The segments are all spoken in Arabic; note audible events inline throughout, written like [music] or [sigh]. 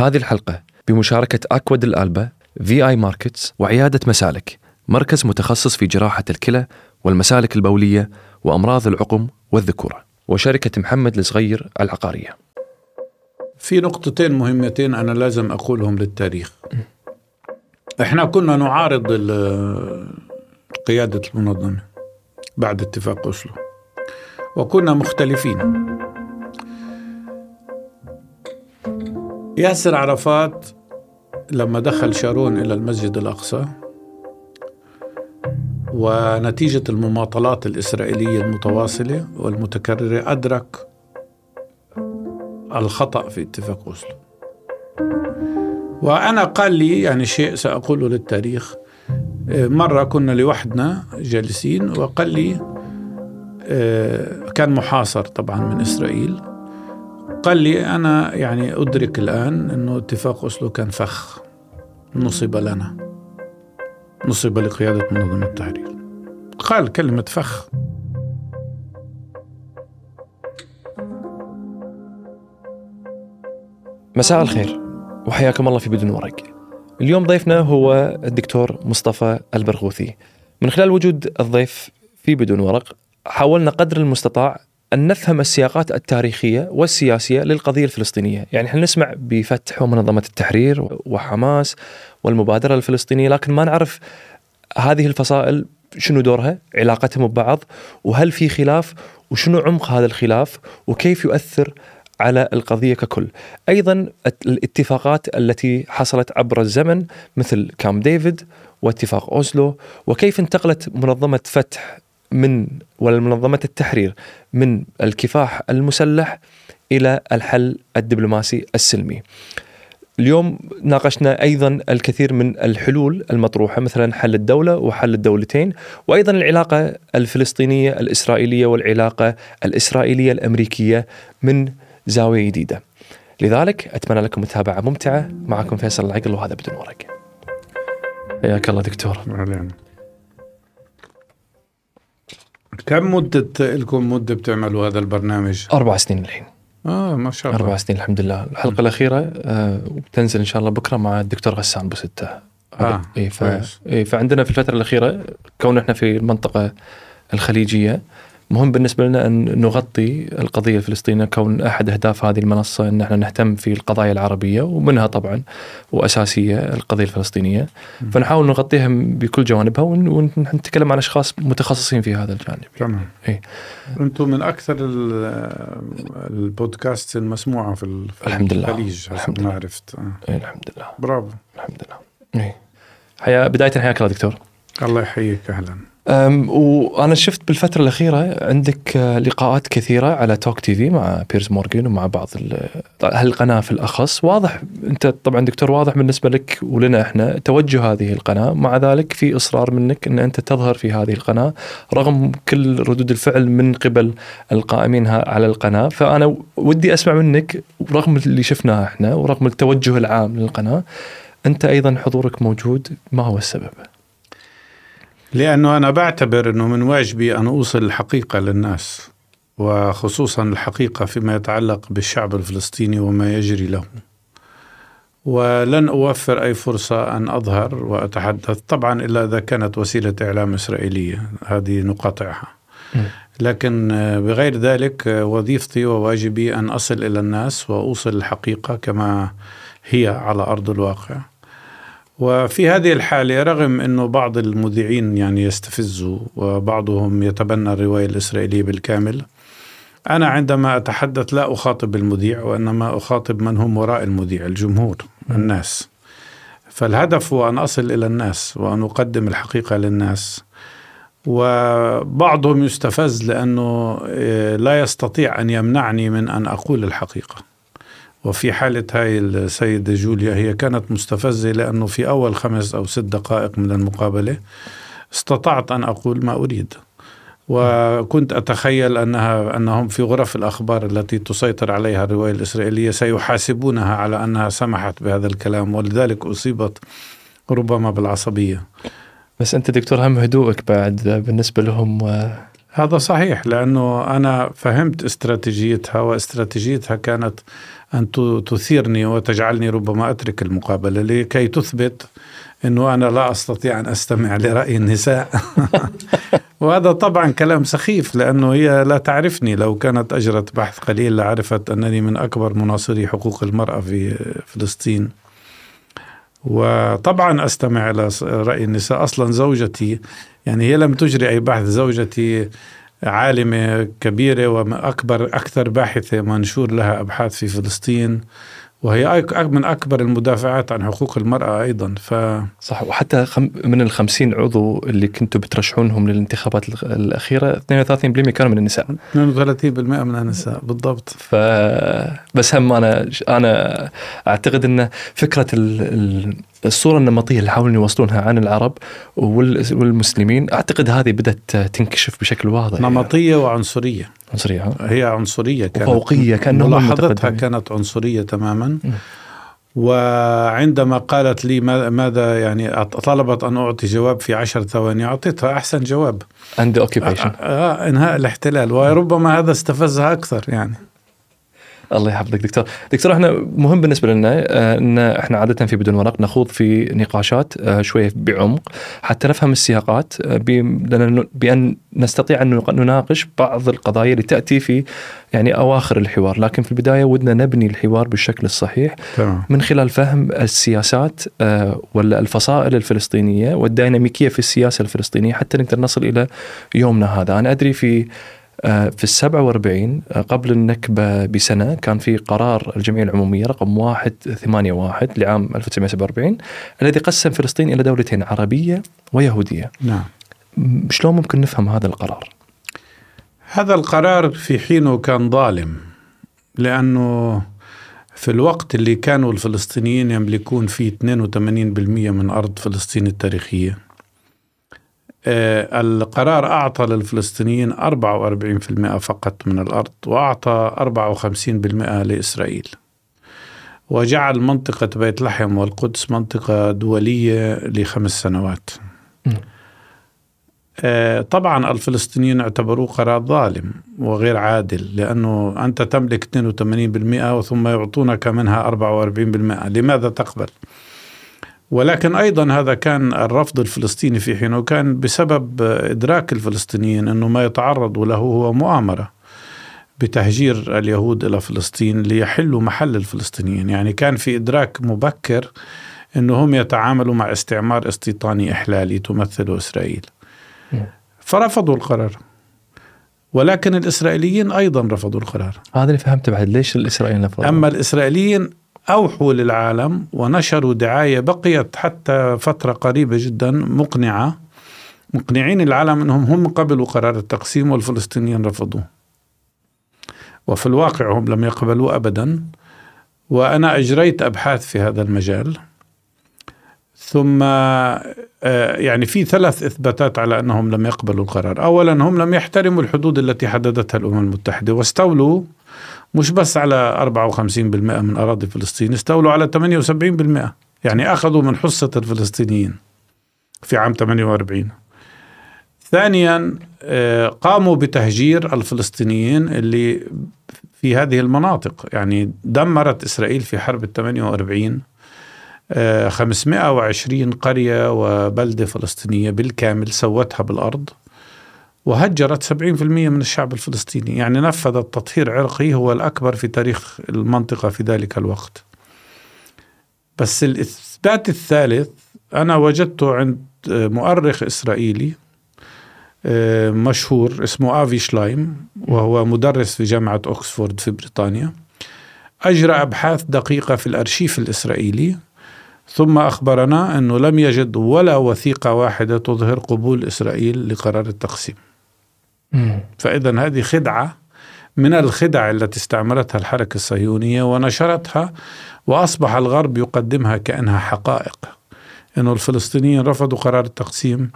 هذه الحلقة بمشاركة أكواد الألبا في آي ماركتس وعيادة مسالك مركز متخصص في جراحة الكلى والمسالك البولية وأمراض العقم والذكورة وشركة محمد الصغير العقارية. في نقطتين مهمتين أنا لازم أقولهم للتاريخ. إحنا كنا نعارض قيادة المنظمة بعد اتفاق أوسلو وكنا مختلفين. ياسر عرفات لما دخل شارون إلى المسجد الأقصى ونتيجة المماطلات الإسرائيلية المتواصلة والمتكررة أدرك الخطأ في اتفاق أوسلو. وأنا قال لي يعني شيء سأقوله للتاريخ مرة كنا لوحدنا جالسين وقال لي آه، كان محاصر طبعا من إسرائيل قال لي أنا يعني أدرك الآن أنه اتفاق أوسلو كان فخ. نصب لنا. نصب لقيادة منظمة التحرير. قال كلمة فخ. مساء الخير. وحياكم الله في بدون ورق. اليوم ضيفنا هو الدكتور مصطفى البرغوثي. من خلال وجود الضيف في بدون ورق حاولنا قدر المستطاع أن نفهم السياقات التاريخية والسياسية للقضية الفلسطينية. يعني إحنا نسمع بفتح ومنظمة التحرير وحماس والمبادرة الفلسطينية لكن ما نعرف هذه الفصائل شنو دورها علاقتهم ببعض وهل في خلاف وشنو عمق هذا الخلاف وكيف يؤثر على القضية ككل. أيضا الاتفاقات التي حصلت عبر الزمن مثل كام ديفيد واتفاق أوسلو وكيف انتقلت منظمة فتح من ولا منظمة التحرير من الكفاح المسلح إلى الحل الدبلوماسي السلمي اليوم ناقشنا أيضا الكثير من الحلول المطروحة مثلا حل الدولة وحل الدولتين وأيضا العلاقة الفلسطينية الإسرائيلية والعلاقة الإسرائيلية الأمريكية من زاوية جديدة. لذلك أتمنى لكم متابعة ممتعة معكم فيصل العقل وهذا بدون ورق. حياك الله دكتور. كم مدة لكم مدة بتعملوا هذا البرنامج؟ أربع سنين الحين. آه ما شاء الله أربع سنين الحمد لله، الحلقة الأخيرة آه بتنزل إن شاء الله بكرة مع الدكتور غسان بوسته. آه اي ف... إيه فعندنا في الفترة الأخيرة كون إحنا في المنطقة الخليجية مهم بالنسبة لنا أن نغطي القضية الفلسطينية كون أحد أهداف هذه المنصة أن إحنا نهتم في القضايا العربية ومنها طبعا وأساسية القضية الفلسطينية م. فنحاول نغطيها بكل جوانبها ون- ونتكلم عن أشخاص متخصصين في هذا الجانب. تمام إيه. أنتم من أكثر ال- البودكاست المسموعة في ال- في الحمد لله. الخليج الحمد لله. عرفت. إيه الحمد لله برافو الحمد لله. إيه. حيا بداية حياك الله دكتور. الله يحييك أهلا أم، وأنا شفت بالفترة الأخيرة عندك آه، لقاءات كثيرة على توك تي في مع بيرز مورجان ومع بعض ال- هالقناة في الأخص. واضح أنت طبعا دكتور واضح بالنسبة لك ولنا إحنا توجه هذه القناة. مع ذلك في إصرار منك إن أنت تظهر في هذه القناة رغم كل ردود الفعل من قبل القائمين على القناة. فأنا ودي أسمع منك رغم اللي شفناه إحنا ورغم التوجه العام للقناة أنت أيضا حضورك موجود ما هو السبب؟ لأنه أنا بعتبر إنه من واجبي أن أوصل الحقيقة للناس وخصوصا الحقيقة فيما يتعلق بالشعب الفلسطيني وما يجري له. ولن أوفر أي فرصة أن أظهر وأتحدث طبعا إلا إذا كانت وسيلة إعلام إسرائيلية هذه نقاطعها. لكن بغير ذلك وظيفتي وواجبي أن أصل إلى الناس وأوصل الحقيقة كما هي على أرض الواقع. وفي هذه الحالة رغم أنه بعض المذيعين يعني يستفزوا وبعضهم يتبنى الرواية الإسرائيلية بالكامل أنا عندما أتحدث لا أخاطب المذيع وإنما أخاطب من هم وراء المذيع الجمهور الناس. فالهدف هو أن أصل إلى الناس وأن أقدم الحقيقة للناس. وبعضهم يستفز لأنه آه، لا يستطيع أن يمنعني من أن أقول الحقيقة. وفي حالة هاي السيدة جوليا هي كانت مستفزة لأنه في أول خمس أو ست دقائق من المقابلة استطعت أن أقول ما أريد. وكنت أتخيل أنها أنهم في غرف الأخبار التي تسيطر عليها الرواية الإسرائيلية سيحاسبونها على أنها سمحت بهذا الكلام ولذلك أصيبت ربما بالعصبية. بس أنت دكتور هم هدوءك بعد بالنسبة لهم؟ و... هذا صحيح لأنه أنا فهمت استراتيجيتها واستراتيجيتها كانت أن تثيرني وتجعلني ربما أترك المقابلة لكي تثبت أنه أنا لا أستطيع أن أستمع لرأي النساء. [laughs] وهذا طبعا كلام سخيف لأنه هي لا تعرفني. لو كانت أجرت بحث قليل لعرفت أنني من أكبر مناصري حقوق المرأة في فلسطين. وطبعا أستمع إلى رأي النساء. أصلا زوجتي يعني هي لم تجري أي بحث زوجتي عالمة كبيرة وأكبر أكثر باحثة منشور لها أبحاث في فلسطين. وهي من أكبر المدافعات عن حقوق المرأة أيضا ف صح وحتى من الخمسين عضو اللي كنتوا بترشحونهم للانتخابات الأخيرة 32% كانوا من النساء. 32% من النساء بالضبط. ف بس هم أنا أنا أعتقد أن فكرة الصورة النمطية اللي حاولوا يوصلونها عن العرب والمسلمين أعتقد هذه بدأت تنكشف بشكل واضح. نمطية وعنصرية. عنصرية. هي عنصرية كانت. وفوقية كأنهم ملاحظتها كانت عنصرية تماما. م. وعندما قالت لي ماذا يعني طلبت أن أعطي جواب في عشر ثواني أعطيتها أحسن جواب. عند اوكيبيشن آه, آه إنهاء الاحتلال. وربما هذا استفزها أكثر يعني. الله يحفظك. دكتور دكتور إحنا مهم بالنسبة لنا آه، إن إحنا عادة في بدون ورق نخوض في نقاشات آه، شوية بعمق حتى نفهم السياقات آه، بأن نستطيع أن نناقش بعض القضايا اللي تأتي في يعني أواخر الحوار. لكن في البداية ودنا نبني الحوار بالشكل الصحيح تمام. من خلال فهم السياسات ولا الفصائل الفلسطينية والديناميكية في السياسة الفلسطينية حتى نقدر نصل إلى يومنا هذا. أنا أدري في في السبعة وأربعين آه، قبل النكبة بسنة كان في قرار الجمعية العمومية رقم واحد ثمانية واحد لعام 1947 الذي قسم فلسطين إلى دولتين عربية ويهودية. نعم. شلون ممكن نفهم هذا القرار؟ هذا القرار في حينه كان ظالم لأنه في الوقت اللي كانوا الفلسطينيين يملكون فيه 82% من أرض فلسطين التاريخية. آه، القرار أعطى للفلسطينيين 44% فقط من الأرض وأعطى 54% لإسرائيل. وجعل منطقة بيت لحم والقدس منطقة دولية لخمس سنوات. آه، طبعا الفلسطينيين اعتبروه قرار ظالم وغير عادل لأنه أنت تملك 82% ثم يعطونك منها 44% لماذا تقبل؟ ولكن أيضا هذا كان الرفض الفلسطيني في حينه كان بسبب إدراك الفلسطينيين إنه ما يتعرضوا له هو مؤامرة بتهجير اليهود إلى فلسطين ليحلوا محل الفلسطينيين، يعني كان في إدراك مبكر إنه هم يتعاملوا مع استعمار استيطاني إحلالي تمثله إسرائيل. فرفضوا القرار. ولكن الإسرائيليين أيضا رفضوا القرار. هذا اللي فهمته بعد ليش الإسرائيليين رفضوا؟ أما الإسرائيليين أوحوا للعالم ونشروا دعاية بقيت حتى فترة قريبة جدا مقنعة. مقنعين العالم أنهم هم قبلوا قرار التقسيم والفلسطينيين رفضوه. وفي الواقع هم لم يقبلوا أبدا. وأنا أجريت أبحاث في هذا المجال. ثم آه، يعني في ثلاث إثباتات على أنهم لم يقبلوا القرار، اولا هم لم يحترموا الحدود التي حددتها الأمم المتحدة واستولوا مش بس على 54% من أراضي فلسطين استولوا على 78% يعني أخذوا من حصة الفلسطينيين في عام 48 ثانيا آه، قاموا بتهجير الفلسطينيين اللي في هذه المناطق. يعني دمرت إسرائيل في حرب ال 48 520 قرية وبلدة فلسطينية بالكامل سوتها بالأرض. وهجرت 70% من الشعب الفلسطيني. يعني نفذت تطهير عرقي هو الأكبر في تاريخ المنطقة في ذلك الوقت. بس الإثبات الثالث أنا وجدته عند مؤرخ إسرائيلي آه، مشهور اسمه آفي شلايم وهو مدرس في جامعة أكسفورد في بريطانيا. أجرى أبحاث دقيقة في الأرشيف الإسرائيلي ثم أخبرنا أنه لم يجد ولا وثيقة واحدة تظهر قبول إسرائيل لقرار التقسيم. فإذا هذه خدعة من الخدع التي استعملتها الحركة الصهيونية ونشرتها وأصبح الغرب يقدمها كأنها حقائق. أنه الفلسطينيين رفضوا قرار التقسيم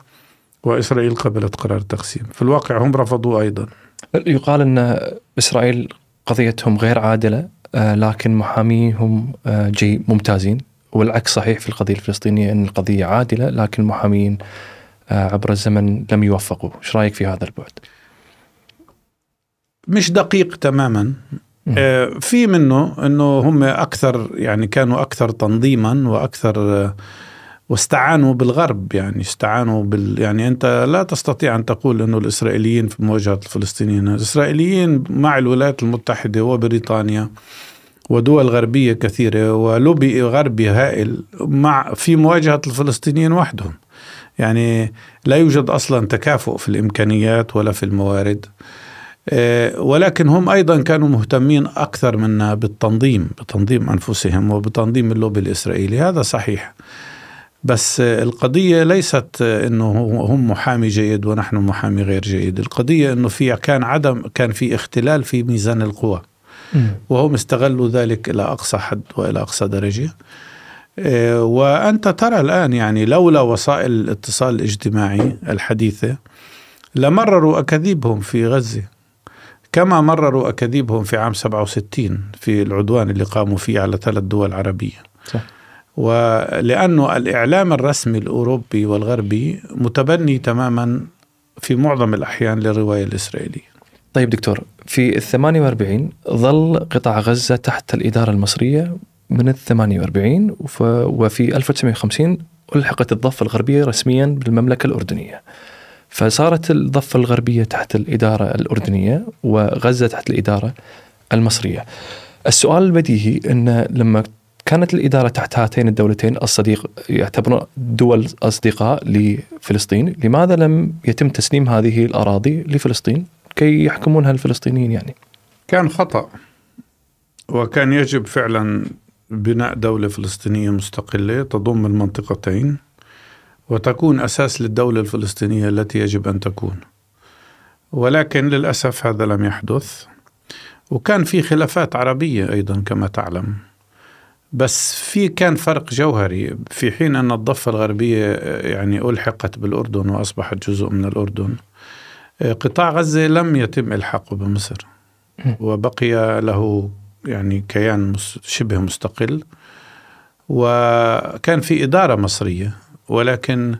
وإسرائيل قبلت قرار التقسيم. في الواقع هم رفضوا أيضا. يقال أن إسرائيل قضيتهم غير عادلة آه، لكن محاميهم آه، جي ممتازين. والعكس صحيح في القضية الفلسطينية أن القضية عادلة لكن المحامين آه، عبر الزمن لم يوفقوا. إيش رأيك في هذا البعد؟ مش دقيق تماما آه، في منه إنه هم أكثر يعني كانوا أكثر تنظيما وأكثر آه، واستعانوا بالغرب يعني استعانوا بال يعني أنت لا تستطيع أن تقول إنه الإسرائيليين في مواجهة الفلسطينيين، الإسرائيليين مع الولايات المتحدة وبريطانيا ودول غربية كثيرة ولوبي غربي هائل مع في مواجهة الفلسطينيين وحدهم. يعني لا يوجد أصلا تكافؤ في الإمكانيات ولا في الموارد. آه، ولكن هم أيضا كانوا مهتمين أكثر منا بالتنظيم بتنظيم أنفسهم وبتنظيم اللوبي الإسرائيلي هذا صحيح بس القضية ليست إنه هم محامي جيد ونحن محامي غير جيد، القضية إنه في كان عدم كان في اختلال في ميزان القوى. وهم استغلوا ذلك إلى أقصى حد وإلى أقصى درجة. آه، وأنت ترى الآن يعني لولا وسائل الاتصال الاجتماعي الحديثة لمرروا أكاذيبهم في غزة. كما مرروا أكاذيبهم في عام 67 في العدوان اللي قاموا فيه على ثلاث دول عربية. صح. ولأنه الإعلام الرسمي الأوروبي والغربي متبني تماما في معظم الأحيان للرواية الإسرائيلية طيب دكتور في ال 48 ظل قطاع غزة تحت الإدارة المصرية من ال 48 وفي 1950 ألحقت الضفة الغربية رسميا بالمملكة الأردنية فصارت الضفة الغربية تحت الإدارة الأردنية وغزة تحت الإدارة المصرية. السؤال البديهي أن لما كانت الإدارة تحت هاتين الدولتين الصديق يعتبرون دول أصدقاء لفلسطين لماذا لم يتم تسليم هذه الأراضي لفلسطين؟ كي يحكمونها الفلسطينيين يعني. كان خطأ وكان يجب فعلا بناء دولة فلسطينية مستقلة تضم المنطقتين. وتكون أساس للدولة الفلسطينية التي يجب أن تكون. ولكن للأسف هذا لم يحدث. وكان في خلافات عربية أيضا كما تعلم. بس في كان فرق جوهري. في حين أن الضفة الغربية يعني ألحقت بالأردن وأصبحت جزء من الأردن. قطاع غزة لم يتم إلحاقه بمصر. وبقي له يعني كيان شبه مستقل. وكان في إدارة مصرية. ولكن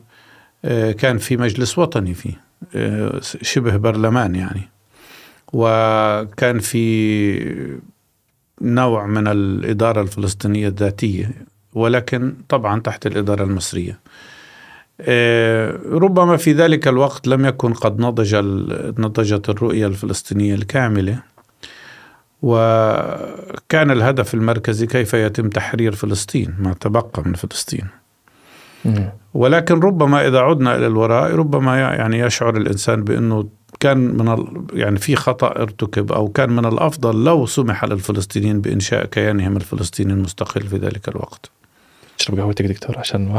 آه، كان في مجلس وطني فيه آه، شبه برلمان يعني. وكان في نوع من الإدارة الفلسطينية الذاتية ولكن طبعا تحت الإدارة المصرية. آه، ربما في ذلك الوقت لم يكن قد نضج نضجت الرؤية الفلسطينية الكاملة. وكان الهدف المركزي كيف يتم تحرير فلسطين ما تبقى من فلسطين. ولكن ربما إذا عدنا إلى الوراء ربما يعني يشعر الإنسان بأنه كان من يعني في خطأ ارتكب أو كان من الأفضل لو سمح للفلسطينيين بإنشاء كيانهم الفلسطيني المستقل في ذلك الوقت. اشرب قهوتك دكتور عشان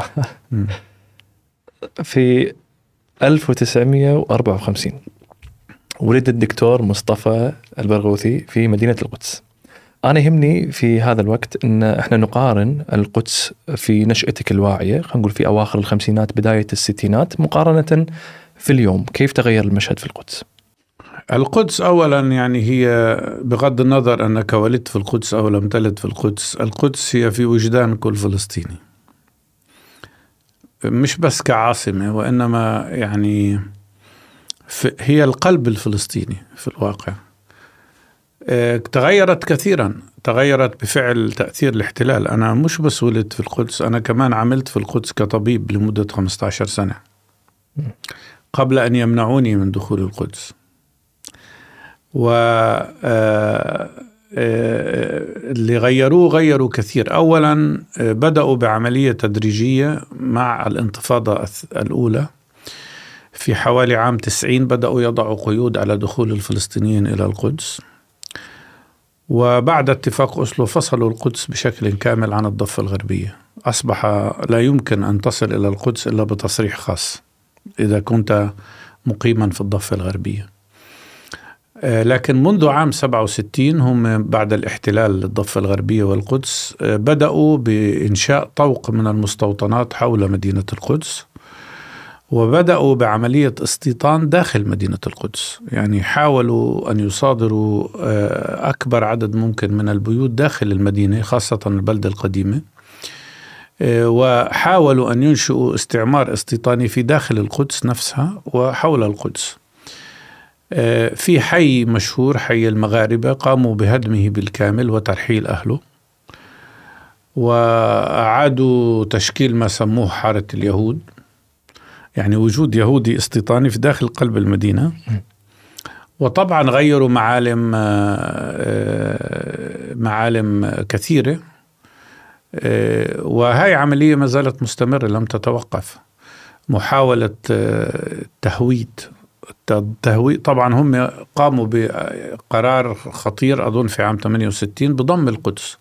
[laughs] في 1954 ولد الدكتور مصطفى البرغوثي في مدينة القدس. أنا يهمني في هذا الوقت إن إحنا نقارن القدس في نشأتك الواعية خلينا نقول في أواخر الخمسينات بداية الستينات مقارنة في اليوم. كيف تغير المشهد في القدس؟ القدس اولا يعني هي بغض النظر أنك ولدت في القدس أو لم تلد في القدس القدس هي في وجدان كل فلسطيني. مش بس كعاصمة وإنما يعني هي القلب الفلسطيني في الواقع. تغيرت كثيرا تغيرت بفعل تأثير الاحتلال. أنا مش بس ولدت في القدس أنا كمان عملت في القدس كطبيب لمدة 15 سنة. قبل أن يمنعوني من دخول القدس. و آه، آه، اللي غيروه غيروا كثير. أولا آه، بدأوا بعملية تدريجية مع الانتفاضة الأولى. في حوالي عام 90 بدأوا يضعوا قيود على دخول الفلسطينيين إلى القدس. وبعد اتفاق أسلو فصلوا القدس بشكل كامل عن الضفة الغربية. أصبح لا يمكن أن تصل إلى القدس إلا بتصريح خاص إذا كنت مقيما في الضفة الغربية. آه، لكن منذ عام 67 هم بعد الاحتلال للضفة الغربية والقدس آه، بدأوا بإنشاء طوق من المستوطنات حول مدينة القدس. وبدأوا بعملية استيطان داخل مدينة القدس. يعني حاولوا أن يصادروا آه، أكبر عدد ممكن من البيوت داخل المدينة خاصة البلدة القديمة. آه، وحاولوا أن ينشئوا استعمار استيطاني في داخل القدس نفسها وحول القدس. آه، في حي مشهور حي المغاربة قاموا بهدمه بالكامل وترحيل أهله. وأعادوا تشكيل ما سموه حارة اليهود. يعني وجود يهودي استيطاني في داخل قلب المدينة. وطبعا غيروا معالم آه، معالم كثيرة. آه، وهي عملية ما زالت مستمرة لم تتوقف. محاولة تهويد التهويد طبعا هم قاموا بقرار خطير أظن في عام 68 بضم القدس.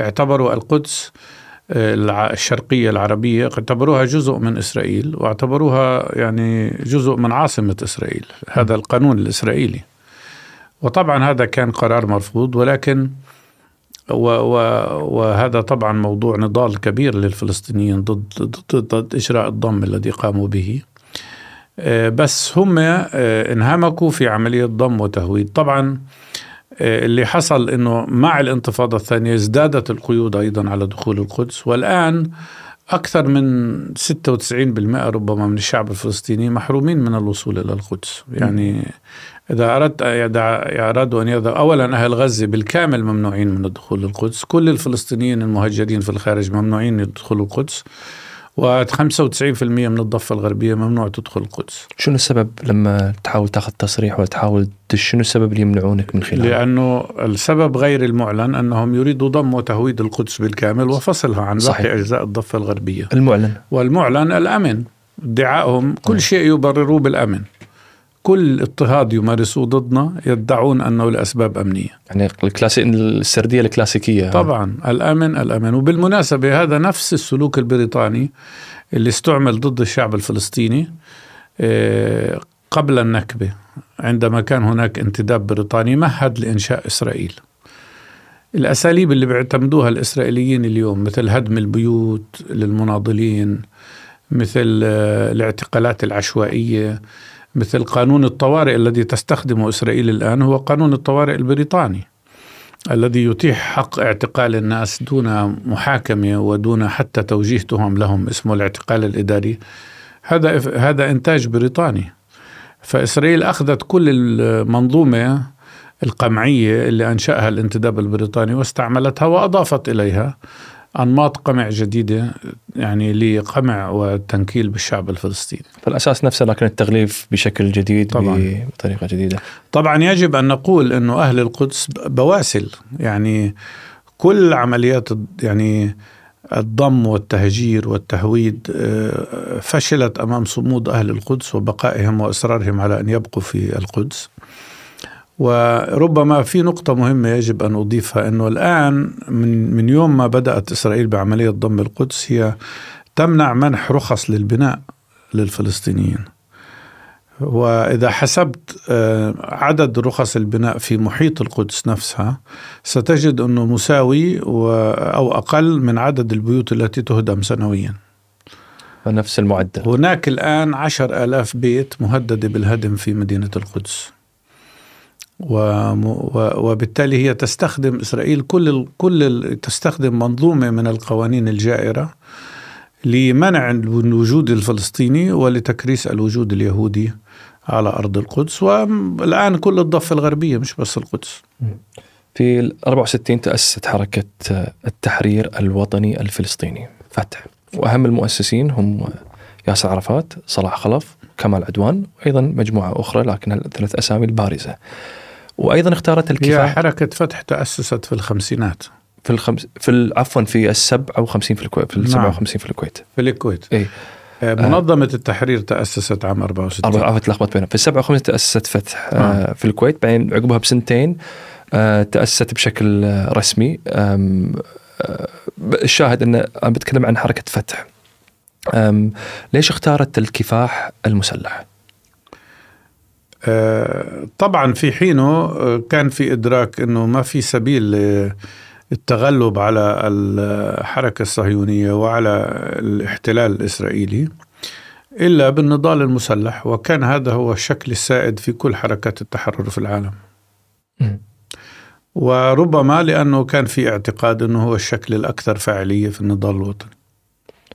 اعتبروا القدس آه، الشرقية العربية اعتبروها جزء من إسرائيل واعتبروها يعني جزء من عاصمة إسرائيل هذا القانون الإسرائيلي. وطبعا هذا كان قرار مرفوض ولكن و و وهذا طبعا موضوع نضال كبير للفلسطينيين ضد ضد, ضد إجراء الضم الذي قاموا به. آه، بس هم آه، انهمكوا في عملية ضم وتهويد. طبعا اللي حصل إنه مع الانتفاضة الثانية ازدادت القيود أيضا على دخول القدس والآن أكثر من 96% ربما من الشعب الفلسطيني محرومين من الوصول إلى القدس. يعني إذا اردت إذا ارادوا أن يذهب اولا أهل غزة بالكامل ممنوعين من الدخول للقدس كل الفلسطينيين المهجرين في الخارج ممنوعين يدخلوا القدس. و95% من الضفة الغربية ممنوع تدخل القدس. شنو السبب لما تحاول تاخذ تصريح ولا تحاول شنو السبب اللي يمنعونك من خلاله؟ لأنه السبب غير المعلن أنهم يريدوا ضم وتهويد القدس بالكامل وفصلها عن باقي أجزاء الضفة الغربية. المعلن. والمعلن الأمن. ادعائهم. كل شيء يبرروه بالأمن. كل اضطهاد يمارسوه ضدنا يدعون أنه لأسباب أمنية. يعني الكلاسي السردية الكلاسيكية طبعا الامن الأمن وبالمناسبة هذا نفس السلوك البريطاني اللي استعمل ضد الشعب الفلسطيني آه، قبل النكبة عندما كان هناك انتداب بريطاني مهد لإنشاء إسرائيل. الأساليب اللي بيعتمدوها الإسرائيليين اليوم مثل هدم البيوت للمناضلين مثل آه، الاعتقالات العشوائية مثل قانون الطوارئ الذي تستخدمه إسرائيل الآن هو قانون الطوارئ البريطاني الذي يتيح حق اعتقال الناس دون محاكمة ودون حتى توجيه تهم لهم اسمه الاعتقال الإداري. هذا هذا إنتاج بريطاني. فإسرائيل أخذت كل المنظومة القمعية اللي أنشأها الانتداب البريطاني واستعملتها وأضافت إليها. أنماط قمع جديدة يعني لقمع والتنكيل بالشعب الفلسطيني فالأساس نفسه لكن التغليف بشكل جديد طبعا. بطريقة جديدة طبعا يجب أن نقول أنه أهل القدس بواسل يعني كل عمليات يعني الضم والتهجير والتهويد آه، فشلت أمام صمود أهل القدس وبقائهم وإصرارهم على أن يبقوا في القدس. وربما في نقطة مهمة يجب أن أضيفها أنه الآن من, من يوم ما بدأت إسرائيل بعملية ضم القدس هي تمنع منح رخص للبناء للفلسطينيين. وإذا حسبت آه، عدد رخص البناء في محيط القدس نفسها ستجد أنه مساوي أو أقل من عدد البيوت التي تهدم سنويا. نفس المعدل. هناك الآن عشر آلاف بيت مهددة بالهدم في مدينة القدس. وبالتالي هي تستخدم إسرائيل كل كل تستخدم منظومة من القوانين الجائرة لمنع الوجود الفلسطيني ولتكريس الوجود اليهودي على أرض القدس والآن كل الضفة الغربية مش بس القدس. في 64 تأسست حركة التحرير الوطني الفلسطيني فتح وأهم المؤسسين هم ياسر عرفات، صلاح خلف، كمال عدوان وأيضا مجموعة أخرى لكن الثلاث أسامي البارزة. وأيضا اختارت الكفاح. هي حركة فتح تأسست في الخمسينات. في الخمس في عفوا في السبعة وخمسين في الكويت في ال 57 نعم. في الكويت. في الكويت. اي آه، منظمة التحرير تأسست عام 64 عرفت تلخبط بينهم. في ال 57 تأسست فتح آه. آه في الكويت. بعدين عقبها بسنتين آه تأسست بشكل رسمي. آه الشاهد أن أنا بتكلم عن حركة فتح. ليش اختارت الكفاح المسلح؟ طبعا في حينه آه، كان في إدراك إنه ما في سبيل للتغلب على الحركة الصهيونية وعلى الاحتلال الإسرائيلي إلا بالنضال المسلح وكان هذا هو الشكل السائد في كل حركات التحرر في العالم. وربما لأنه كان في اعتقاد إنه هو الشكل الأكثر فاعلية في النضال الوطني.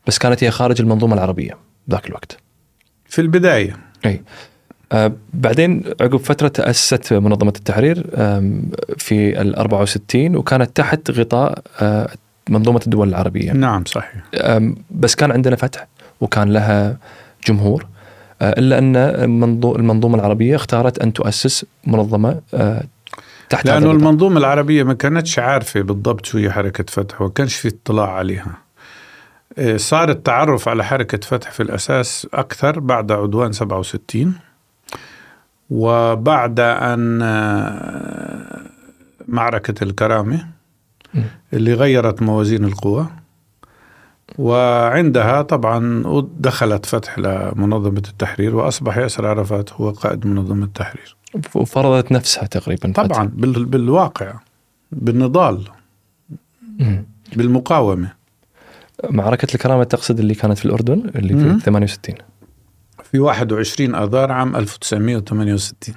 بس كانت هي خارج المنظومة العربية ذاك الوقت. في البداية. أي بعدين عقب فترة تأسست منظمة التحرير في ال 64 وكانت تحت غطاء آه، منظومة الدول العربية. نعم صحيح. بس كان عندنا فتح وكان لها جمهور آه، إلا أن منظو- المنظومة العربية اختارت أن تؤسس منظمة آه، تحت الغطاء. المنظومة العربية ما كانتش عارفة بالضبط شو هي حركة فتح وما كانش في اطلاع عليها. صار التعرف على حركة فتح في الأساس أكثر بعد عدوان 67 وبعد أن آه، معركة الكرامة م. اللي غيرت موازين القوى وعندها طبعا دخلت فتح لمنظمة التحرير وأصبح ياسر عرفات هو قائد منظمة التحرير وفرضت نفسها تقريبا فتح. طبعا بال- بالواقع بالنضال مم. بالمقاومة معركة الكرامة تقصد اللي كانت في الأردن اللي. في 68 في 21 آذار عام 1968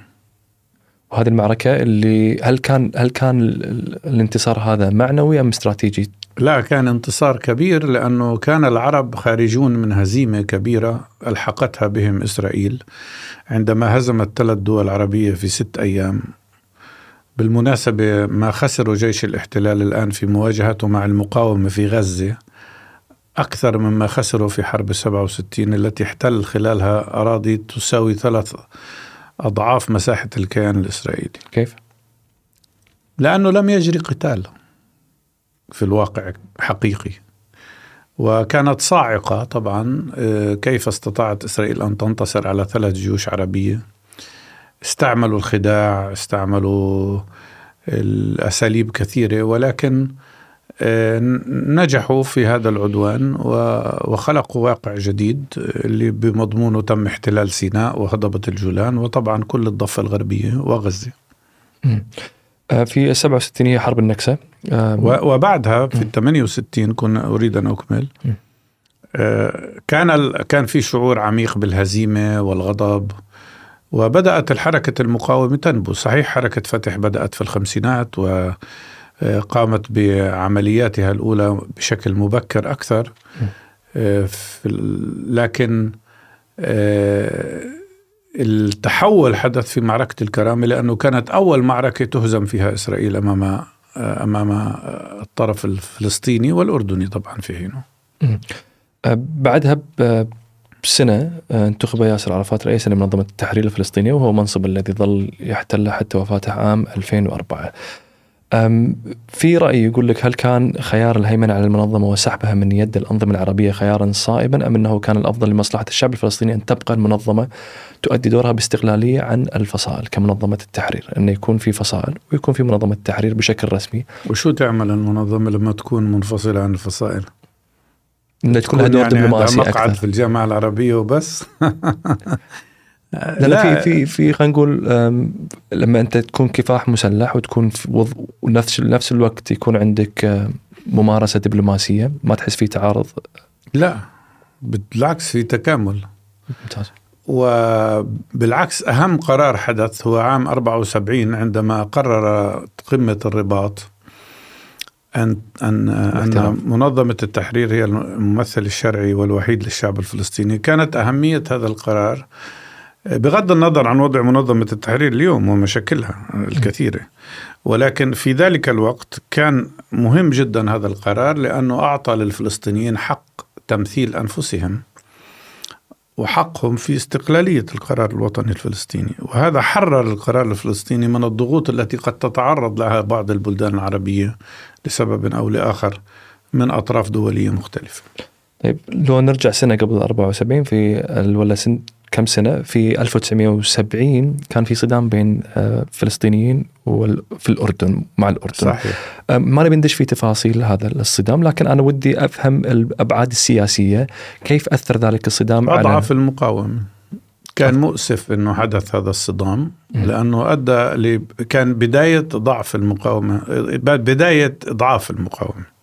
وهذه المعركة اللي هل كان هل كان ال- ال- الانتصار هذا معنوي أم استراتيجي؟ لا كان انتصار كبير لأنه كان العرب خارجون من هزيمة كبيرة ألحقتها بهم إسرائيل عندما هزمت ثلاث دول عربية في ست أيام بالمناسبة ما خسروا جيش الاحتلال الآن في مواجهته مع المقاومة في غزة أكثر مما خسروا في حرب 67 التي احتل خلالها أراضي تساوي ثلاث أضعاف مساحة الكيان الإسرائيلي. كيف؟ لأنه لم يجري قتال في الواقع حقيقي. وكانت صاعقة طبعا آه، كيف استطاعت إسرائيل أن تنتصر على ثلاث جيوش عربية. استعملوا الخداع استعملوا الأساليب كثيرة ولكن نجحوا في هذا العدوان و- وخلقوا واقع جديد آه، اللي بمضمونه تم احتلال سيناء وهضبة الجولان وطبعا كل الضفة الغربية وغزة. آه، في 67 هي حرب النكسة. آه، و- وبعدها في ال 68 كنا أريد أن أكمل. م. آه، كان كان في شعور عميق بالهزيمة والغضب وبدأت الحركة المقاومة تنبو. صحيح حركة فتح بدأت في الخمسينات وقامت بعملياتها الأولى بشكل مبكر أكثر. آه، لكن آه، التحول حدث في معركة الكرامة لأنه كانت أول معركة تهزم فيها إسرائيل أمام أمام الطرف الفلسطيني والأردني طبعا في حينه آه، بعدها بسنة آه، انتخب ياسر عرفات رئيسا لمنظمة التحرير الفلسطينية وهو منصب الذي ظل يحتله حتى وفاته عام 2004 أم، في رأي يقول لك هل كان خيار الهيمنة على المنظمة وسحبها من يد الأنظمة العربية خيارا صائبا أم أنه كان الأفضل لمصلحة الشعب الفلسطيني أن تبقى المنظمة تؤدي دورها باستقلالية عن الفصائل كمنظمة التحرير أنه يكون في فصائل ويكون في منظمة التحرير بشكل رسمي. وشو تعمل المنظمة لما تكون منفصلة عن الفصائل؟ أنه تكون لها دور يعني دبلوماسي مقعد أكثر. في الجامعة العربية وبس. [laughs] لا لا. في في في خلينا نقول لما أنت تكون كفاح مسلح وتكون في وض... ونفس نفس الوقت يكون عندك ممارسة دبلوماسية ما تحس في تعارض؟ لا. بالعكس في تكامل. ممتاز. وبالعكس أهم قرار حدث هو عام 74 عندما قرر قمة الرباط أن أن أن. منظمة التحرير هي الممثل الشرعي والوحيد للشعب الفلسطيني. كانت أهمية هذا القرار. بغض النظر عن وضع منظمة التحرير اليوم ومشاكلها الكثيرة ولكن في ذلك الوقت كان مهم جدا هذا القرار لأنه أعطى للفلسطينيين حق تمثيل أنفسهم وحقهم في استقلالية القرار الوطني الفلسطيني. وهذا حرر القرار الفلسطيني من الضغوط التي قد تتعرض لها بعض البلدان العربية لسبب أو لآخر من أطراف دولية مختلفة. طيب لو نرجع سنة قبل 74 في ولا سن كم سنة في 1970 كان في صدام بين آه، فلسطينيين في الأردن مع الأردن. صحيح. أم، ما نبي ندش في تفاصيل هذا الصدام لكن أنا ودي أفهم الأبعاد السياسية كيف أثر ذلك الصدام على أضعف المقاومة كان مؤسف إنه حدث هذا الصدام. لأنه أدى ل... كان بداية ضعف المقاومة بداية اضعاف المقاومة.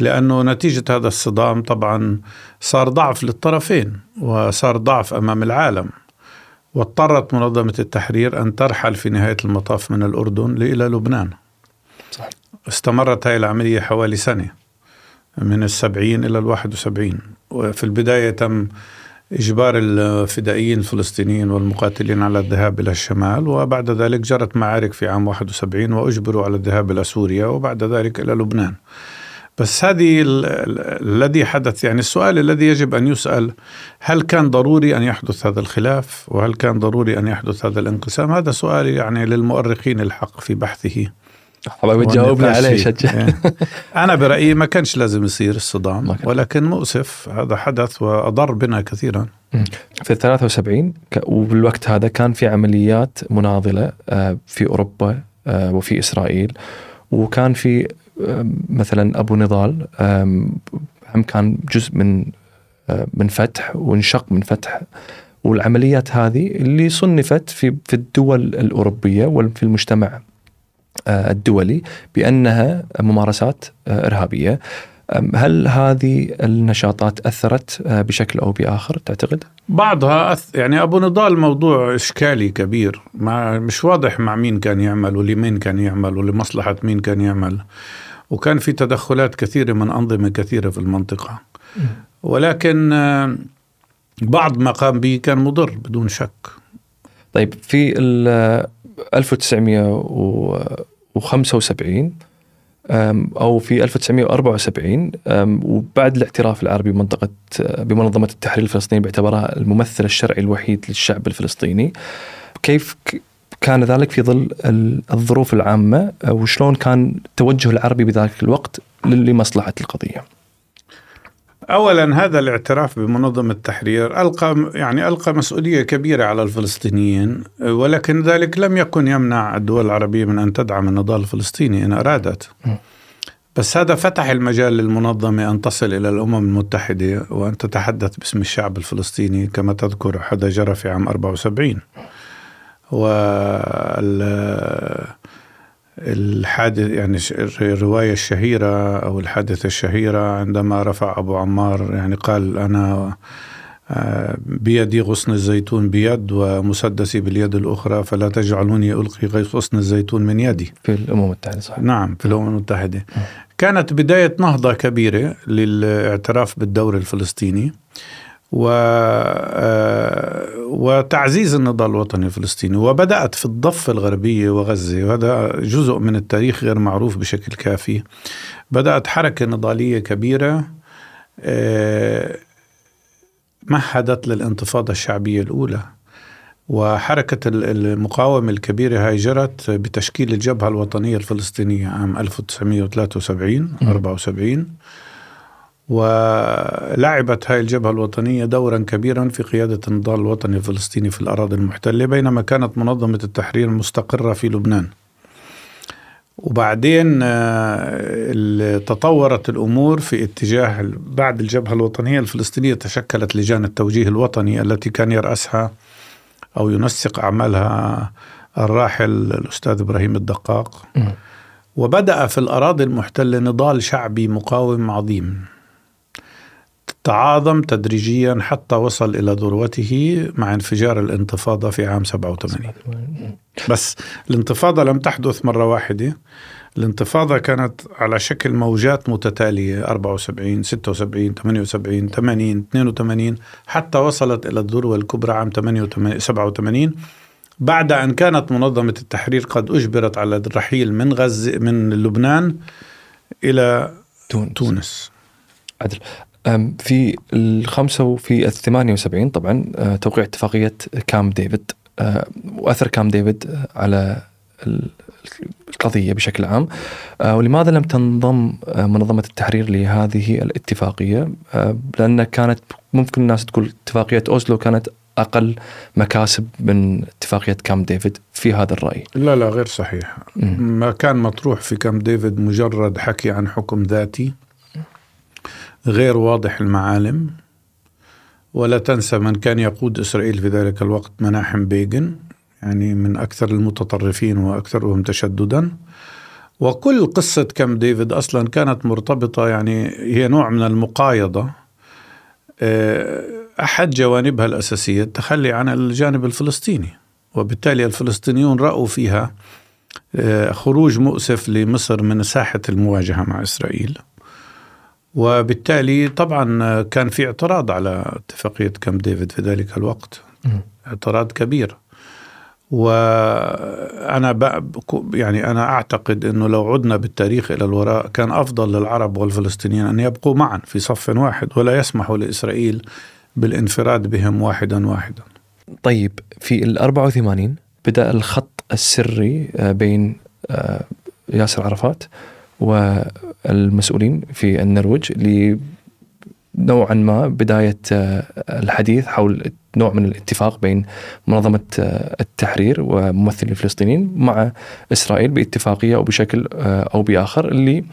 لأنه نتيجة هذا الصدام طبعا صار ضعف للطرفين وصار ضعف أمام العالم واضطرت منظمة التحرير أن ترحل في نهاية المطاف من الأردن إلى لبنان. صح. استمرت هاي العملية حوالي سنة من السبعين إلى الواحد وسبعين. وفي البداية تم إجبار الفدائيين الفلسطينيين والمقاتلين على الذهاب إلى الشمال وبعد ذلك جرت معارك في عام 71 وأجبروا على الذهاب إلى سوريا وبعد ذلك إلى لبنان. بس هذه الذي حدث يعني السؤال الذي يجب أن يسأل هل كان ضروري أن يحدث هذا الخلاف؟ وهل كان ضروري أن يحدث هذا الانقسام؟ هذا سؤال يعني للمؤرخين الحق في بحثه. طبعا تجاوبنا عليه شجع. يعني أنا برأيي ما كانش لازم يصير الصدام ولكن مؤسف هذا حدث وأضر بنا كثيرا. في 73 وبالوقت هذا كان في عمليات مناضلة آه، في أوروبا آه، وفي إسرائيل وكان في مثلا أبو نضال هم كان جزء من من فتح وانشق من فتح والعمليات هذه اللي صنفت في في الدول الأوروبية وفي المجتمع الدولي بأنها ممارسات إرهابية. هل هذه النشاطات أثرت بشكل أو بآخر تعتقد؟ بعضها أث... يعني أبو نضال موضوع إشكالي كبير. ما مش واضح مع مين كان يعمل ولمين كان يعمل ولمصلحة مين كان يعمل. وكان في تدخلات كثيرة من أنظمة كثيرة في المنطقة. ولكن آه، بعض ما قام به كان مضر بدون شك. طيب في 1975 أو في 1974 وبعد الاعتراف العربي بمنطقة بمنظمة التحرير الفلسطيني باعتبارها الممثل الشرعي الوحيد للشعب الفلسطيني كيف كان ذلك في ظل الظروف العامة وشلون كان التوجه العربي بذلك الوقت لمصلحة القضية اولا هذا الاعتراف بمنظمة التحرير ألقى يعني ألقى مسؤولية كبيرة على الفلسطينيين ولكن ذلك لم يكن يمنع الدول العربية من أن تدعم النضال الفلسطيني إن أرادت. بس هذا فتح المجال للمنظمة أن تصل إلى الأمم المتحدة وأن تتحدث باسم الشعب الفلسطيني كما تذكر هذا جرى في عام 74. الحادث يعني الرواية الشهيرة أو الحادثة الشهيرة عندما رفع أبو عمار يعني قال أنا آه، بيدي غصن الزيتون بيد ومسدسي باليد الأخرى فلا تجعلوني ألقي غصن الزيتون من يدي. في الأمم المتحدة صحيح. نعم في الأمم المتحدة. كانت بداية نهضة كبيرة للإعتراف بالدور الفلسطيني. و آه، وتعزيز النضال الوطني الفلسطيني. وبدأت في الضفة الغربية وغزة وهذا جزء من التاريخ غير معروف بشكل كافي. بدأت حركة نضالية كبيرة آه، مهدت للانتفاضة الشعبية الأولى. وحركة المقاومة الكبيرة هاي جرت بتشكيل الجبهة الوطنية الفلسطينية عام 1973 74 ولعبت هاي الجبهة الوطنية دورا كبيرا في قيادة النضال الوطني الفلسطيني في الأراضي المحتلة بينما كانت منظمة التحرير مستقرة في لبنان. وبعدين آه، تطورت الأمور في اتجاه بعد الجبهة الوطنية الفلسطينية تشكلت لجان التوجيه الوطني التي كان يرأسها أو ينسق أعمالها الراحل الأستاذ إبراهيم الدقاق. وبدأ في الأراضي المحتلة نضال شعبي مقاوم عظيم. تعاظم تدريجيا حتى وصل إلى ذروته مع انفجار الانتفاضة في عام 87 بس الانتفاضة لم تحدث مرة واحدة. الانتفاضة كانت على شكل موجات متتالية 74 76 78 80 82 حتى وصلت إلى الذروة الكبرى عام 88 87 بعد أن كانت منظمة التحرير قد أجبرت على الرحيل من غزة من لبنان إلى تونس, تونس. عدل. في الخمسة وفي الثمانية وسبعين طبعا أه، توقيع اتفاقية كام ديفيد أه، وأثر كام ديفيد على القضية بشكل عام. ولماذا لم تنضم منظمة التحرير لهذه الاتفاقية؟ لأن كانت ممكن الناس تقول اتفاقية أوسلو كانت أقل مكاسب من اتفاقية كام ديفيد في هذا الرأي. لا لا غير صحيح. ما كان مطروح في كام ديفيد مجرد حكي عن حكم ذاتي. غير واضح المعالم. ولا تنسى من كان يقود إسرائيل في ذلك الوقت مناحم بيغن يعني من أكثر المتطرفين وأكثرهم تشددا. وكل قصة كم ديفيد أصلا كانت مرتبطة يعني هي نوع من المقايضة آه، أحد جوانبها الأساسية التخلي عن الجانب الفلسطيني. وبالتالي الفلسطينيون رأوا فيها آه، خروج مؤسف لمصر من ساحة المواجهة مع إسرائيل. وبالتالي طبعا كان في اعتراض على اتفاقية كامب ديفيد في ذلك الوقت. اعتراض كبير. وأنا يعني أنا أعتقد إنه لو عدنا بالتاريخ إلى الوراء كان أفضل للعرب والفلسطينيين أن يبقوا معا في صف واحد ولا يسمحوا لإسرائيل بالانفراد بهم واحدا واحدا. طيب في ال 84 بدأ الخط السري آه، بين آه، ياسر عرفات. والمسؤولين في النرويج نوعا ما بداية آه، الحديث حول نوع من الاتفاق بين منظمة آه، التحرير وممثلين الفلسطينيين مع إسرائيل باتفاقية أو بشكل آه، أو بآخر اللي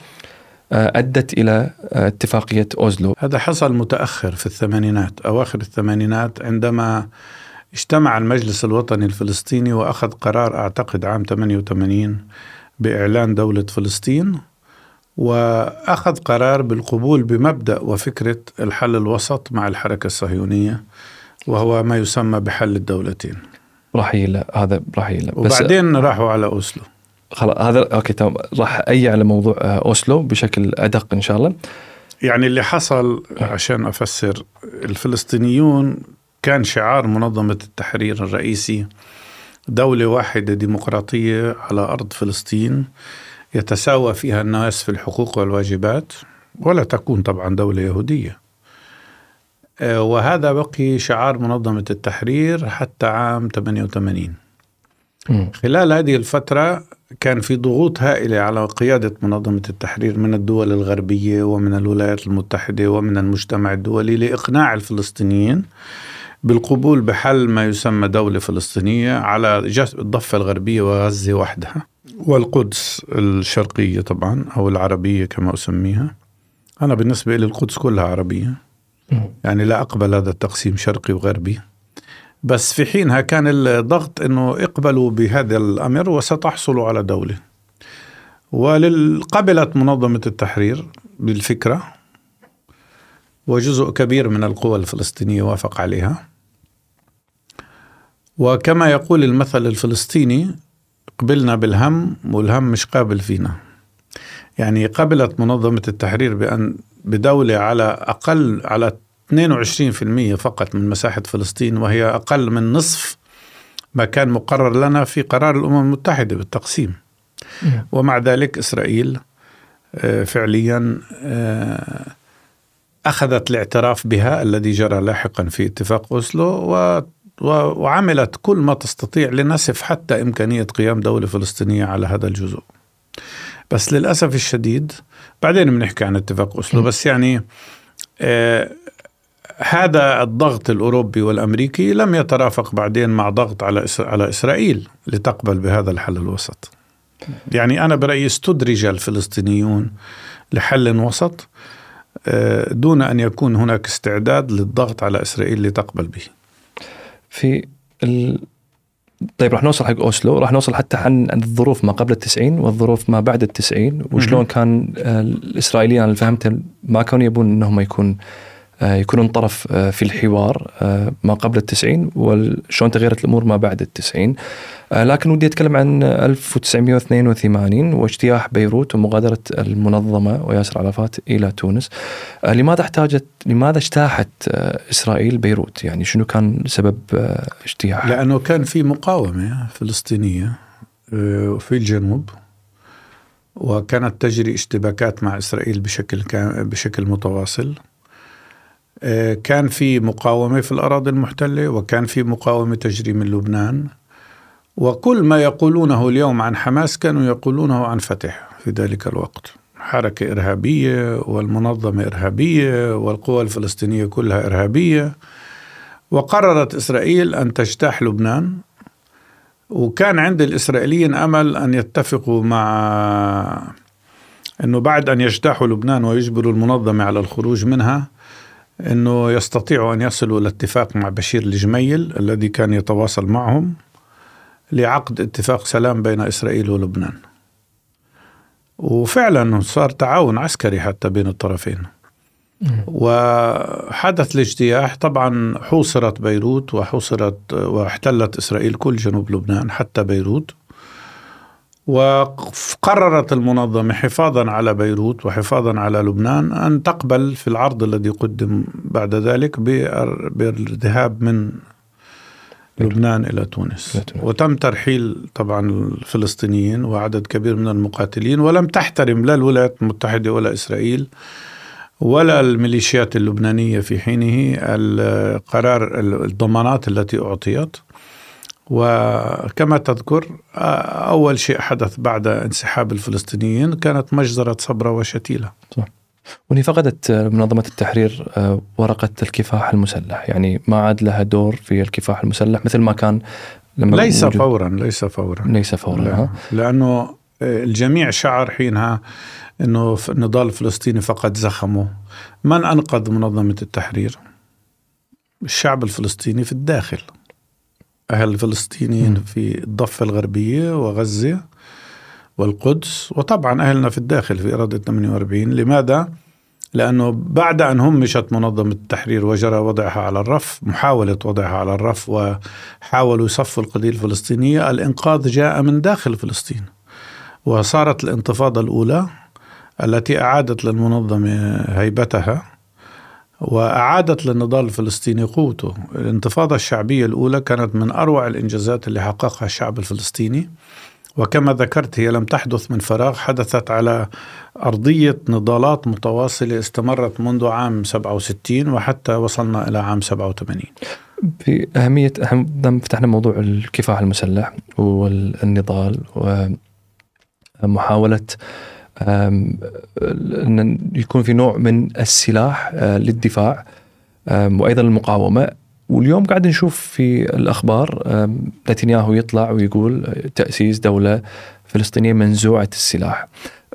أدت إلى اتفاقية أوزلو هذا حصل متأخر في الثمانينات أواخر الثمانينات عندما اجتمع المجلس الوطني الفلسطيني وأخذ قرار أعتقد عام 88 بإعلان دولة فلسطين. وأخذ قرار بالقبول بمبدأ وفكرة الحل الوسط مع الحركة الصهيونية وهو ما يسمى بحل الدولتين. راح هذا راح وبعدين راحوا على أوسلو. خلاص هذا أوكي تمام. راح اي على موضوع آه، أوسلو بشكل أدق إن شاء الله. يعني اللي حصل عشان أفسر الفلسطينيون كان شعار منظمة التحرير الرئيسي دولة واحدة ديمقراطية على أرض فلسطين يتساوى فيها الناس في الحقوق والواجبات ولا تكون طبعا دولة يهودية. آه، وهذا بقي شعار منظمة التحرير حتى عام 88 خلال هذه الفترة كان في ضغوط هائلة على قيادة منظمة التحرير من الدول الغربية ومن الولايات المتحدة ومن المجتمع الدولي لإقناع الفلسطينيين بالقبول بحل ما يسمى دولة فلسطينية على الضفة الغربية وغزة وحدها. والقدس الشرقية طبعا أو العربية كما أسميها. أنا بالنسبة لي القدس كلها عربية. يعني لا أقبل هذا التقسيم شرقي وغربي. بس في حينها كان الضغط أنه اقبلوا بهذا الأمر وستحصلوا على دولة. وقبلت منظمة التحرير بالفكرة وجزء كبير من القوى الفلسطينية وافق عليها. وكما يقول المثل الفلسطيني قبلنا بالهم والهم مش قابل فينا. يعني قبلت منظمة التحرير بأن بدولة على أقل على 22% فقط من مساحة فلسطين وهي أقل من نصف ما كان مقرر لنا في قرار الأمم المتحدة بالتقسيم. ومع ذلك إسرائيل آه، فعليا آه، أخذت الاعتراف بها الذي جرى لاحقا في اتفاق أوسلو وعملت كل ما تستطيع لنسف حتى إمكانية قيام دولة فلسطينية على هذا الجزء. بس للأسف الشديد بعدين بنحكي عن اتفاق أوسلو بس يعني آه هذا الضغط الأوروبي والأمريكي لم يترافق بعدين مع ضغط على على إسرائيل لتقبل بهذا الحل الوسط. يعني أنا برأيي استدرج الفلسطينيون لحل وسط آه، دون أن يكون هناك استعداد للضغط على إسرائيل لتقبل به. في ال... طيب راح نوصل حق أوسلو راح نوصل حتى عن الظروف ما قبل التسعين والظروف ما بعد التسعين وشلون كان الإسرائيليين أنا فهمت ما كانوا يبون إنهم يكون يكونون طرف آه، في الحوار آه، ما قبل التسعين وشلون تغيرت الأمور ما بعد التسعين. لكن ودي أتكلم عن 1982 واجتياح بيروت ومغادرة المنظمة وياسر عرفات إلى تونس. لماذا احتاجت لماذا اجتاحت إسرائيل بيروت؟ يعني شنو كان سبب اجتياح؟ لأنه كان في مقاومة فلسطينية في الجنوب وكانت تجري اشتباكات مع إسرائيل بشكل بشكل متواصل. آه، كان في مقاومة في الأراضي المحتلة وكان في مقاومة تجري من لبنان. وكل ما يقولونه اليوم عن حماس كانوا يقولونه عن فتح في ذلك الوقت. حركة إرهابية والمنظمة إرهابية والقوى الفلسطينية كلها إرهابية. وقررت إسرائيل أن تجتاح لبنان. وكان عند الإسرائيليين أمل أن يتفقوا مع أنه بعد أن يجتاحوا لبنان ويجبروا المنظمة على الخروج منها إنه يستطيعوا أن يصلوا إلى اتفاق مع بشير الجميل الذي كان يتواصل معهم لعقد اتفاق سلام بين إسرائيل ولبنان. وفعلا صار تعاون عسكري حتى بين الطرفين. وحدث الاجتياح طبعا حوصرت بيروت وحوصرت واحتلت إسرائيل كل جنوب لبنان حتى بيروت وقررت المنظمة حفاظا على بيروت وحفاظا على لبنان أن تقبل في العرض الذي قدم بعد ذلك بالذهاب من لبنان إلى تونس. وتم ترحيل طبعا الفلسطينيين وعدد كبير من المقاتلين ولم تحترم لا الولايات المتحدة ولا إسرائيل ولا الميليشيات اللبنانية في حينه. القرار الضمانات التي أعطيت وكما تذكر أول شيء حدث بعد انسحاب الفلسطينيين كانت مجزرة صبرا وشتيلة. صح. وهي فقدت منظمة التحرير ورقة الكفاح المسلح. يعني ما عاد لها دور في الكفاح المسلح مثل ما كان لما ليس فورا ليس فورا. ليس فورا لا. لأنه الجميع شعر حينها أنه النضال الفلسطيني فقد زخمه. من أنقذ منظمة التحرير؟ الشعب الفلسطيني في الداخل. أهل الفلسطينيين في الضفة الغربية وغزة والقدس. وطبعا أهلنا في الداخل في إرادة 48 لماذا؟ لأنه بعد أن همشت منظمة التحرير وجرى وضعها على الرف محاولة وضعها على الرف وحاولوا يصفوا القضية الفلسطينية. الإنقاذ جاء من داخل فلسطين وصارت الانتفاضة الأولى التي أعادت للمنظمة هيبتها. وأعادت للنضال الفلسطيني قوته. الانتفاضة الشعبية الأولى كانت من أروع الإنجازات اللي حققها الشعب الفلسطيني وكما ذكرت هي لم تحدث من فراغ حدثت على أرضية نضالات متواصلة استمرت منذ عام 67 وحتى وصلنا إلى عام 87 في أهمية أهم فتحنا موضوع الكفاح المسلح والنضال ومحاولة أن يكون في نوع من السلاح آه، للدفاع وأيضا المقاومة واليوم قاعد نشوف في الأخبار نتنياهو يطلع ويقول تأسيس دولة فلسطينية منزوعة السلاح.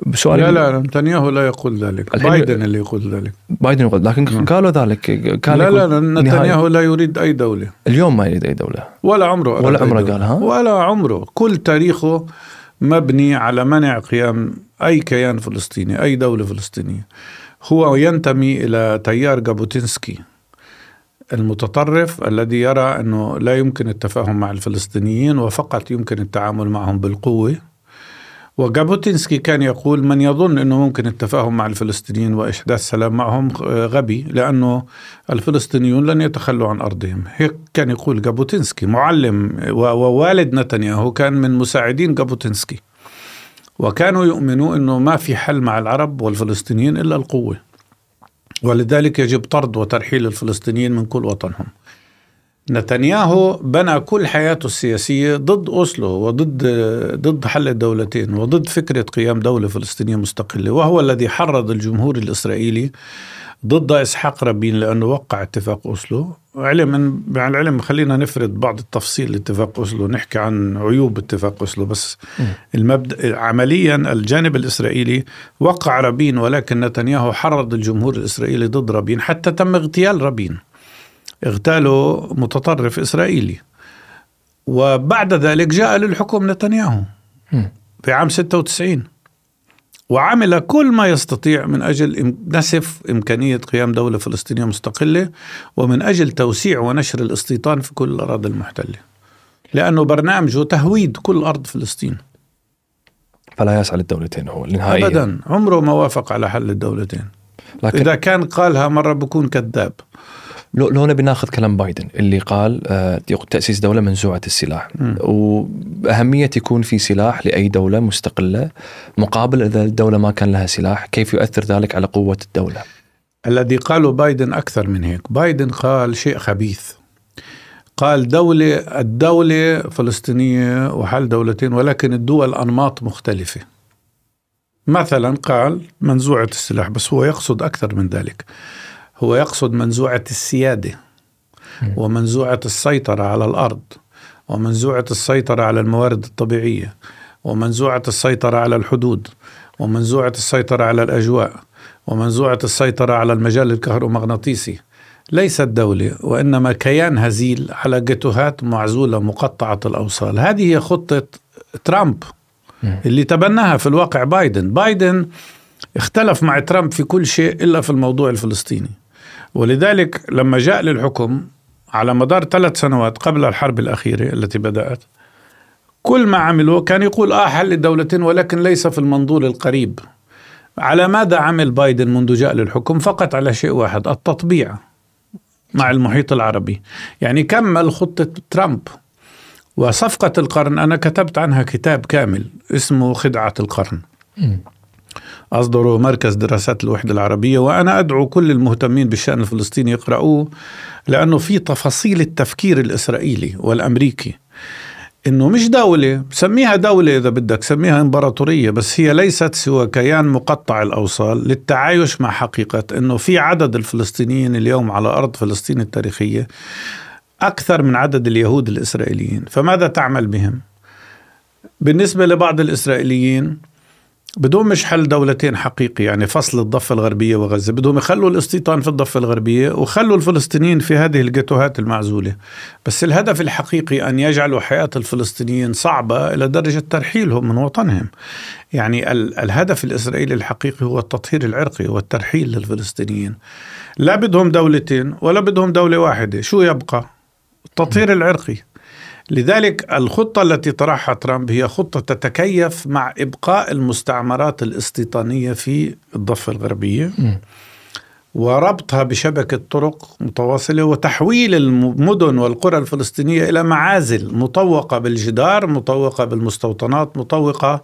بسؤال لا لا نتنياهو لا يقول ذلك. بايدن اللي يقول ذلك. بايدن يقول لكن م. قالوا ذلك كان لا لا نتنياهو لا يريد أي دولة. اليوم ما يريد أي دولة. ولا عمره ولا عمره قالها ولا عمره. كل تاريخه مبني على منع قيام أي كيان فلسطيني أي دولة فلسطينية. هو ينتمي إلى تيار جابوتينسكي المتطرف الذي يرى أنه لا يمكن التفاهم مع الفلسطينيين وفقط يمكن التعامل معهم بالقوة. وجابوتينسكي كان يقول من يظن أنه ممكن التفاهم مع الفلسطينيين وإحداث سلام معهم غبي لأنه الفلسطينيون لن يتخلوا عن أرضهم. هيك كان يقول جابوتينسكي معلم ووالد نتنياهو كان من مساعدين جابوتينسكي. وكانوا يؤمنوا أنه ما في حل مع العرب والفلسطينيين إلا القوة. ولذلك يجب طرد وترحيل الفلسطينيين من كل وطنهم. نتنياهو بنى كل حياته السياسية ضد أوسلو وضد ضد حل الدولتين وضد فكرة قيام دولة فلسطينية مستقلة وهو الذي حرض الجمهور الإسرائيلي ضد إسحاق رابين لأنه وقع اتفاق أوسلو. علم مع العلم خلينا نفرد بعض التفصيل لاتفاق أوسلو نحكي عن عيوب اتفاق أوسلو. بس المبدأ عمليا الجانب الإسرائيلي وقع رابين ولكن نتنياهو حرض الجمهور الإسرائيلي ضد رابين. حتى تم اغتيال رابين. اغتالوا متطرف إسرائيلي. وبعد ذلك جاء للحكم نتنياهو. في عام 96 وعمل كل ما يستطيع من أجل نسف إمكانية قيام دولة فلسطينية مستقلة ومن أجل توسيع ونشر الاستيطان في كل الأراضي المحتلة. لأنه برنامجه تهويد كل أرض فلسطين. فلا يسعى للدولتين هو نهائيا أبدا. عمره ما وافق على حل الدولتين. لكن إذا كان قالها مرة بكون كذاب. لو لو نبي ناخذ كلام بايدن اللي قال آه تأسيس دولة منزوعة السلاح. م. وأهمية يكون في سلاح لأي دولة مستقلة مقابل إذا الدولة ما كان لها سلاح كيف يؤثر ذلك على قوة الدولة؟ الذي قاله بايدن أكثر من هيك. بايدن قال شيء خبيث. قال دولة الدولة فلسطينية وحل دولتين ولكن الدول أنماط مختلفة. مثلا قال منزوعة السلاح بس هو يقصد أكثر من ذلك. هو يقصد منزوعة السيادة ومنزوعة السيطرة على الأرض ومنزوعة السيطرة على الموارد الطبيعية ومنزوعة السيطرة على الحدود ومنزوعة السيطرة على الأجواء ومنزوعة السيطرة على المجال الكهرومغناطيسي. ليست دولة وإنما كيان هزيل على جتوهات معزولة مقطعة الأوصال. هذه هي خطة ترامب اللي تبناها في الواقع بايدن. بايدن اختلف مع ترامب في كل شيء إلا في الموضوع الفلسطيني. ولذلك لما جاء للحكم على مدار ثلاث سنوات قبل الحرب الأخيرة التي بدأت كل ما عملوا كان يقول آه حل الدولتين ولكن ليس في المنظور القريب. على ماذا عمل بايدن منذ جاء للحكم؟ فقط على شيء واحد التطبيع مع المحيط العربي. يعني كمل خطة ترامب. وصفقة القرن أنا كتبت عنها كتاب كامل اسمه خدعة القرن. أصدره مركز دراسات الوحدة العربية وأنا أدعو كل المهتمين بالشأن الفلسطيني يقرأوه لأنه في تفاصيل التفكير الإسرائيلي والأمريكي إنه مش دولة سميها دولة إذا بدك سميها إمبراطورية بس هي ليست سوى كيان مقطع الأوصال للتعايش مع حقيقة إنه في عدد الفلسطينيين اليوم على أرض فلسطين التاريخية أكثر من عدد اليهود الإسرائيليين فماذا تعمل بهم؟ بالنسبة لبعض الإسرائيليين بدهم مش حل دولتين حقيقي يعني فصل الضفة الغربية وغزة. بدهم يخلوا الاستيطان في الضفة الغربية وخلوا الفلسطينيين في هذه الجيتوهات المعزولة. بس الهدف الحقيقي أن يجعلوا حياة الفلسطينيين صعبة إلى درجة ترحيلهم من وطنهم. يعني ال- الهدف الإسرائيلي الحقيقي هو التطهير العرقي والترحيل للفلسطينيين. لا بدهم دولتين ولا بدهم دولة واحدة. شو يبقى؟ التطهير العرقي. لذلك الخطة التي طرحها ترامب هي خطة تتكيف مع إبقاء المستعمرات الاستيطانية في الضفة الغربية وربطها بشبكة طرق متواصلة وتحويل المدن والقرى الفلسطينية إلى معازل مطوقة بالجدار مطوقة بالمستوطنات مطوقة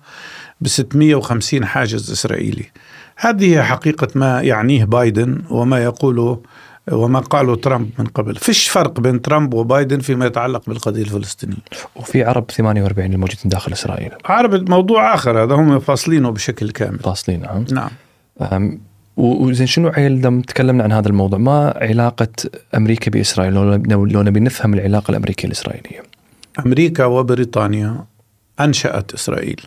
ب 650 حاجز إسرائيلي. هذه حقيقة ما يعنيه بايدن وما يقوله وما قاله ترامب من قبل. فيش فرق بين ترامب وبايدن فيما يتعلق بالقضية الفلسطينية. وفي عرب 48 الموجودين داخل إسرائيل. عرب موضوع آخر هذا هم فاصلينه بشكل كامل. فاصلين نعم. نعم. وزين شنو عيل لما تكلمنا عن هذا الموضوع؟ ما علاقة أمريكا بإسرائيل؟ لو نبي نفهم العلاقة الأمريكية الإسرائيلية. أمريكا وبريطانيا أنشأت إسرائيل.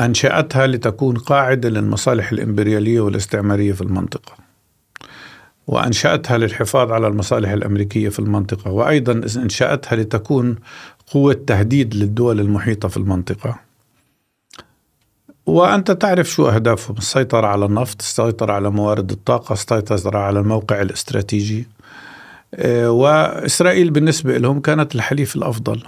أنشأتها لتكون قاعدة للمصالح الإمبريالية والاستعمارية في المنطقة. وأنشأتها للحفاظ على المصالح الأمريكية في المنطقة وأيضا أنشأتها لتكون قوة تهديد للدول المحيطة في المنطقة. وأنت تعرف شو أهدافهم السيطرة على النفط السيطرة على موارد الطاقة السيطرة على الموقع الاستراتيجي. آه، وإسرائيل بالنسبة لهم كانت الحليف الأفضل.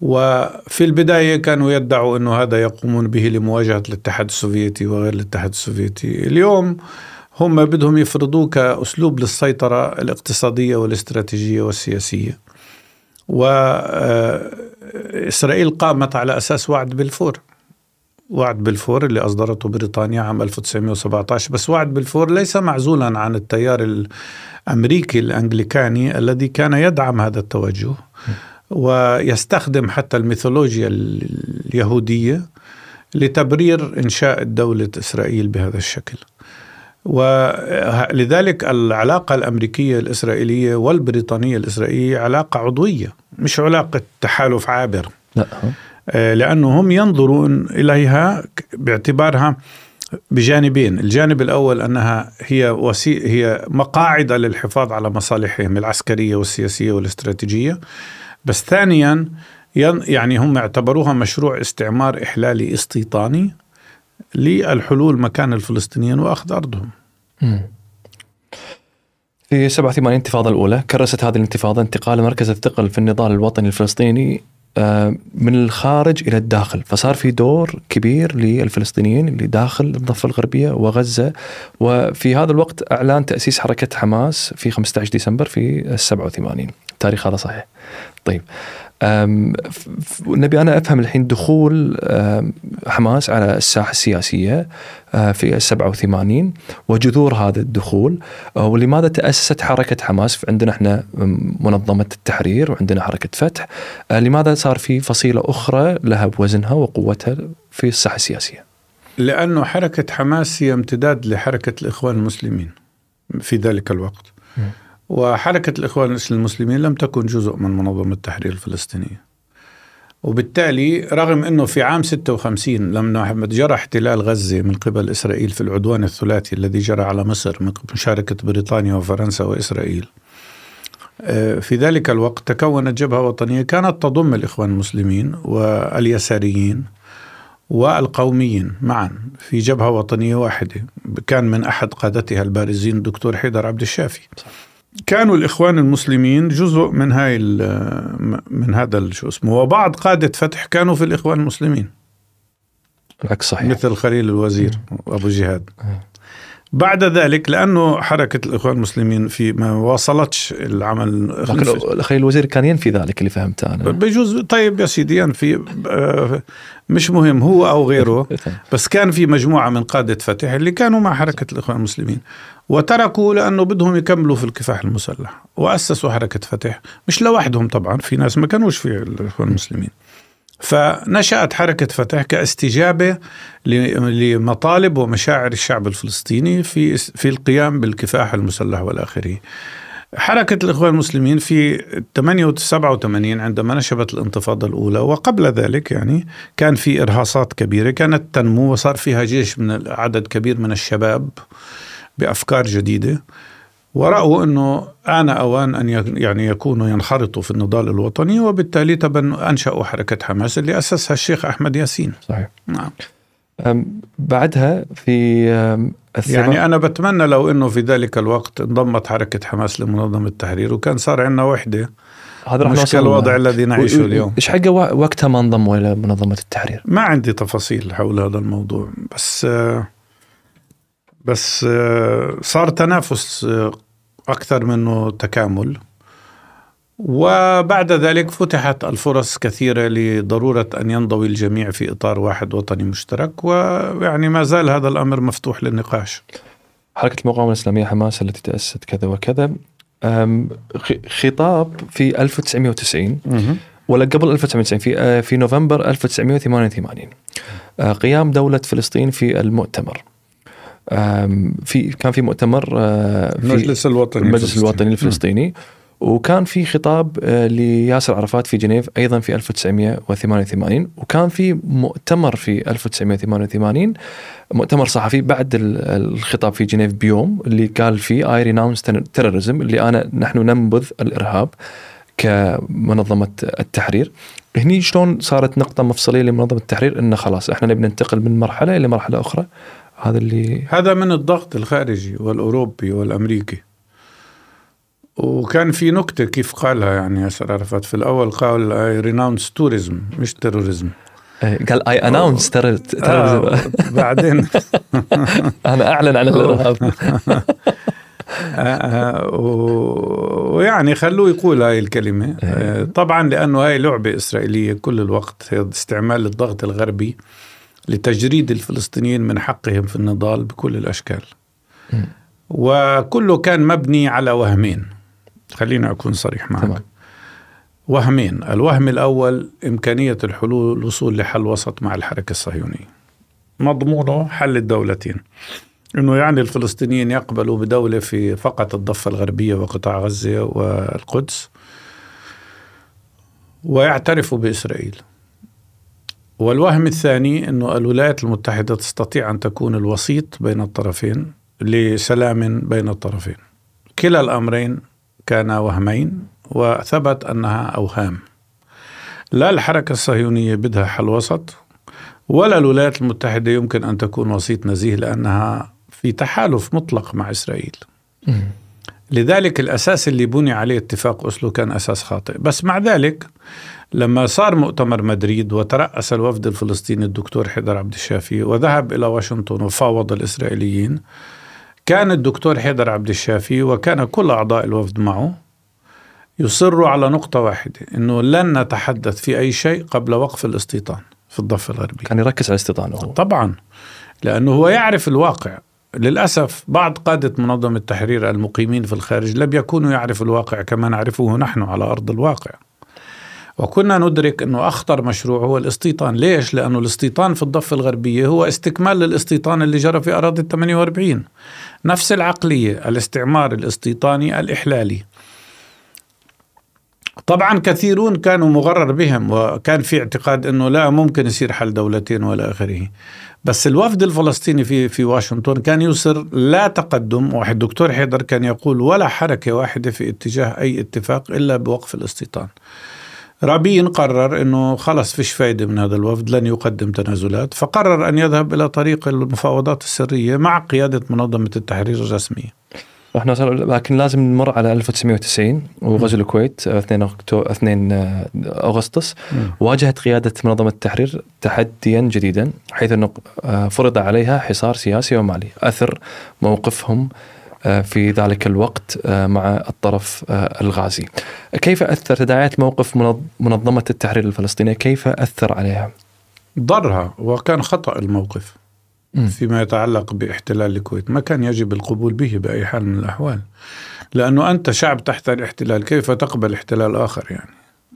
وفي البداية كانوا يدعوا أنه هذا يقومون به لمواجهة الاتحاد السوفيتي وغير الاتحاد السوفيتي. اليوم هم بدهم يفرضوه كأسلوب للسيطرة الاقتصادية والاستراتيجية والسياسية. وإسرائيل قامت على أساس وعد بلفور وعد بلفور اللي أصدرته بريطانيا عام 1917 بس وعد بلفور ليس معزولا عن التيار الأمريكي الأنجليكاني الذي كان يدعم هذا التوجه. ويستخدم حتى الميثولوجيا اليهودية لتبرير إنشاء دولة إسرائيل بهذا الشكل. ولذلك العلاقة الأمريكية الإسرائيلية والبريطانية الإسرائيلية علاقة عضوية مش علاقة تحالف عابر. لا. آه، لأنه هم ينظرون إليها باعتبارها بجانبين. الجانب الأول أنها هي وسي هي مقاعد للحفاظ على مصالحهم العسكرية والسياسية والاستراتيجية. بس ثانيا يعني هم اعتبروها مشروع استعمار إحلالي استيطاني. للحلول مكان الفلسطينيين وأخذ أرضهم. مم. في 87 الانتفاضة الأولى كرست هذه الانتفاضة انتقال مركز الثقل في النضال الوطني الفلسطيني آه، من الخارج إلى الداخل. فصار في دور كبير للفلسطينيين اللي داخل الضفة الغربية وغزة. وفي هذا الوقت أعلان تأسيس حركة حماس في 15 ديسمبر في 87 التاريخ هذا صحيح. طيب. نبي أنا أفهم الحين دخول حماس على الساحة السياسية آه، في 87 وجذور هذا الدخول آه، ولماذا تأسست حركة حماس؟ عندنا إحنا منظمة التحرير وعندنا حركة فتح آه، لماذا صار في فصيلة أخرى لها بوزنها وقوتها في الساحة السياسية؟ لأنه حركة حماس هي امتداد لحركة الإخوان المسلمين في ذلك الوقت. وحركة الإخوان المسلمين لم تكن جزء من منظمة التحرير الفلسطينية. وبالتالي رغم أنه في عام 56 لما جرى احتلال غزة من قبل إسرائيل في العدوان الثلاثي الذي جرى على مصر من مشاركة بريطانيا وفرنسا وإسرائيل. آه، في ذلك الوقت تكونت جبهة وطنية كانت تضم الإخوان المسلمين واليساريين والقوميين معا في جبهة وطنية واحدة كان من أحد قادتها البارزين الدكتور حيدر عبد الشافي. كانوا الإخوان المسلمين جزء من هاي من هذا شو اسمه وبعض قادة فتح كانوا في الإخوان المسلمين. العكس صحيح. مثل خليل الوزير أبو جهاد. بعد ذلك لأنه حركة الإخوان المسلمين في ما واصلتش العمل. لكن خليل الوزير كان ينفي ذلك اللي فهمته أنا. بجوز طيب يا سيدي ينفي. آه، مش مهم هو أو غيره. [laughs] بس كان في مجموعة من قادة فتح اللي كانوا مع حركة الإخوان المسلمين. وتركوا لأنه بدهم يكملوا في الكفاح المسلح. وأسسوا حركة فتح. مش لوحدهم طبعا في ناس ما كانوش في الاخوان المسلمين. فنشأت حركة فتح كاستجابة لمطالب ومشاعر الشعب الفلسطيني في في القيام بالكفاح المسلح والآخره. حركة الإخوان المسلمين في 87 عندما نشبت الانتفاضة الأولى وقبل ذلك يعني كان في إرهاصات كبيرة كانت تنمو وصار فيها جيش من عدد كبير من الشباب. بأفكار جديدة. ورأوا أنه آن أوان أن يعني يكونوا ينخرطوا في النضال الوطني وبالتالي تبن أنشأوا حركة حماس اللي أسسها الشيخ أحمد ياسين. صحيح. نعم. بعدها في يعني أنا بتمنى لو أنه في ذلك الوقت انضمت حركة حماس لمنظمة التحرير وكان صار عندنا وحدة. هذا مش الوضع الذي نعيشه اليوم. إيش حق وقتها ما انضموا إلى منظمة التحرير؟ ما عندي تفاصيل حول هذا الموضوع بس بس صار تنافس أكثر منه تكامل. وبعد ذلك فتحت الفرص كثيرة لضرورة أن ينضوي الجميع في إطار واحد وطني مشترك ويعني ما زال هذا الأمر مفتوح للنقاش. حركة المقاومة الإسلامية حماس التي تأسست كذا وكذا. خطاب في 1990 ولا قبل 1990 في آه، في نوفمبر 1988 آه، قيام دولة فلسطين في المؤتمر. في كان في مؤتمر آه، في المجلس الوطني المجلس الوطني الفلسطيني. وكان في خطاب آه، لياسر عرفات في جنيف أيضا في 1988 وكان في مؤتمر في 1988 مؤتمر صحفي بعد الخطاب في جنيف بيوم اللي قال فيه I renounce terrorism اللي أنا نحن ننبذ الإرهاب كمنظمة التحرير. هني شلون صارت نقطة مفصلية لمنظمة التحرير؟ إنه خلاص إحنا نبي ننتقل من مرحلة إلى مرحلة أخرى. هذا اللي هذا من الضغط الخارجي والأوروبي والأمريكي. وكان في نكتة كيف قالها يعني ياسر عرفات. في الأول قال I renounce tourism مش terrorism إيه، قال I announce terrorism بعدين. [laughs] أنا أعلن عن الإرهاب. [laughs] آه، آه، ويعني خلوه يقول هاي الكلمة. إيه. آه، طبعا لأنه هاي لعبة إسرائيلية كل الوقت استعمال الضغط الغربي. لتجريد الفلسطينيين من حقهم في النضال بكل الأشكال. وكله كان مبني على وهمين. خليني أكون صريح معك. تمام. وهمين، الوهم الأول إمكانية الحلول الوصول لحل وسط مع الحركة الصهيونية. مضمونه حل الدولتين. إنه يعني الفلسطينيين يقبلوا بدولة في فقط الضفة الغربية وقطاع غزة والقدس ويعترفوا بإسرائيل. والوهم الثاني أنه الولايات المتحدة تستطيع أن تكون الوسيط بين الطرفين لسلام بين الطرفين. كلا الأمرين كان وهمين وثبت أنها أوهام. لا الحركة الصهيونية بدها حل وسط ولا الولايات المتحدة يمكن أن تكون وسيط نزيه لأنها في تحالف مطلق مع إسرائيل. لذلك الأساس اللي بني عليه اتفاق أسلو كان أساس خاطئ. بس مع ذلك لما صار مؤتمر مدريد وترأس الوفد الفلسطيني الدكتور حيدر عبد الشافي وذهب إلى واشنطن وفاوض الإسرائيليين كان الدكتور حيدر عبد الشافي وكان كل أعضاء الوفد معه يصروا على نقطة واحدة أنه لن نتحدث في أي شيء قبل وقف الاستيطان في الضفة الغربية. كان يركز على الاستيطان هو. طبعا لأنه هو يعرف الواقع. للأسف بعض قادة منظمة التحرير المقيمين في الخارج لم يكونوا يعرفوا الواقع كما نعرفه نحن على أرض الواقع. وكنا ندرك أنه أخطر مشروع هو الاستيطان. ليش؟ لأنه الاستيطان في الضفة الغربية هو استكمال للاستيطان اللي جرى في أراضي 48 نفس العقلية الاستعمار الاستيطاني الإحلالي. طبعا كثيرون كانوا مغرر بهم وكان في اعتقاد إنه لا ممكن يصير حل دولتين وإلى آخره. بس الوفد الفلسطيني في في واشنطن كان يصر لا تقدم واحد دكتور حيدر كان يقول ولا حركة واحدة في اتجاه أي اتفاق إلا بوقف الاستيطان. رابين قرر إنه خلص فيش فايدة من هذا الوفد لن يقدم تنازلات فقرر أن يذهب إلى طريق المفاوضات السرية مع قيادة منظمة التحرير الرسمية. نوصل لكن لازم نمر على 1990 وغزو الكويت 2 أكتو... 2 أغسطس واجهت قيادة منظمة التحرير تحديا جديدا حيث أنه آه، فرض عليها حصار سياسي ومالي أثر موقفهم آه، في ذلك الوقت آه، مع الطرف الغازي. كيف أثر تداعيات موقف منظمة التحرير الفلسطينية كيف أثر عليها؟ ضرها وكان خطأ الموقف. فيما يتعلق باحتلال الكويت. ما كان يجب القبول به بأي حال من الأحوال. لأنه أنت شعب تحت الاحتلال كيف تقبل احتلال آخر يعني؟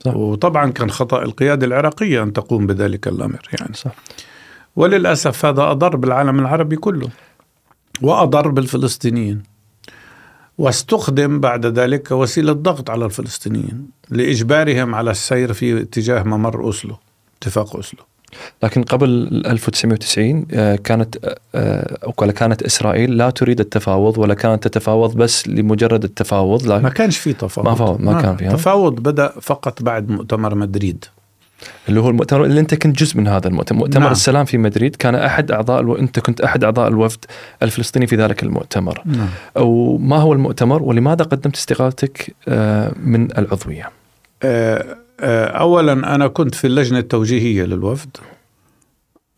صح. وطبعا كان خطأ القيادة العراقية أن تقوم بذلك الأمر يعني. صح. وللأسف هذا أضر بالعالم العربي كله وأضر بالفلسطينيين واستخدم بعد ذلك كوسيلة ضغط على الفلسطينيين لإجبارهم على السير في اتجاه ممر أوسلو اتفاق أوسلو. لكن قبل 1990 آه، كانت آه، ولا كانت إسرائيل لا تريد التفاوض ولا كانت تتفاوض بس لمجرد التفاوض ما كانش في تفاوض. ما, فاوض ما, ما كان في التفاوض بدأ فقط بعد مؤتمر مدريد. اللي هو المؤتمر اللي أنت كنت جزء من هذا المؤتمر. مؤتمر نعم. السلام في مدريد كان أحد أعضاء ألو... أنت كنت أحد أعضاء الوفد الفلسطيني في ذلك المؤتمر. نعم. أو ما هو المؤتمر ولماذا قدمت استقالتك آه، من العضوية؟ أه آه، اولا أنا كنت في اللجنة التوجيهية للوفد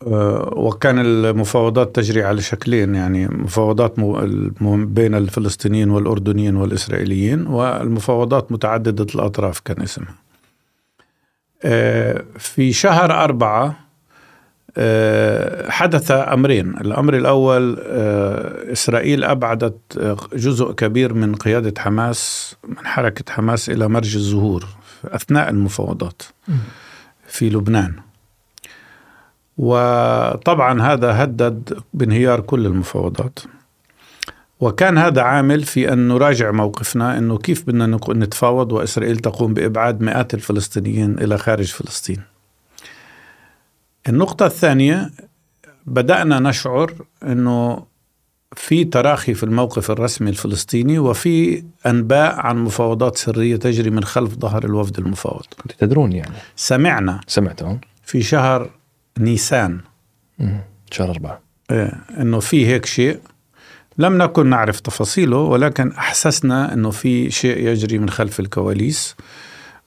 آه، وكان المفاوضات تجري على شكلين يعني مفاوضات بين الفلسطينيين والأردنيين والإسرائيليين والمفاوضات متعددة الأطراف كان اسمها. آه، في شهر أربعة حدث أمرين الأمر الأول إسرائيل أبعدت جزء كبير من قيادة حماس من حركة حماس إلى مرج الزهور أثناء المفاوضات في لبنان وطبعا هذا هدد بانهيار كل المفاوضات وكان هذا عامل في أن نراجع موقفنا إنه كيف بدنا نتفاوض وإسرائيل تقوم بإبعاد مئات الفلسطينيين إلى خارج فلسطين. النقطة الثانية بدأنا نشعر إنه في تراخي في الموقف الرسمي الفلسطيني وفي أنباء عن مفاوضات سرية تجري من خلف ظهر الوفد المفاوض. كنت تدرون يعني؟ سمعنا. سمعتوا في شهر نيسان. شهر أربعة. إيه إنه في هيك شيء. لم نكن نعرف تفاصيله ولكن أحسسنا إنه في شيء يجري من خلف الكواليس.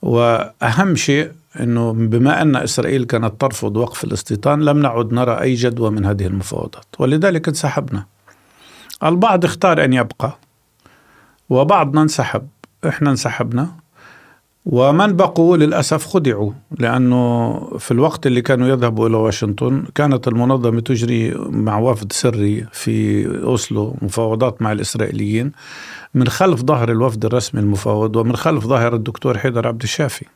وأهم شيء إنه بما أن إسرائيل كانت ترفض وقف الاستيطان لم نعد نرى أي جدوى من هذه المفاوضات. ولذلك انسحبنا. البعض اختار أن يبقى وبعضنا انسحب إحنا انسحبنا. ومن بقوا للأسف خدعوا لأنه في الوقت اللي كانوا يذهبوا إلى واشنطن كانت المنظمة تجري مع وفد سري في أوسلو مفاوضات مع الإسرائيليين من خلف ظهر الوفد الرسمي المفاوض ومن خلف ظهر الدكتور حيدر عبد الشافي.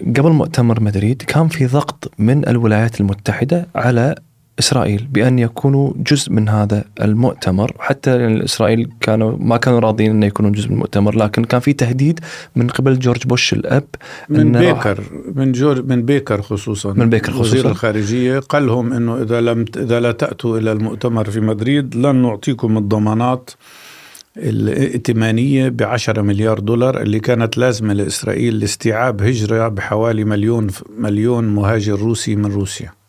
قبل مؤتمر مدريد كان في ضغط من الولايات المتحدة على إسرائيل بأن يكونوا جزء من هذا المؤتمر. حتى إسرائيل كانوا ما كانوا راضيين انه يكونوا جزء من المؤتمر لكن كان في تهديد من قبل جورج بوش الأب من بيكر من جورج من بيكر خصوصا. من بيكر خصوصا. وزير الخارجية قال لهم إنه إذا لم إذا لا تأتوا إلى المؤتمر في مدريد لن نعطيكم الضمانات الائتمانية بعشرة مليار دولار اللي كانت لازمة لإسرائيل لاستيعاب هجرة بحوالي مليون مليون مهاجر روسي من روسيا.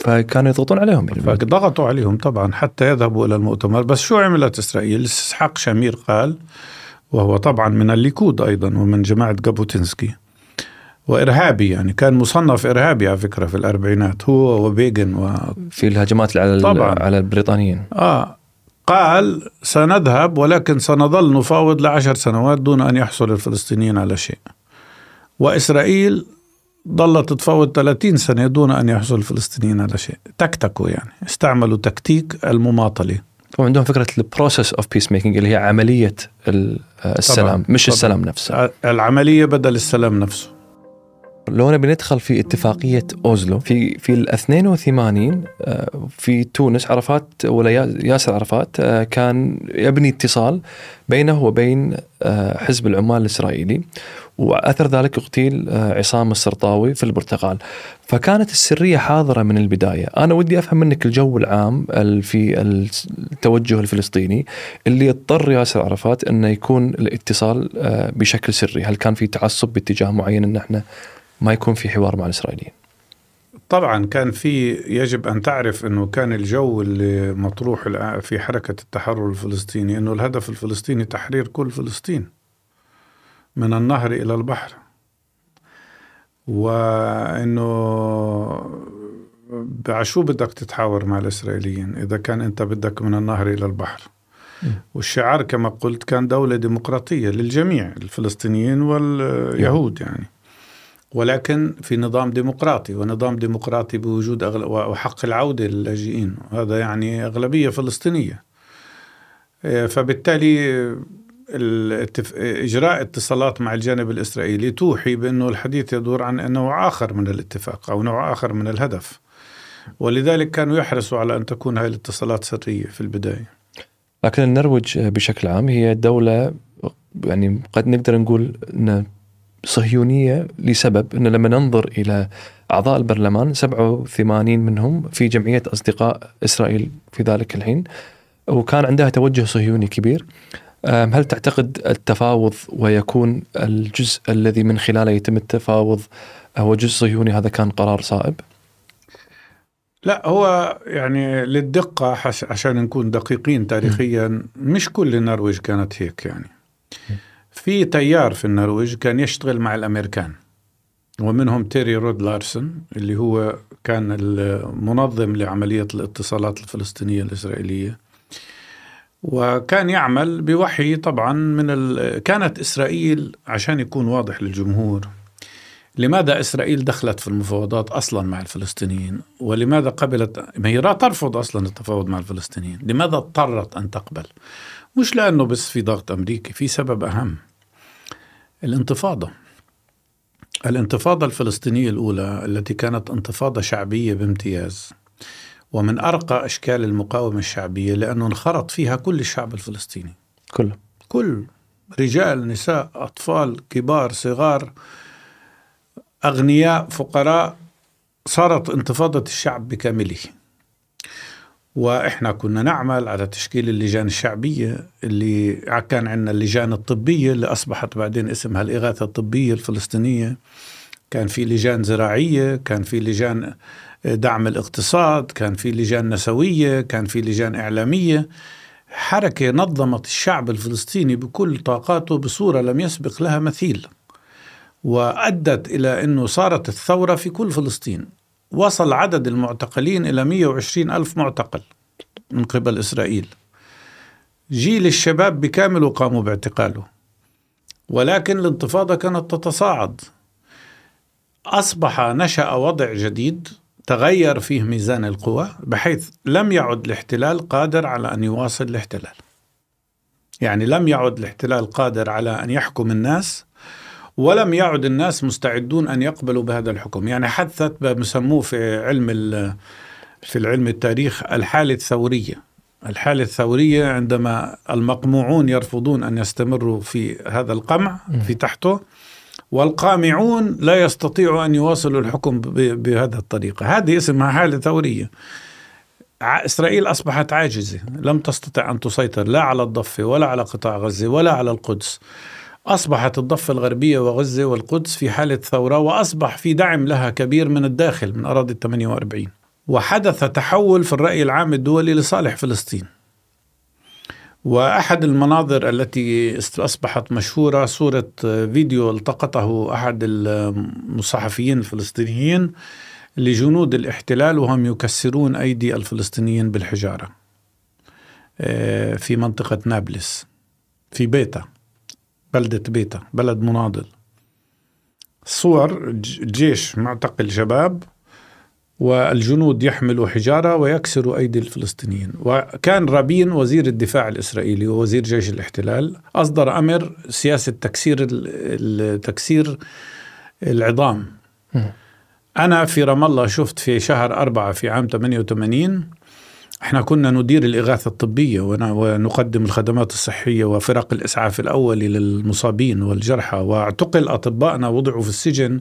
فكانوا يضغطون عليهم يعني. فضغطوا عليهم طبعا حتى يذهبوا إلى المؤتمر. بس شو عملت إسرائيل؟ إسحاق شامير قال وهو طبعا من الليكود أيضا ومن جماعة جابوتينسكي وإرهابي يعني كان مصنف إرهابي على فكرة في الأربعينات هو وبيجن و في الهجمات على طبعا. على البريطانيين. آه قال سنذهب ولكن سنظل نفاوض لعشر سنوات دون أن يحصل الفلسطينيين على شيء. وإسرائيل ظلت تتفاوض 30 سنة دون أن يحصل الفلسطينيين على شيء. تكتكوا يعني. استعملوا تكتيك المماطلة. وعندهم فكرة ال process of peace making اللي هي عملية السلام طبعًا مش طبعًا. السلام نفسه. العملية بدل السلام نفسه. لو نبي ندخل في اتفاقية أوسلو في في ال 82 آه، في تونس عرفات ولا ياسر عرفات آه، كان يبني اتصال بينه وبين آه، حزب العمال الإسرائيلي وأثر ذلك اغتيل عصام السرطاوي في البرتغال. فكانت السرية حاضرة من البداية. أنا ودي أفهم منك الجو العام في التوجه الفلسطيني اللي اضطر ياسر عرفات إنه يكون الاتصال بشكل سري. هل كان في تعصب باتجاه معين إن إحنا ما يكون في حوار مع الإسرائيليين. طبعا كان في يجب أن تعرف إنه كان الجو اللي مطروح في حركة التحرر الفلسطيني إنه الهدف الفلسطيني تحرير كل فلسطين من النهر إلى البحر. وإنه شو بدك تتحاور مع الإسرائيليين؟ إذا كان أنت بدك من النهر إلى البحر. والشعار كما قلت كان دولة ديمقراطية للجميع الفلسطينيين واليهود يعني. ولكن في نظام ديمقراطي ونظام ديمقراطي بوجود أغل... وحق العودة للاجئين. هذا يعني أغلبية فلسطينية. آه، فبالتالي الاتف... إجراء اتصالات مع الجانب الإسرائيلي توحي بأنه الحديث يدور عن نوع آخر من الاتفاق أو نوع آخر من الهدف. ولذلك كانوا يحرصوا على أن تكون هذه الاتصالات سرية في البداية. لكن النرويج بشكل عام هي دولة يعني قد نقدر نقول أن صهيونية لسبب أنه لما ننظر إلى أعضاء البرلمان 87 منهم في جمعية أصدقاء إسرائيل في ذلك الحين وكان عندها توجه صهيوني كبير. هل تعتقد التفاوض ويكون الجزء الذي من خلاله يتم التفاوض هو جزء صهيوني هذا كان قرار صائب؟ لا هو يعني للدقة عشان نكون دقيقين تاريخيا مش كل النرويج كانت هيك يعني. في تيار في النرويج كان يشتغل مع الأمريكان ومنهم تيري رود لارسون اللي هو كان المنظم لعملية الاتصالات الفلسطينية الإسرائيلية. وكان يعمل بوحي طبعا من ال... كانت إسرائيل عشان يكون واضح للجمهور لماذا إسرائيل دخلت في المفاوضات أصلا مع الفلسطينيين ولماذا قبلت ما هي ترفض أصلا التفاوض مع الفلسطينيين لماذا اضطرت أن تقبل؟ مش لأنه بس في ضغط أمريكي في سبب أهم. الانتفاضة. الانتفاضة الفلسطينية الأولى التي كانت انتفاضة شعبية بامتياز ومن أرقى أشكال المقاومة الشعبية لأنه انخرط فيها كل الشعب الفلسطيني. كله كل. رجال نساء أطفال كبار صغار أغنياء فقراء صارت انتفاضة الشعب بكامله. وإحنا كنا نعمل على تشكيل اللجان الشعبية اللي كان عندنا اللجان الطبية اللي أصبحت بعدين اسمها الإغاثة الطبية الفلسطينية. كان في لجان زراعية كان في لجان دعم الاقتصاد كان في لجان نسوية كان في لجان إعلامية. حركة نظمت الشعب الفلسطيني بكل طاقاته بصورة لم يسبق لها مثيل وأدت إلى أنه صارت الثورة في كل فلسطين. وصل عدد المعتقلين إلى 120 ألف معتقل من قبل إسرائيل. جيل الشباب بكامله قاموا باعتقاله ولكن الانتفاضة كانت تتصاعد. أصبح نشأ وضع جديد تغير فيه ميزان القوى بحيث لم يعد الاحتلال قادر على أن يواصل الاحتلال. يعني لم يعد الاحتلال قادر على أن يحكم الناس ولم يعد الناس مستعدون أن يقبلوا بهذا الحكم. يعني حدثت بسموه في علم في العلم التاريخ الحالة الثورية. الحالة الثورية عندما المقموعون يرفضون أن يستمروا في هذا القمع في تحته والقامعون لا يستطيعوا أن يواصلوا الحكم بهذه الطريقة هذه اسمها حالة ثورية. إسرائيل أصبحت عاجزة. لم تستطع أن تسيطر لا على الضفة ولا على قطاع غزة ولا على القدس. أصبحت الضفة الغربية وغزة والقدس في حالة ثورة وأصبح في دعم لها كبير من الداخل من أراضي 48 وحدث تحول في الرأي العام الدولي لصالح فلسطين. وأحد المناظر التي أصبحت مشهورة صورة فيديو التقطه أحد الصحفيين الفلسطينيين لجنود الاحتلال وهم يكسرون أيدي الفلسطينيين بالحجارة آه، في منطقة نابلس في بيتا. بلدة بيتا بلد مناضل. صور الجيش معتقل شباب والجنود يحملوا حجارة ويكسروا أيدي الفلسطينيين. وكان رابين وزير الدفاع الإسرائيلي ووزير جيش الاحتلال أصدر أمر سياسة تكسير تكسير العظام. أنا في رام الله شفت في شهر أربعة في عام 88 إحنا كنا ندير الإغاثة الطبية ونقدم الخدمات الصحية وفرق الإسعاف الأولي للمصابين والجرحى. واعتقل أطبائنا وضعوا في السجن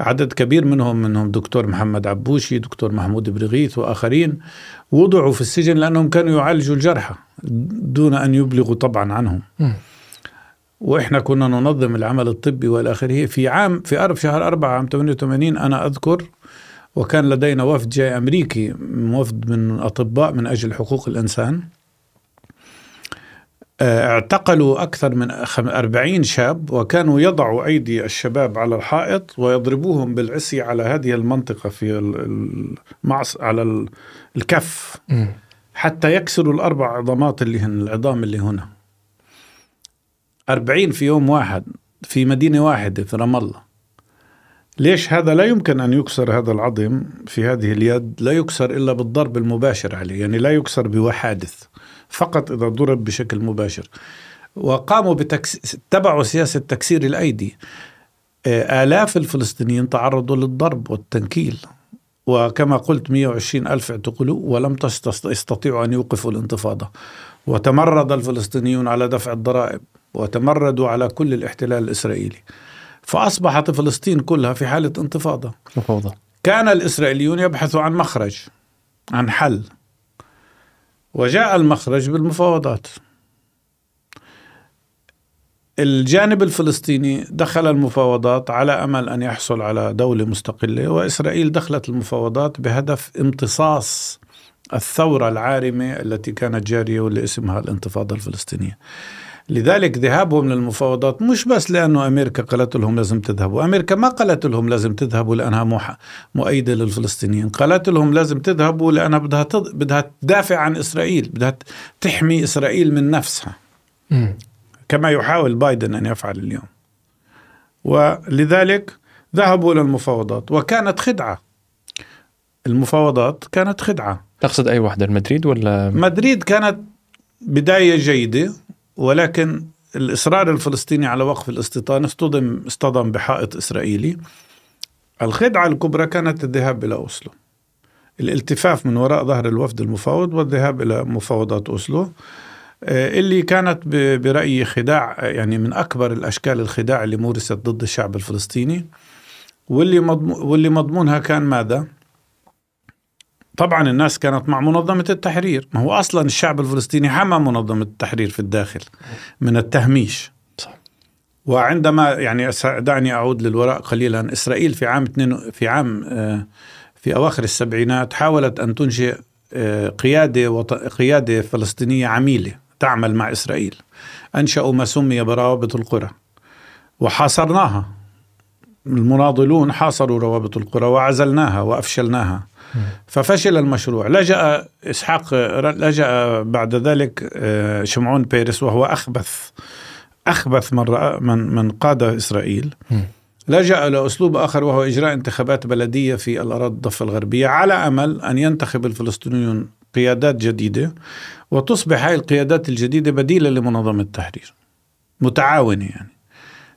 عدد كبير منهم منهم دكتور محمد عبوشي دكتور محمود برغيث وآخرين وضعوا في السجن لأنهم كانوا يعالجوا الجرحى دون أن يبلغوا طبعا عنهم. وإحنا كنا ننظم العمل الطبي والى اخره في عام في شهر 4 عام 88 أنا أذكر وكان لدينا وفد جاي أمريكي وفد من أطباء من أجل حقوق الإنسان. آه، اعتقلوا أكثر من أربعين شاب وكانوا يضعوا أيدي الشباب على الحائط ويضربوهم بالعصي على هذه المنطقة في المعص على الكف حتى يكسروا الأربع عظمات اللي هن العظام اللي هنا. أربعين في يوم واحد في مدينة واحدة في رام الله. ليش هذا لا يمكن أن يكسر هذا العظم في هذه اليد؟ لا يكسر إلا بالضرب المباشر عليه يعني لا يكسر بوحادث فقط إذا ضرب بشكل مباشر. وقاموا بتكس... اتبعوا سياسة تكسير الأيدي. آه، آلاف الفلسطينيين تعرضوا للضرب والتنكيل. وكما قلت 120 ألف اعتقلوا ولم يستطيعوا أن يوقفوا الانتفاضة. وتمرد الفلسطينيون على دفع الضرائب. وتمردوا على كل الاحتلال الإسرائيلي. فأصبحت فلسطين كلها في حالة انتفاضة مفوضة. كان الإسرائيليون يبحثوا عن مخرج عن حل وجاء المخرج بالمفاوضات الجانب الفلسطيني دخل المفاوضات على أمل أن يحصل على دولة مستقلة وإسرائيل دخلت المفاوضات بهدف امتصاص الثورة العارمة التي كانت جارية واللي اسمها الانتفاضة الفلسطينية. لذلك ذهابهم للمفاوضات مش بس لأنه أمريكا قالت لهم لازم تذهبوا، أمريكا ما قالت لهم لازم تذهبوا لأنها مؤيدة للفلسطينيين، قالت لهم لازم تذهبوا لأنها بدها بدها تدافع عن إسرائيل، بدها تحمي إسرائيل من نفسها. م. كما يحاول بايدن أن يفعل اليوم. ولذلك ذهبوا للمفاوضات وكانت خدعة. المفاوضات كانت خدعة. تقصد أي واحدة مدريد ولا مدريد كانت بداية جيدة ولكن الإصرار الفلسطيني على وقف الاستيطان اصطدم اصطدم بحائط إسرائيلي. الخدعة الكبرى كانت الذهاب إلى أوسلو. الالتفاف من وراء ظهر الوفد المفاوض والذهاب إلى مفاوضات أوسلو آه، اللي كانت برأيي خداع يعني من أكبر الأشكال الخداع اللي مورست ضد الشعب الفلسطيني. واللي واللي مضمونها كان ماذا؟ طبعا الناس كانت مع منظمة التحرير. ما هو أصلا الشعب الفلسطيني حمى منظمة التحرير في الداخل من التهميش. صح. وعندما يعني دعني أعود للوراء قليلا. إسرائيل في عام في عام آه، في أواخر السبعينات حاولت أن تنشئ آه، قيادة قيادة فلسطينية عميلة تعمل مع إسرائيل. أنشأوا ما سمي بروابط القرى وحاصرناها. المناضلون حاصروا روابط القرى وعزلناها وأفشلناها. ففشل المشروع. لجأ إسحاق لجأ بعد ذلك آه، شمعون بيرس وهو أخبث أخبث من من من قاد إسرائيل. لجأ لأسلوب آخر وهو إجراء انتخابات بلدية في الأراضي الضفة الغربية على أمل أن ينتخب الفلسطينيون قيادات جديدة وتصبح هذه القيادات الجديدة بديلة لمنظمة التحرير. متعاونة يعني.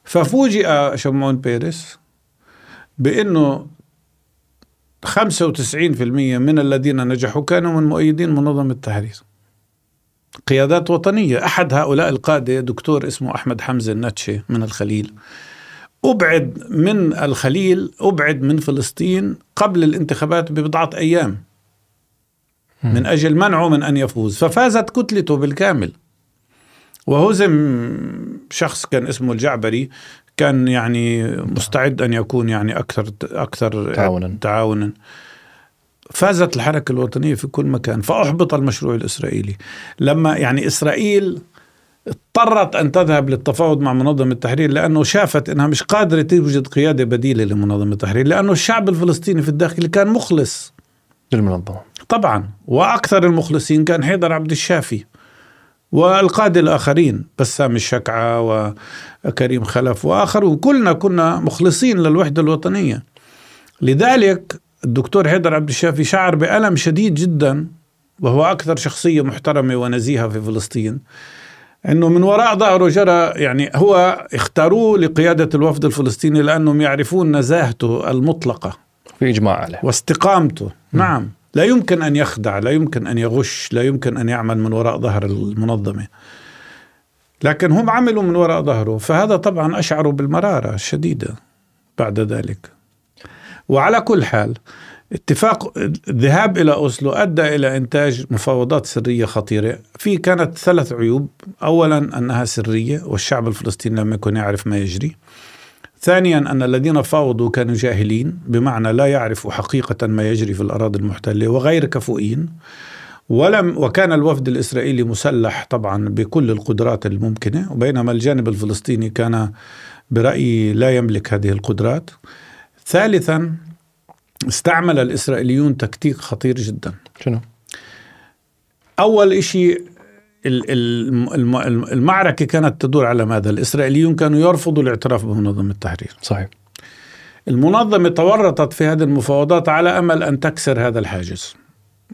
ففوجئ شمعون بيرس بأنه 95% من الذين نجحوا كانوا من مؤيدين منظمة التحرير. قيادات وطنية. أحد هؤلاء القادة دكتور اسمه أحمد حمزة النتشي من الخليل. أبعد من الخليل أبعد من فلسطين قبل الانتخابات ببضعة أيام. من أجل منعه من أن يفوز. ففازت كتلته بالكامل. وهزم شخص كان اسمه الجعبري كان يعني مستعد أن يكون يعني أكثر أكثر تعاونا. تعاونا. فازت الحركة الوطنية في كل مكان فأحبط المشروع الإسرائيلي. لما يعني إسرائيل اضطرت أن تذهب للتفاوض مع منظمة التحرير لأنه شافت إنها مش قادرة توجد قيادة بديلة لمنظمة التحرير لأنه الشعب الفلسطيني في الداخل كان مخلص. للمنظمة. طبعا وأكثر المخلصين كان حيدر عبد الشافي. والقادة الآخرين بسام الشكعة وكريم خلف وآخرون. كلنا كنا مخلصين للوحدة الوطنية. لذلك الدكتور حيدر عبد الشافي شعر بألم شديد جدا وهو أكثر شخصية محترمة ونزيهة في فلسطين إنه من وراء ظهره جرى يعني هو اختاروه لقيادة الوفد الفلسطيني لأنهم يعرفون نزاهته المطلقة في إجماع عليه. واستقامته. م. نعم. لا يمكن أن يخدع لا يمكن أن يغش لا يمكن أن يعمل من وراء ظهر المنظمة. لكن هم عملوا من وراء ظهره فهذا طبعا اشعروا بالمرارة الشديدة بعد ذلك. وعلى كل حال اتفاق الذهاب إلى أوسلو أدى إلى إنتاج مفاوضات سرية خطيرة. في كانت ثلاث عيوب. اولا أنها سرية والشعب الفلسطيني لم يكن يعرف ما يجري. ثانيا أن الذين فاوضوا كانوا جاهلين بمعنى لا يعرفوا حقيقة ما يجري في الأراضي المحتلة وغير كفؤين. ولم وكان الوفد الإسرائيلي مسلح طبعا بكل القدرات الممكنة وبينما الجانب الفلسطيني كان برأيي لا يملك هذه القدرات. ثالثا استعمل الإسرائيليون تكتيك خطير جدا. شنو؟ أول شيء المعركة كانت تدور على ماذا؟ الإسرائيليون كانوا يرفضوا الاعتراف بمنظمة التحرير. صحيح. المنظمة تورطت في هذه المفاوضات على أمل أن تكسر هذا الحاجز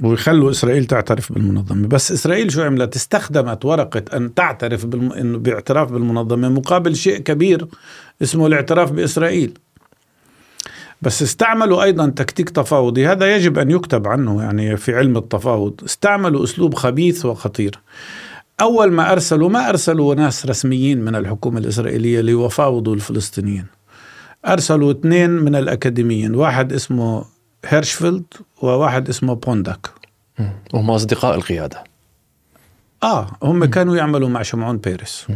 ويخلوا إسرائيل تعترف بالمنظمة. بس إسرائيل شو عملت؟ استخدمت ورقة أن تعترف بالم... باعتراف بالمنظمة مقابل شيء كبير اسمه الاعتراف بإسرائيل. بس استعملوا أيضا تكتيك تفاوضي هذا يجب أن يكتب عنه يعني في علم التفاوض. استعملوا أسلوب خبيث وخطير. أول ما أرسلوا ما أرسلوا ناس رسميين من الحكومة الإسرائيلية ليفاوضوا الفلسطينيين. أرسلوا اثنين من الأكاديميين واحد اسمه هيرشفيلد وواحد اسمه بوندك وهم أصدقاء القيادة. آه هم كانوا يعملوا مع شمعون بيرس.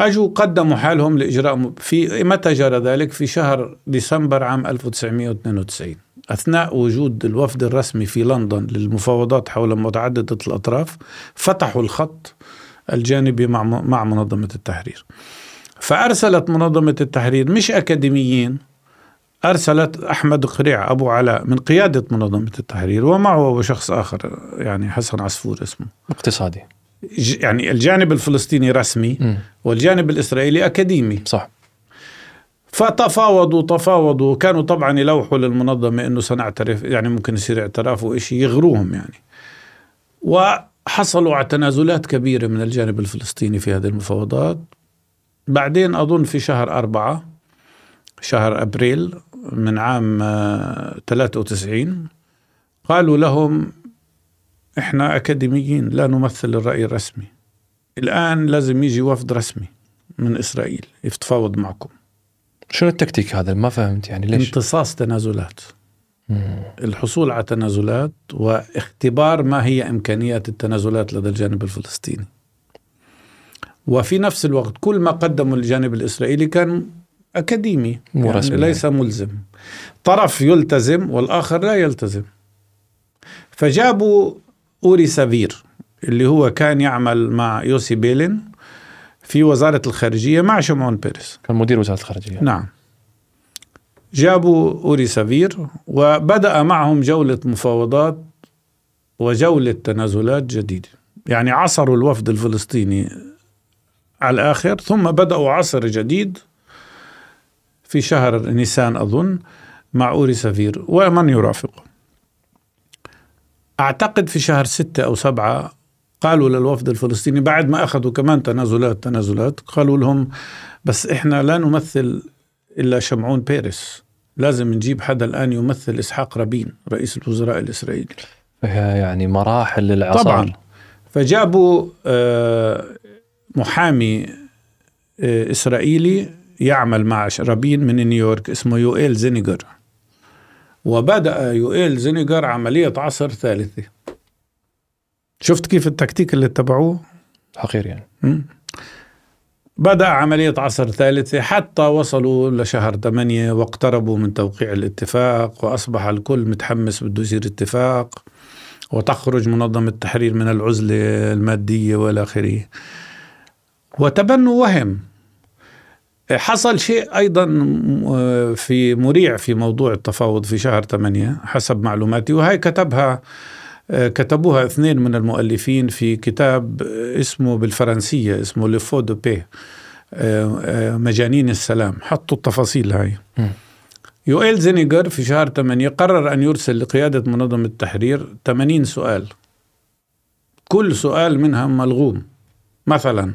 اجوا قدموا حالهم لإجراء في متى جرى ذلك؟ في شهر ديسمبر عام 1992 أثناء وجود الوفد الرسمي في لندن للمفاوضات حول متعددة الأطراف فتحوا الخط الجانبي مع مع منظمة التحرير. فأرسلت منظمة التحرير مش أكاديميين أرسلت أحمد قريع أبو علاء من قيادة منظمة التحرير ومعه شخص آخر يعني حسن عصفور اسمه اقتصادي يعني الجانب الفلسطيني رسمي م. والجانب الإسرائيلي أكاديمي. صح. فتفاوضوا تفاوضوا. كانوا طبعا يلوحوا للمنظمة أنه سنعترف يعني ممكن يصير اعتراف وإشي يغروهم يعني. وحصلوا على تنازلات كبيرة من الجانب الفلسطيني في هذه المفاوضات. بعدين أظن في شهر أربعة شهر أبريل من عام 93 آه، قالوا لهم إحنا أكاديميين لا نمثل الرأي الرسمي. الآن لازم يجي وفد رسمي من إسرائيل يتفاوض معكم. شنو التكتيك هذا؟ ما فهمت يعني ليش؟ امتصاص تنازلات. مم. الحصول على تنازلات واختبار ما هي إمكانيات التنازلات لدى الجانب الفلسطيني. وفي نفس الوقت كل ما قدمه الجانب الإسرائيلي كان أكاديمي يعني ليس ملزم. طرف يلتزم والآخر لا يلتزم. فجابوا أوري سافير اللي هو كان يعمل مع يوسي بيلين في وزارة الخارجية مع شمعون بيرس كان مدير وزارة الخارجية. نعم. جابوا أوري سافير وبدأ معهم جولة مفاوضات وجولة تنازلات جديدة. يعني عصروا الوفد الفلسطيني على الآخر ثم بدأوا عصر جديد في شهر نيسان أظن مع أوري سافير. ومن يرافقه؟ أعتقد في شهر ستة أو سبعة قالوا للوفد الفلسطيني بعد ما أخذوا كمان تنازلات تنازلات قالوا لهم بس إحنا لا نمثل إلا شمعون بيرس. لازم نجيب حدا الآن يمثل إسحاق رابين رئيس الوزراء الإسرائيلي. يعني مراحل للعصار طبعا. فجابوا آه، محامي آه، إسرائيلي يعمل مع رابين من نيويورك اسمه يوئيل زينيجر. وبدأ يوئيل زينيجر عملية عصر ثالثة شفت كيف التكتيك اللي اتبعوه حقير يعني. بدأ عملية عصر ثالثة حتى وصلوا لشهر ثمانية واقتربوا من توقيع الاتفاق وأصبح الكل متحمس بده يصير اتفاق وتخرج منظمة التحرير من العزلة المادية والى آخره. وتبنوا وهم حصل شيء أيضا آه، في مريع في موضوع التفاوض في شهر 8 حسب معلوماتي وهي كتبها آه، كتبوها اثنين من المؤلفين في كتاب اسمه بالفرنسية اسمه Les fous de la paix مجانين السلام. حطوا التفاصيل هاي. يوئيل زينجر في شهر 8 قرر أن يرسل لقيادة منظمة التحرير 80 سؤال. كل سؤال منها ملغوم. مثلا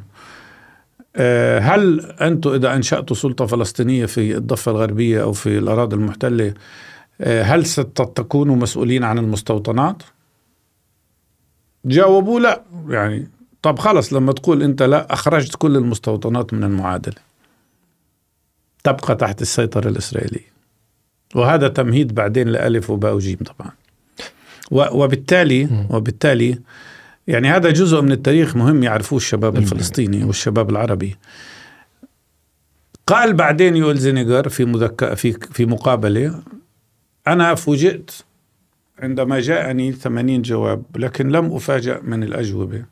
هل أنتم إذا أنشأتوا سلطة فلسطينية في الضفة الغربية أو في الأراضي المحتلة آه، هل ستكونوا مسؤولين عن المستوطنات؟ جاوبوا لا يعني طب خلص لما تقول أنت لا أخرجت كل المستوطنات من المعادلة تبقى تحت السيطرة الإسرائيلية. وهذا تمهيد بعدين لألف وباء وجيم طبعا. وبالتالي وبالتالي يعني هذا جزء من التاريخ مهم يعرفوه الشباب الفلسطيني والشباب العربي. قال بعدين يقول زينيجر في مذك... في في مقابلة أنا فوجئت عندما جاءني 80 جواب لكن لم أفاجأ من الأجوبة.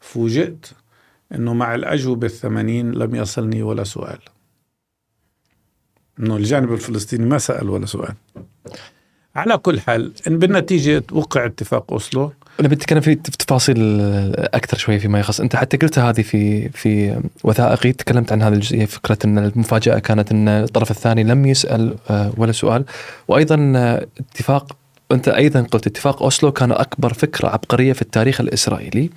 فوجئت إنه مع الأجوبة الثمانين لم يصلني ولا سؤال. إنه الجانب الفلسطيني ما سأل ولا سؤال. على كل حال إن بالنتيجة وقع اتفاق أوسلو أنا بدي أتكلم في تفاصيل أكثر شوي فيما يخص أنت حتى قلتها هذه في في وثائقي تكلمت عن هذه الجزئية فكرة أن المفاجأة كانت أن الطرف الثاني لم يسأل آه، ولا سؤال وأيضا آه، اتفاق أنت أيضا قلت اتفاق أوسلو كان أكبر فكرة عبقرية في التاريخ الإسرائيلي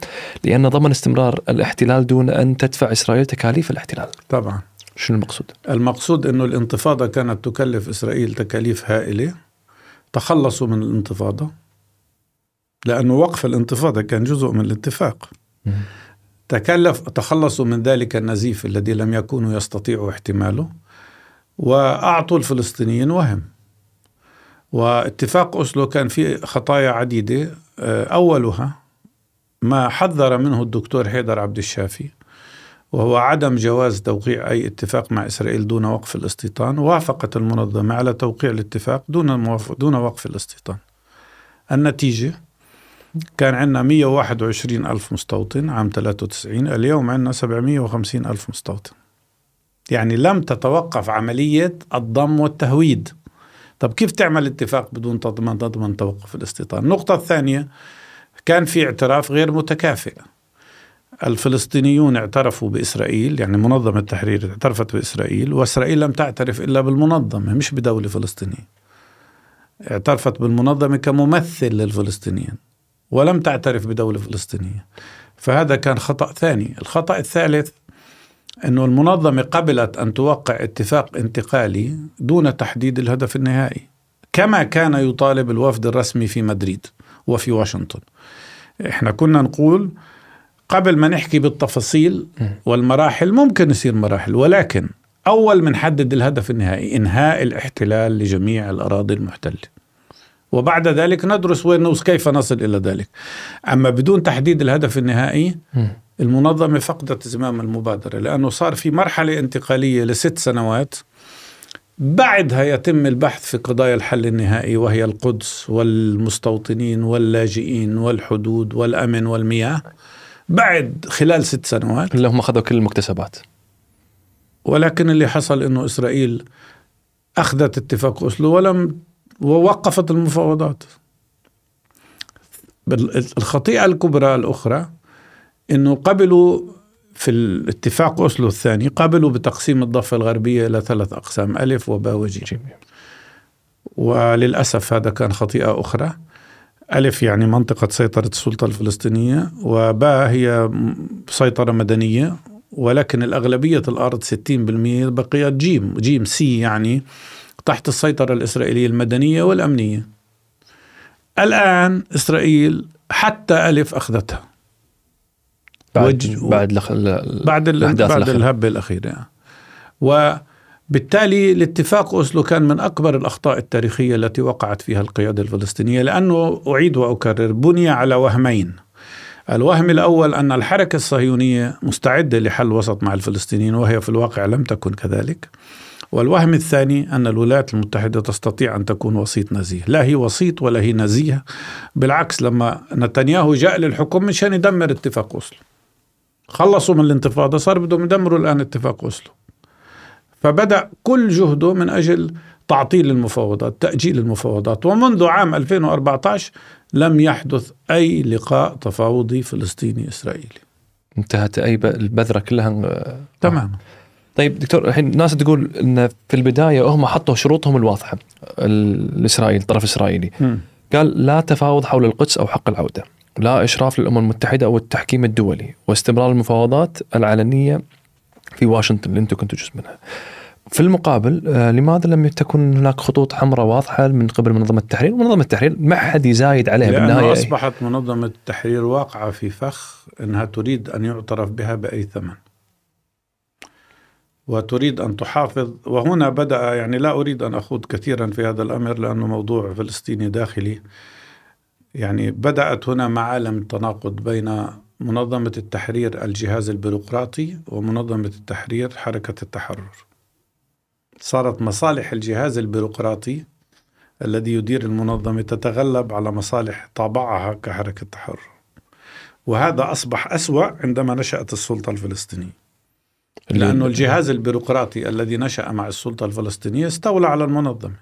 لأنه ضمن استمرار الاحتلال دون أن تدفع إسرائيل تكاليف الاحتلال. طبعا. شنو المقصود؟ المقصود إنه الانتفاضة كانت تكلف إسرائيل تكاليف هائلة تخلصوا من الانتفاضة لأنه وقف الانتفاضة كان جزء من الاتفاق. تكلف تخلصوا من ذلك النزيف الذي لم يكونوا يستطيعوا احتماله وأعطوا الفلسطينيين وهم. واتفاق أسلو كان فيه خطايا عديدة. آه، أولها ما حذر منه الدكتور حيدر عبد الشافي وهو عدم جواز توقيع أي اتفاق مع إسرائيل دون وقف الاستيطان وافقت المنظمة على توقيع الاتفاق دون, دون وقف الاستيطان. النتيجة كان عندنا 121 ألف مستوطن عام 93 اليوم عندنا 750 ألف مستوطن. يعني لم تتوقف عملية الضم والتهويد. طب كيف تعمل اتفاق بدون تضمن تضمن توقف الاستيطان؟ النقطة الثانية كان في اعتراف غير متكافئ. الفلسطينيون اعترفوا بإسرائيل يعني منظمة التحرير اعترفت بإسرائيل وإسرائيل لم تعترف إلا بالمنظمة مش بدولة فلسطينية. اعترفت بالمنظمة كممثل للفلسطينيين. ولم تعترف بدولة فلسطينية. فهذا كان خطأ ثاني. الخطأ الثالث أنه المنظمة قبلت أن توقع اتفاق انتقالي دون تحديد الهدف النهائي كما كان يطالب الوفد الرسمي في مدريد وفي واشنطن. إحنا كنا نقول قبل ما نحكي بالتفاصيل والمراحل ممكن يصير مراحل ولكن أول من حدد الهدف النهائي إنهاء الاحتلال لجميع الأراضي المحتلة. وبعد ذلك ندرس وين كيف نصل إلى ذلك. أما بدون تحديد الهدف النهائي المنظمة فقدت زمام المبادرة لأنه صار في مرحلة انتقالية لست سنوات. بعدها يتم البحث في قضايا الحل النهائي وهي القدس والمستوطنين واللاجئين والحدود والأمن والمياه. بعد خلال ست سنوات. اللي هم أخذوا كل المكتسبات. ولكن اللي حصل أنه إسرائيل أخذت اتفاق أسلو ولم ووقفت المفاوضات. الخطيئة الكبرى الأخرى إنه قبلوا في الاتفاق أوسلو الثاني قبلوا بتقسيم الضفة الغربية إلى ثلاث أقسام ألف وباء وجيم. وللأسف هذا كان خطيئة أخرى. ألف يعني منطقة سيطرة السلطة الفلسطينية وباء هي سيطرة مدنية ولكن الأغلبية الأرض 60% بقيت جيم جيم C يعني تحت السيطرة الإسرائيلية المدنية والأمنية. الآن إسرائيل حتى ألف أخذتها. بعد وج... بعد لخ... بعد ال... بعد الهبة الأخيرة. وبالتالي الاتفاق أوسلو كان من أكبر الأخطاء التاريخية التي وقعت فيها القيادة الفلسطينية لأنه أعيد وأكرر بني على وهمين. الوهم الأول أن الحركة الصهيونية مستعدة لحل وسط مع الفلسطينيين وهي في الواقع لم تكن كذلك. والوهم الثاني أن الولايات المتحدة تستطيع أن تكون وسيط نزيه. لا هي وسيط ولا هي نزيه بالعكس لما نتنياهو جاء للحكم مشان يدمر اتفاق أوسلو. خلصوا من الانتفاضة صار بدهم يدمروا الآن اتفاق أوسلو. فبدأ كل جهده من أجل تعطيل المفاوضات تأجيل المفاوضات. ومنذ عام 2014 لم يحدث أي لقاء تفاوضي فلسطيني إسرائيلي. انتهت أي البذرة كلها آه. طيب دكتور الحين الناس تقول إن في البداية هم حطوا شروطهم الواضحة الاسرائيلي الطرف الاسرائيلي م. قال لا تفاوض حول القدس أو حق العودة لا إشراف للأمم المتحدة أو التحكيم الدولي واستمرار المفاوضات العلنية في واشنطن اللي أنتم كنتوا جزء منها. في المقابل آه لماذا لم تكن هناك خطوط حمراء واضحة من قبل منظمة التحرير؟ منظمة التحرير ما حد يزايد عليها لأنه بالنهاية. أصبحت منظمة التحرير واقعة في فخ أنها تريد أن يعترف بها بأي ثمن. وتريد أن تحافظ. وهنا بدأ يعني لا أريد أن أخوض كثيرا في هذا الأمر لأنه موضوع فلسطيني داخلي. يعني بدأت هنا معالم التناقض بين منظمة التحرير الجهاز البيروقراطي ومنظمة التحرير حركة التحرر. صارت مصالح الجهاز البيروقراطي الذي يدير المنظمة تتغلب على مصالح طابعها كحركة تحرر وهذا أصبح أسوأ عندما نشأت السلطة الفلسطينية. لأنه الجهاز البيروقراطي الذي نشأ مع السلطة الفلسطينية استولى على المنظمة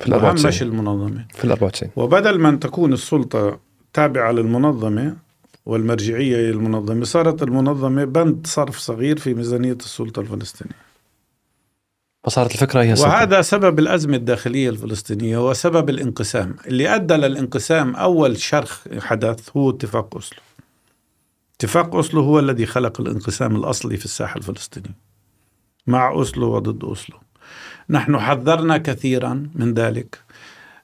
في ال 94 وهمش المنظمة. في ال 94 وبدل ما أن تكون السلطة تابعة للمنظمة والمرجعية للمنظمة صارت المنظمة بند صرف صغير في ميزانية السلطة الفلسطينية. فصارت الفكرة هي السلطة. وهذا سبب الأزمة الداخلية الفلسطينية وسبب الانقسام. اللي أدى للانقسام أول شرخ حدث هو اتفاق أسلو اتفاق أسلو هو الذي خلق الانقسام الأصلي في الساحة الفلسطينية. مع أسلو وضد أسلو نحن حذرنا كثيرا من ذلك.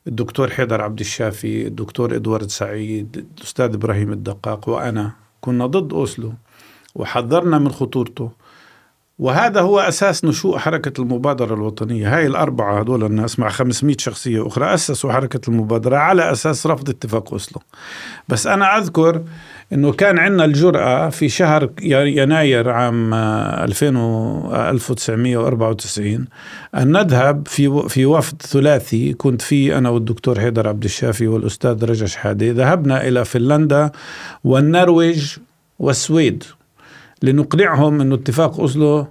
الدكتور حيدر عبد الشافي الدكتور إدوارد سعيد الأستاذ إبراهيم الدقاق وأنا كنا ضد أوسلو وحذرنا من خطورته. وهذا هو أساس نشوء حركة المبادرة الوطنية. هاي الأربعة هدول الناس مع 500 شخصية أخرى أسسوا حركة المبادرة على أساس رفض اتفاق أوسلو. بس أنا أذكر أنه كان عندنا الجرأة في شهر يناير عام 2000 و 1994 أن نذهب في في وفد ثلاثي. كنت فيه أنا والدكتور حيدر عبد الشافي والأستاذ رجا شحادة ذهبنا إلى فنلندا والنرويج والسويد لنقنعهم أنه اتفاق أوسلو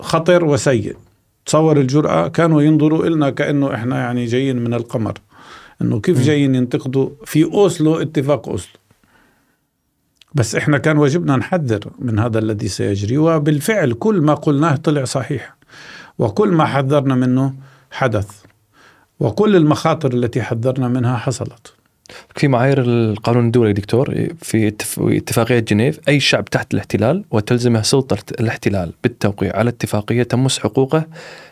خطر وسيء. تصور الجرأة كانوا ينظروا إلنا كأنه إحنا يعني جايين من القمر أنه كيف جايين ينتقدوا في أوسلو اتفاق أوسلو. بس إحنا كان واجبنا نحذر من هذا الذي سيجري وبالفعل كل ما قلناه طلع صحيح. وكل ما حذرنا منه حدث وكل المخاطر التي حذرنا منها حصلت. في معايير القانون الدولي دكتور في اتف- اتفاقية جنيف أي شعب تحت الاحتلال وتلزمه سلطة الاحتلال بالتوقيع على اتفاقية تمس حقوقه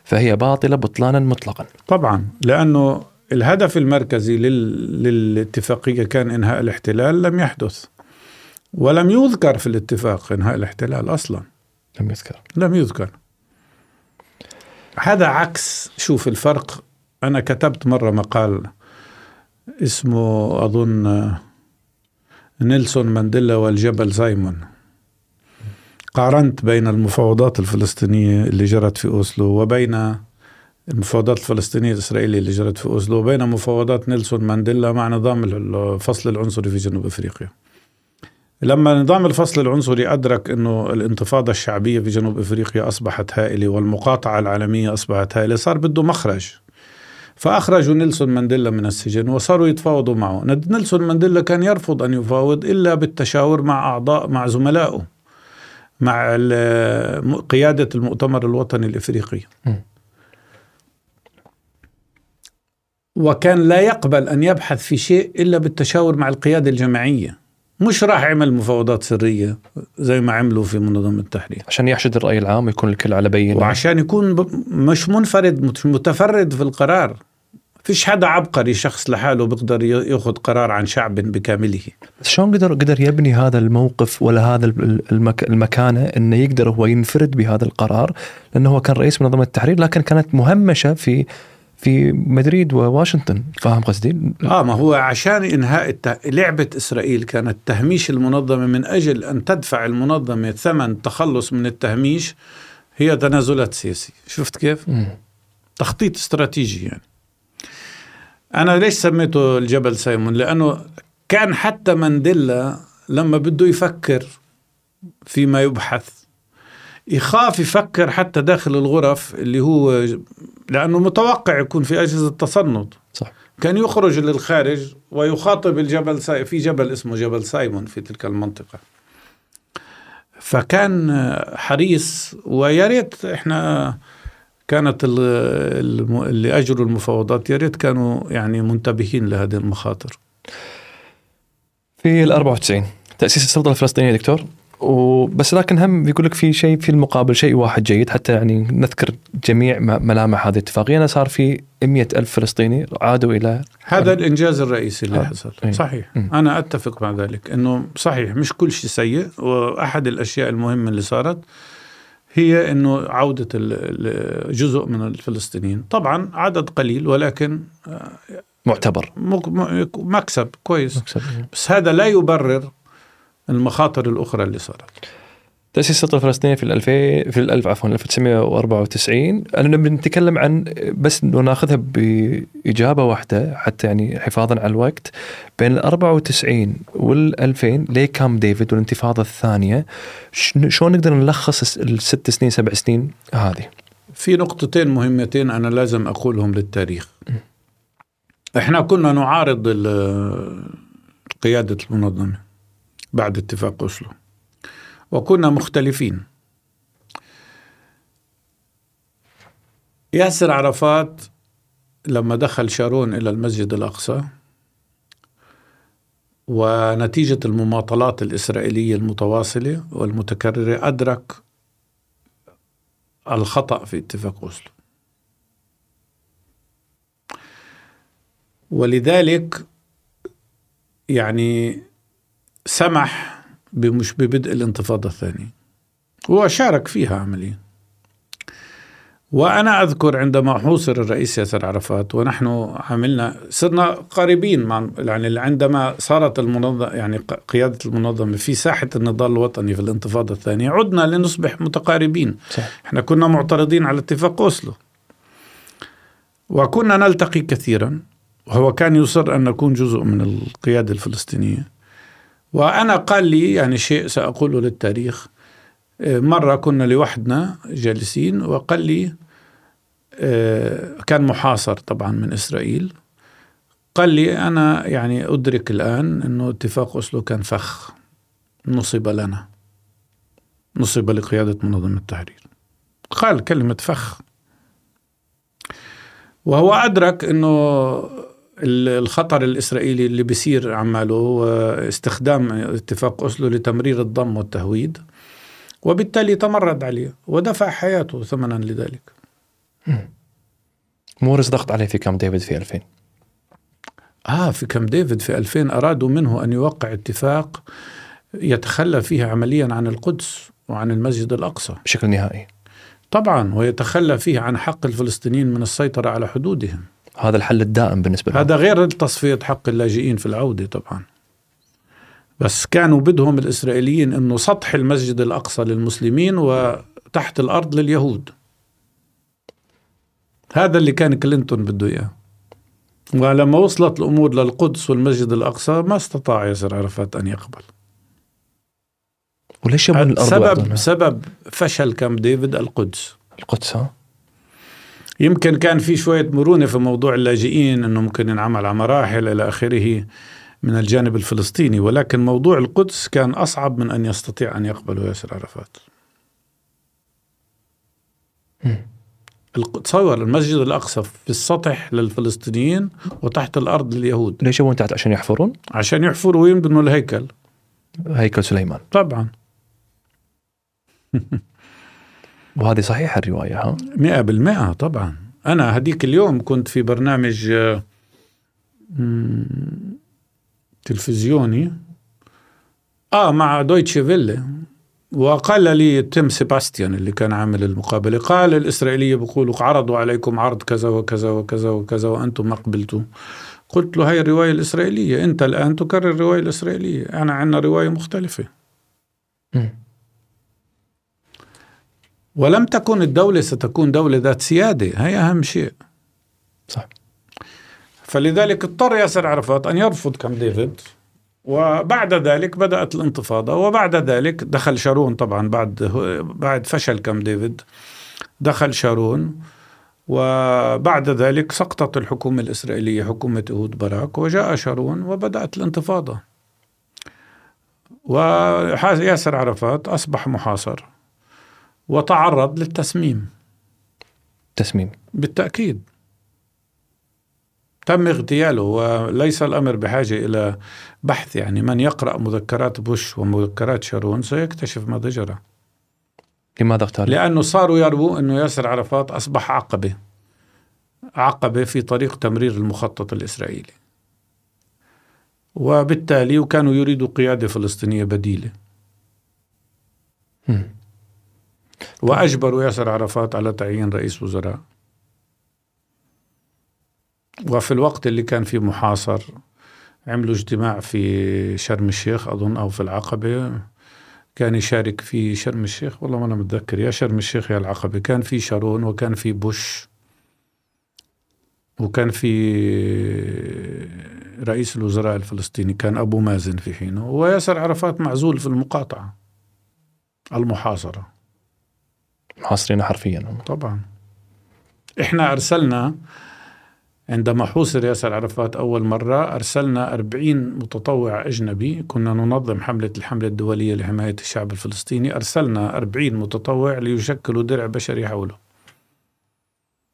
فهي باطلة بطلانا مطلقا. طبعا لأنه الهدف المركزي لل... للاتفاقية كان إنهاء الاحتلال لم يحدث. ولم يذكر في الاتفاق إنهاء الاحتلال أصلا. لم يذكر. لم يذكر. هذا عكس شوف الفرق. أنا كتبت مرة مقال اسمه أظن نيلسون مانديلا والجبل سايمون قارنت بين المفاوضات الفلسطينية اللي جرت في أوسلو وبين المفاوضات الفلسطينية الإسرائيلية اللي جرت في أوسلو وبين مفاوضات نيلسون مانديلا مع نظام الفصل العنصري في جنوب أفريقيا. لما نظام الفصل العنصري أدرك أنه الانتفاضة الشعبية في جنوب أفريقيا أصبحت هائلة والمقاطعة العالمية أصبحت هائلة صار بده مخرج. فأخرجوا نيلسون مانديلا من السجن وصاروا يتفاوضوا معه. نيلسون مانديلا كان يرفض أن يفاوض إلا بالتشاور مع أعضاء مع زملائه مع قيادة المؤتمر الوطني الإفريقي. م. وكان لا يقبل أن يبحث في شيء إلا بالتشاور مع القيادة الجماعية. مش راح يعمل مفاوضات سرية زي ما عملوا في منظمة التحرير. عشان يحشد الرأي العام ويكون الكل على بينة. وعشان يكون ب- مش منفرد مش متفرد في القرار. فيش حدا عبقري شخص لحاله بيقدر ي- ياخذ قرار عن شعب بكامله. بس شلون قدر قدر يبني هذا الموقف ولا هذا ال- المك المكانة إنه يقدر هو ينفرد بهذا القرار؟ لأنه هو كان رئيس منظمة التحرير لكن كانت مهمشة في في مدريد وواشنطن. فاهم قصدي؟ آه ما هو عشان إنهاء الت... لعبة إسرائيل كانت تهميش المنظمة من أجل أن تدفع المنظمة ثمن التخلص من التهميش هي تنازلات سياسية. شفت كيف؟ مم. تخطيط استراتيجي يعني. أنا ليش سميته الجبل سايمون؟ لأنه كان حتى مانديلا لما بده يفكر فيما يبحث يخاف يفكر حتى داخل الغرف اللي هو لأنه متوقع يكون في أجهزة تصنت صح. كان يخرج للخارج ويخاطب الجبل ساي... في جبل اسمه جبل سايمون في تلك المنطقة. فكان حريص ويا ريت إحنا كانت الم- اللي أجروا المفاوضات يا ريت كانوا يعني منتبهين لهذه المخاطر. في ال 94 تأسيس السلطة الفلسطينية دكتور؟ وبس لكن هم بيقول لك في شيء في المقابل شيء واحد جيد حتى يعني نذكر جميع م- ملامح هذه الاتفاقية أنا صار في 100 ألف فلسطيني عادوا إلى هذا الإنجاز الرئيسي اللي آه. حصل إيه. صحيح مم. أنا أتفق مع ذلك إنه صحيح مش كل شيء سيء وأحد الأشياء المهمة اللي صارت هي إنه عودة جزء من الفلسطينيين طبعا عدد قليل ولكن معتبر مك- م- مكسب كويس مكسب. بس هذا لا يبرر المخاطر الأخرى اللي صارت. تأسيس السلطة الفلسطينية في ال 2000 في ال 1000 عفوا 1994 أنا بنتكلم عن بس ناخذها بإجابة واحدة حتى يعني حفاظا على الوقت. بين ال 94 وال 2000 ليه كام ديفيد؟ والانتفاضة الثانية شلون نقدر نلخص الست سنين سبع سنين هذه؟ في نقطتين مهمتين أنا لازم أقولهم للتاريخ. إحنا كنا نعارض قيادة المنظمة. بعد اتفاق أسلو وكنا مختلفين. ياسر عرفات لما دخل شارون إلى المسجد الأقصى ونتيجة المماطلات الإسرائيلية المتواصلة والمتكررة أدرك الخطأ في اتفاق أسلو ولذلك يعني سمح بمش ببدء الانتفاضة الثانية وشارك فيها عمليا. وأنا أذكر عندما حوصر الرئيس ياسر عرفات ونحن عملنا صرنا قريبين مع يعني عندما صارت المنظمة يعني قيادة المنظمة في ساحة النضال الوطني في الانتفاضة الثانية عدنا لنصبح متقاربين. صح. إحنا كنا معترضين على اتفاق أوسلو. وكنا نلتقي كثيرا. وهو كان يصر أن نكون جزء من القيادة الفلسطينية. وأنا قال لي يعني شيء سأقوله للتاريخ مرة كنا لوحدنا جالسين وقال لي آه، كان محاصر طبعا من إسرائيل قال لي أنا يعني أدرك الآن أنه اتفاق أسلو كان فخ نصب لنا نصب لقيادة منظمة التحرير. قال كلمة فخ. وهو أدرك أنه الخطر الإسرائيلي اللي بيصير عماله هو استخدام اتفاق أسلو لتمرير الضم والتهويد وبالتالي تمرد عليه ودفع حياته ثمنا لذلك. مورس ضغط عليه في كام ديفيد في 2000 آه في كام ديفيد في 2000 أرادوا منه أن يوقع اتفاق يتخلى فيه عمليا عن القدس وعن المسجد الأقصى. بشكل نهائي. طبعا ويتخلى فيه عن حق الفلسطينيين من السيطرة على حدودهم. هذا الحل الدائم بالنسبة لهم. هذا غير تصفية حق اللاجئين في العودة طبعا. بس كانوا بدهم الإسرائيليين أنه سطح المسجد الأقصى للمسلمين وتحت الأرض لليهود. هذا اللي كان كلينتون بده إياه. ولما وصلت الأمور للقدس والمسجد الأقصى ما استطاع ياسر عرفات أن يقبل. وليش يبون الأرض سبب سبب فشل كامب ديفيد القدس. القدس ها؟ يمكن كان في شوية مرونة في موضوع اللاجئين أنه ممكن ينعمل على مراحل إلى آخره من الجانب الفلسطيني ولكن موضوع القدس كان أصعب من أن يستطيع أن يقبله ياسر عرفات. تصور المسجد الأقصى في السطح للفلسطينيين وتحت الأرض لليهود. ليش يبون تحت عشان يحفرون؟ عشان يحفروا ويبنوا الهيكل. هيكل سليمان. طبعا. [laughs] وهذه صحيحة الرواية ها؟ مئة بالمئة طبعا. أنا هديك اليوم كنت في برنامج تلفزيوني. آه مع دويتشي فيلي وقال لي تيم سيباستيان اللي كان عامل المقابلة قال الإسرائيلية بيقولوا عرضوا عليكم عرض كذا وكذا وكذا وكذا وأنتم ما قبلتوا. قلت له هاي الرواية الإسرائيلية أنت الآن تكرر الرواية الإسرائيلية. أنا عندنا رواية مختلفة. ولم تكن الدولة ستكون دولة ذات سيادة. هي أهم شيء. صح. فلذلك اضطر ياسر عرفات أن يرفض كم ديفيد وبعد ذلك بدأت الانتفاضة وبعد ذلك دخل شارون طبعا بعد بعد فشل كم ديفيد دخل شارون وبعد ذلك سقطت الحكومة الإسرائيلية حكومة إهود باراك وجاء شارون وبدأت الانتفاضة. وياسر عرفات أصبح محاصر. وتعرض للتسميم. تسميم. بالتأكيد. تم اغتياله وليس الأمر بحاجة إلى بحث يعني من يقرأ مذكرات بوش ومذكرات شارون سيكتشف ما جرى لماذا اغتاله؟ لأنه صاروا يرووا أنه ياسر عرفات أصبح عقبة. عقبة في طريق تمرير المخطط الإسرائيلي. وبالتالي وكانوا يريدوا قيادة فلسطينية بديلة. وأجبروا ياسر عرفات على تعيين رئيس وزراء. وفي الوقت اللي كان فيه محاصر عملوا اجتماع في شرم الشيخ أظن أو في العقبة. كان يشارك في شرم الشيخ. والله ما أنا متذكر. يا شرم الشيخ يا العقبة. كان في شارون وكان في بوش وكان في رئيس الوزراء الفلسطيني كان أبو مازن في حينه. وياسر عرفات معزول في المقاطعة المحاصرة. محاصرين حرفيا. طبعا. إحنا أرسلنا عندما حوصر ياسر عرفات أول مرة أرسلنا أربعين متطوع أجنبي. كنا ننظم حملة الحملة الدولية لحماية الشعب الفلسطيني. أرسلنا أربعين متطوع ليشكلوا درع بشري حوله.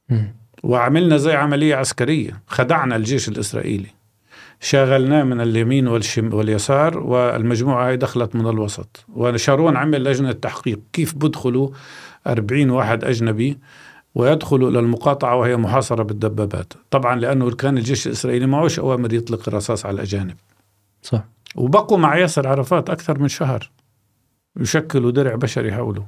م. وعملنا زي عملية عسكرية. خدعنا الجيش الإسرائيلي. شاغلناه من اليمين والشم واليسار والمجموعة هاي دخلت من الوسط. وشارون عمل لجنة تحقيق. كيف بدخلوا؟ أربعين واحد أجنبي ويدخلوا إلى المقاطعة وهي محاصرة بالدبابات. طبعا لأنه كان الجيش الإسرائيلي معوش أوامر يطلق الرصاص على الأجانب. صح. وبقوا مع ياسر عرفات أكثر من شهر. يشكلوا درع بشري حوله.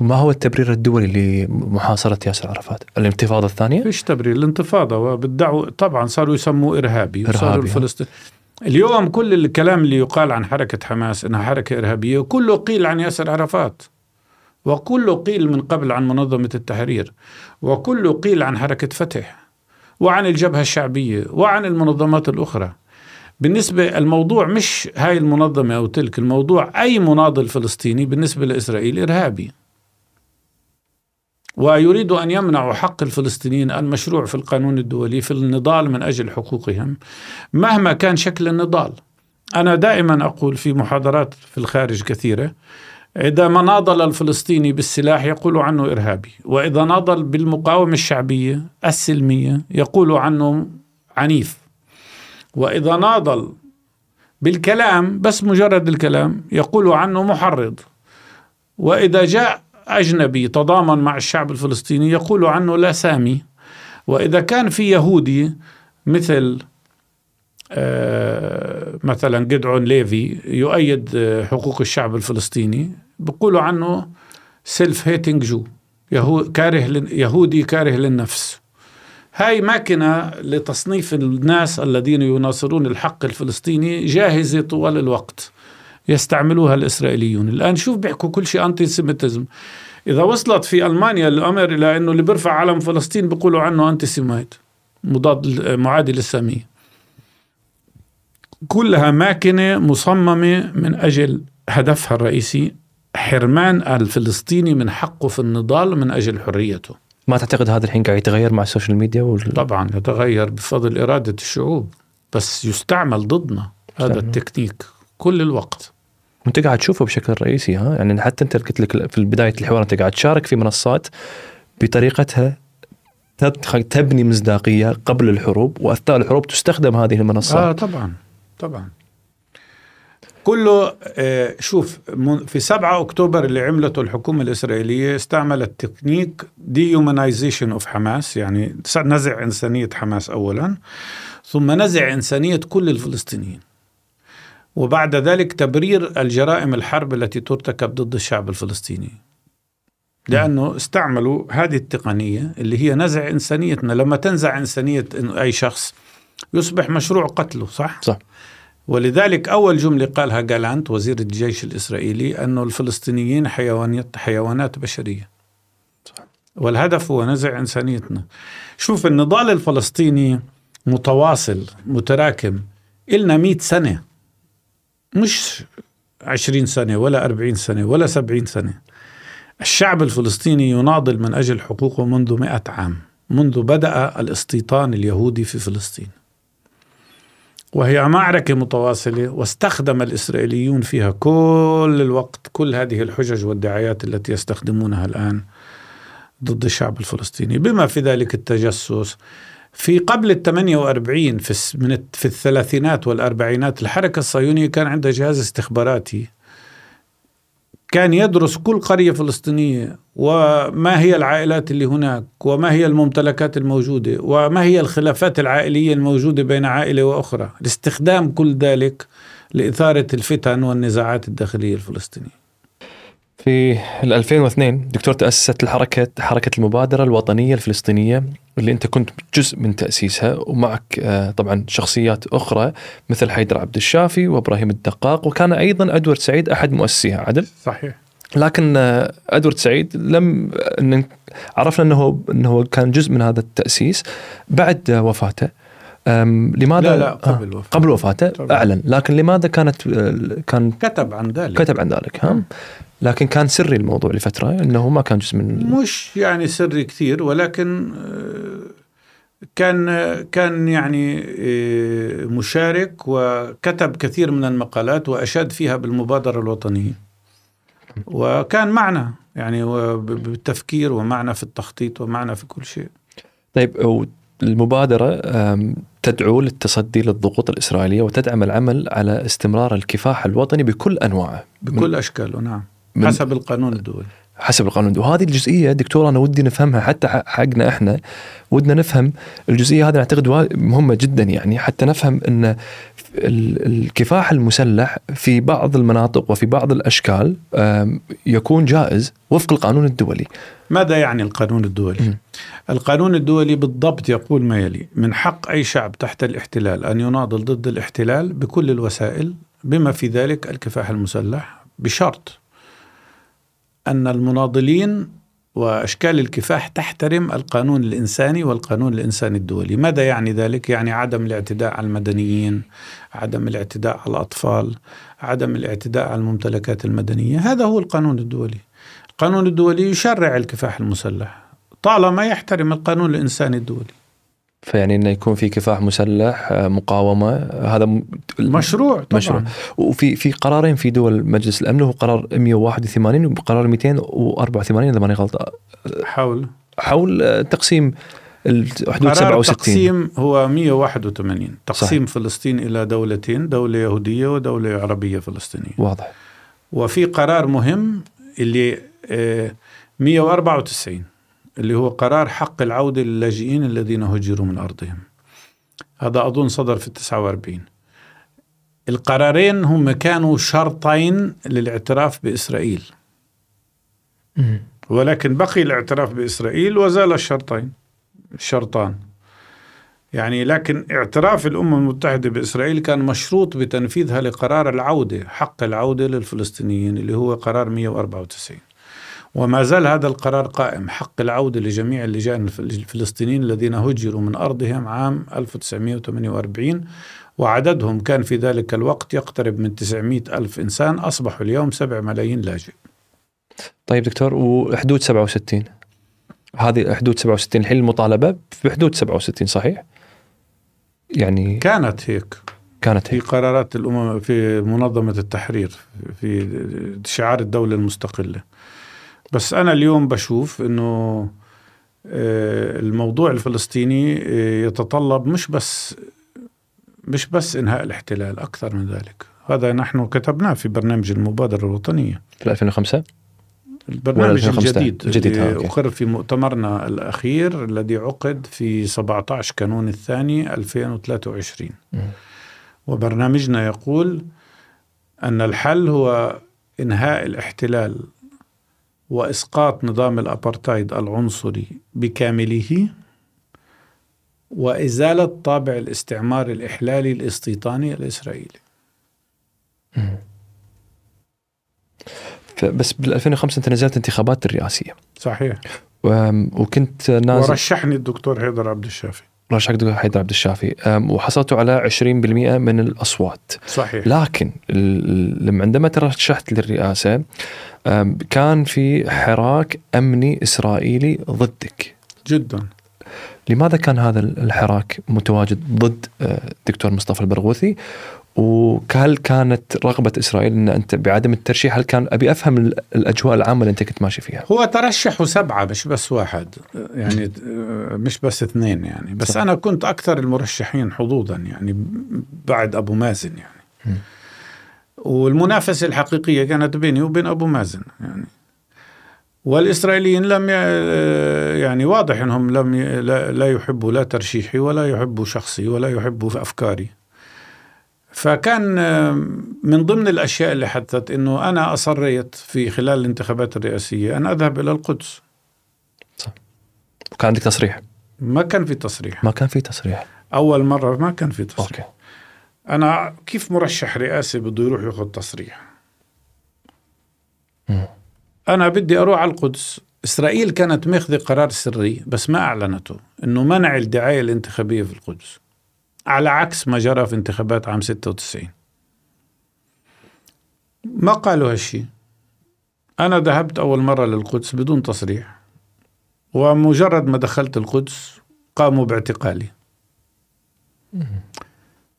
وما هو التبرير الدولي لمحاصرة ياسر عرفات؟ الانتفاضة الثانية؟ فيش تبرير الانتفاضة وبدعوا طبعا صاروا يسموه إرهابي وصاروا. الفلسطين. اليوم كل الكلام اللي يقال عن حركة حماس إنها حركة إرهابية كله قيل عن ياسر عرفات. وكله قيل من قبل عن منظمة التحرير وكله قيل عن حركة فتح وعن الجبهة الشعبية وعن المنظمات الأخرى. بالنسبة الموضوع مش هاي المنظمة أو تلك الموضوع أي مناضل فلسطيني بالنسبة لإسرائيل إرهابي. ويريد أن يمنع حق الفلسطينيين المشروع في القانون الدولي في النضال من أجل حقوقهم مهما كان شكل النضال. أنا دائما أقول في محاضرات في الخارج كثيرة إذا ما ناضل الفلسطيني بالسلاح يقول عنه إرهابي وإذا ناضل بالمقاومة الشعبية السلمية يقول عنه عنيف. وإذا ناضل بالكلام بس مجرد الكلام يقول عنه محرض. وإذا جاء أجنبي تضامن مع الشعب الفلسطيني يقول عنه لا سامي. وإذا كان في يهودي مثل آه، مثلا جدعون ليفي يؤيد آه، حقوق الشعب الفلسطيني بيقولوا عنه self-hating Jew يهو كاره يهودي كاره للنفس. هاي ماكينة لتصنيف الناس الذين يناصرون الحق الفلسطيني جاهزة طوال الوقت. يستعملوها الإسرائيليون. الآن شوف بيحكوا كل شيء antisemitism إذا وصلت في ألمانيا الأمر إلى أنه اللي بيرفع علم فلسطين بيقولوا عنه anti-Semite مضاد معادي للسامية. كلها ماكنة مصممة من أجل هدفها الرئيسي حرمان الفلسطيني من حقه في النضال من أجل حريته. ما تعتقد هذا الحين قاعد يتغير مع ال social media وال... طبعا يتغير بفضل إرادة الشعوب بس يستعمل ضدنا هذا. التكنيك كل الوقت. وانت قاعد تشوفه بشكل رئيسي ها؟ يعني حتى انت قلت لك في بدايه الحوار انت قاعد تشارك في منصات بطريقتها تبني مصداقية قبل الحروب وأثناء الحروب تستخدم هذه المنصات. آه طبعا طبعا. كله آه شوف في 7 أكتوبر اللي عملته الحكومة الإسرائيلية استعملت تكنيك dehumanization of حماس يعني نزع إنسانية حماس أولا ثم نزع إنسانية كل الفلسطينيين. وبعد ذلك تبرير الجرائم الحرب التي ترتكب ضد الشعب الفلسطيني. لأنه استعملوا هذه التقنية اللي هي نزع إنسانيتنا. لما تنزع إنسانية إنه أي شخص يصبح مشروع قتله صح؟ صح. ولذلك أول جملة قالها جالانت وزير الجيش الإسرائيلي أنه الفلسطينيين حيوانات, حيوانات بشرية. والهدف هو نزع إنسانيتنا. شوف النضال الفلسطيني متواصل متراكم إلنا مئة سنة. مش عشرين سنة ولا أربعين سنة ولا سبعين سنة. الشعب الفلسطيني يناضل من أجل حقوقه منذ مئة عام منذ بدأ الاستيطان اليهودي في فلسطين. وهي معركة متواصلة واستخدم الإسرائيليون فيها كل الوقت كل هذه الحجج والدعايات التي يستخدمونها الآن ضد الشعب الفلسطيني. بما في ذلك التجسس في قبل ال 48 في من في الثلاثينات والأربعينات الحركة الصهيونية كان عندها جهاز استخباراتي. كان يدرس كل قرية فلسطينية وما هي العائلات اللي هناك وما هي الممتلكات الموجودة وما هي الخلافات العائلية الموجودة بين عائلة وأخرى. لاستخدام كل ذلك لإثارة الفتن والنزاعات الداخلية الفلسطينية. في ال 2002 دكتور تأسست الحركة حركة المبادرة الوطنية الفلسطينية اللي انت كنت جزء من تأسيسها ومعك آه، طبعا شخصيات أخرى مثل حيدر عبد الشافي وإبراهيم الدقاق وكان أيضا أدوارد سعيد أحد مؤسسيها عدل؟ صحيح. لكن آه، أدوارد سعيد لم إن عرفنا إنه إنه كان جزء من هذا التأسيس بعد آه، وفاته. لماذا؟ لا لا قبل آه، وفاته. قبل وفاته طبعاً. أعلن. لكن لماذا كانت آه، كان كتب عن ذلك. كتب عن ذلك ها؟ لكن كان سري الموضوع لفترة إنه ما كان جزء من مش يعني سري كثير ولكن آه، كان كان يعني آه، مشارك وكتب كثير من المقالات وأشاد فيها بالمبادرة الوطنية. وكان معنا يعني بالتفكير ومعنا في التخطيط ومعنا في كل شيء. طيب المبادرة تدعو للتصدي للضغوط الإسرائيلية وتدعم العمل على استمرار الكفاح الوطني بكل أنواعه. بكل أشكاله نعم. من- حسب القانون الدولي. حسب القانون وهذه الجزئية دكتور أنا ودي نفهمها حتى حقنا إحنا. ودنا نفهم الجزئية هذه اعتقد مهمة جدا يعني. حتى نفهم إن ال- الكفاح المسلح في بعض المناطق وفي بعض الأشكال يكون جائز وفق القانون الدولي. ماذا يعني القانون الدولي؟ القانون الدولي بالضبط يقول ما يلي: من حق أي شعب تحت الاحتلال أن يناضل ضد الاحتلال بكل الوسائل بما في ذلك الكفاح المسلح بشرط أن المناضلين وأشكال الكفاح تحترم القانون الإنساني والقانون الإنساني الدولي، ماذا يعني ذلك؟ يعني عدم الاعتداء على المدنيين، عدم الاعتداء على الأطفال، عدم الاعتداء على الممتلكات المدنية، هذا هو القانون الدولي. القانون الدولي يشرع الكفاح المسلح طالما يحترم القانون الإنساني الدولي فيعني إنه يكون في كفاح مسلح أه، مقاومة. هذا م- مشروع طبعا. مشروع. وفي في قرارين في دول مجلس الأمن هو قرار 181 وقرار 284 إذا ماني غلط حول. حول أه، تقسيم الحدود قرار 67 التقسيم هو 181 تقسيم صحيح. فلسطين إلى دولتين دولة يهودية ودولة عربية فلسطينية. واضح. وفي قرار مهم اللي آه، 194 اللي هو قرار حق العودة للاجئين الذين هجروا من أرضهم. هذا أظن صدر في 49 القرارين هم كانوا شرطين للاعتراف بإسرائيل. ولكن بقي الاعتراف بإسرائيل وزال الشرطين الشرطان. يعني لكن اعتراف الأمم المتحدة بإسرائيل كان مشروط بتنفيذها لقرار العودة حق العودة للفلسطينيين اللي هو قرار 194 وما زال هذا القرار قائم. حق العودة لجميع اللجان الفلسطينيين الذين هجروا من أرضهم عام 1948 وعددهم كان في ذلك الوقت يقترب من 900 ألف إنسان. أصبحوا اليوم 7 ملايين لاجئ. طيب دكتور وحدود 67 هذه حدود 67 الحين المطالبة بحدود 67 صحيح؟ يعني كانت هيك. كانت في هيك. قرارات الأمم في منظمة التحرير في شعار الدولة المستقلة. بس أنا اليوم بشوف أنه آه، الموضوع الفلسطيني آه، يتطلب مش بس مش بس إنهاء الاحتلال أكثر من ذلك. هذا نحن كتبناه في برنامج المبادرة الوطنية. في 2005 البرنامج 2015 الجديد اللي okay. أقر في مؤتمرنا الأخير الذي عقد في 17 كانون الثاني 2023 مم. وبرنامجنا يقول أن الحل هو إنهاء الاحتلال وإسقاط نظام الأبرتايد العنصري بكامله وإزالة طابع الاستعمار الإحلالي الاستيطاني الإسرائيلي. بس بال 2005 أنت نزلت انتخابات الرئاسية. صحيح. وكنت نازل ورشحني الدكتور حيدر عبد الشافي رشحك دكتور حيدر عبد الشافي. وحصلتوا على 20% من الأصوات. صحيح. لكن لما عندما ترشحت للرئاسة كان في حراك أمني إسرائيلي ضدك. جدا. لماذا كان هذا الحراك متواجد ضد الدكتور مصطفى البرغوثي؟ وهل كانت رغبة إسرائيل أن أنت بعدم الترشيح هل كان أبي أفهم ال- الأجواء العامة اللي أنت كنت ماشي فيها هو ترشحوا سبعة مش بس واحد يعني مش بس اثنين يعني بس صح. أنا كنت أكثر المرشحين حظوظا يعني بعد أبو مازن يعني. والمنافسة الحقيقية كانت بيني وبين أبو مازن يعني والإسرائيليين لم. يعني واضح أنهم لم لا يحبوا لا ترشيحي ولا يحبوا شخصي ولا يحبوا أفكاري فكان من ضمن الأشياء اللي حدثت أنه أنا أصريت في خلال الانتخابات الرئاسية أن أذهب إلى القدس. وكان عندك تصريح؟ ما كان في تصريح. ما كان في تصريح. أول مرة ما كان في تصريح. أوكي. أنا كيف مرشح رئاسي بده يروح ياخذ تصريح؟ مم. أنا بدي أروح على القدس. إسرائيل كانت ماخذة قرار سري بس ما أعلنته إنه منع الدعاية الانتخابية في القدس. على عكس ما جرى في انتخابات عام 96 ما قالوا هالشيء أنا ذهبت أول مرة للقدس بدون تصريح ومجرد ما دخلت القدس قاموا باعتقالي.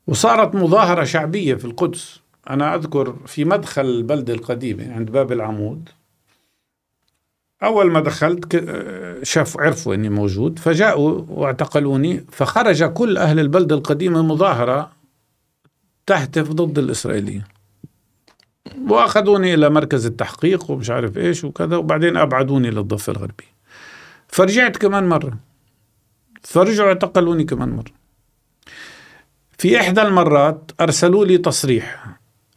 وصارت مظاهرة شعبية في القدس. أنا أذكر في مدخل البلدة القديمة عند باب العمود أول ما دخلت شافوا عرفوا إني موجود فجاءوا واعتقلوني فخرج كل أهل البلدة القديمة مظاهرة تهتف ضد الإسرائيليين. وأخذوني إلى مركز التحقيق ومش عارف إيش وكذا وبعدين أبعدوني للضفة الغربية. فرجعت كمان مرة. فرجعوا اعتقلوني كمان مرة. في إحدى المرات أرسلوا لي تصريح.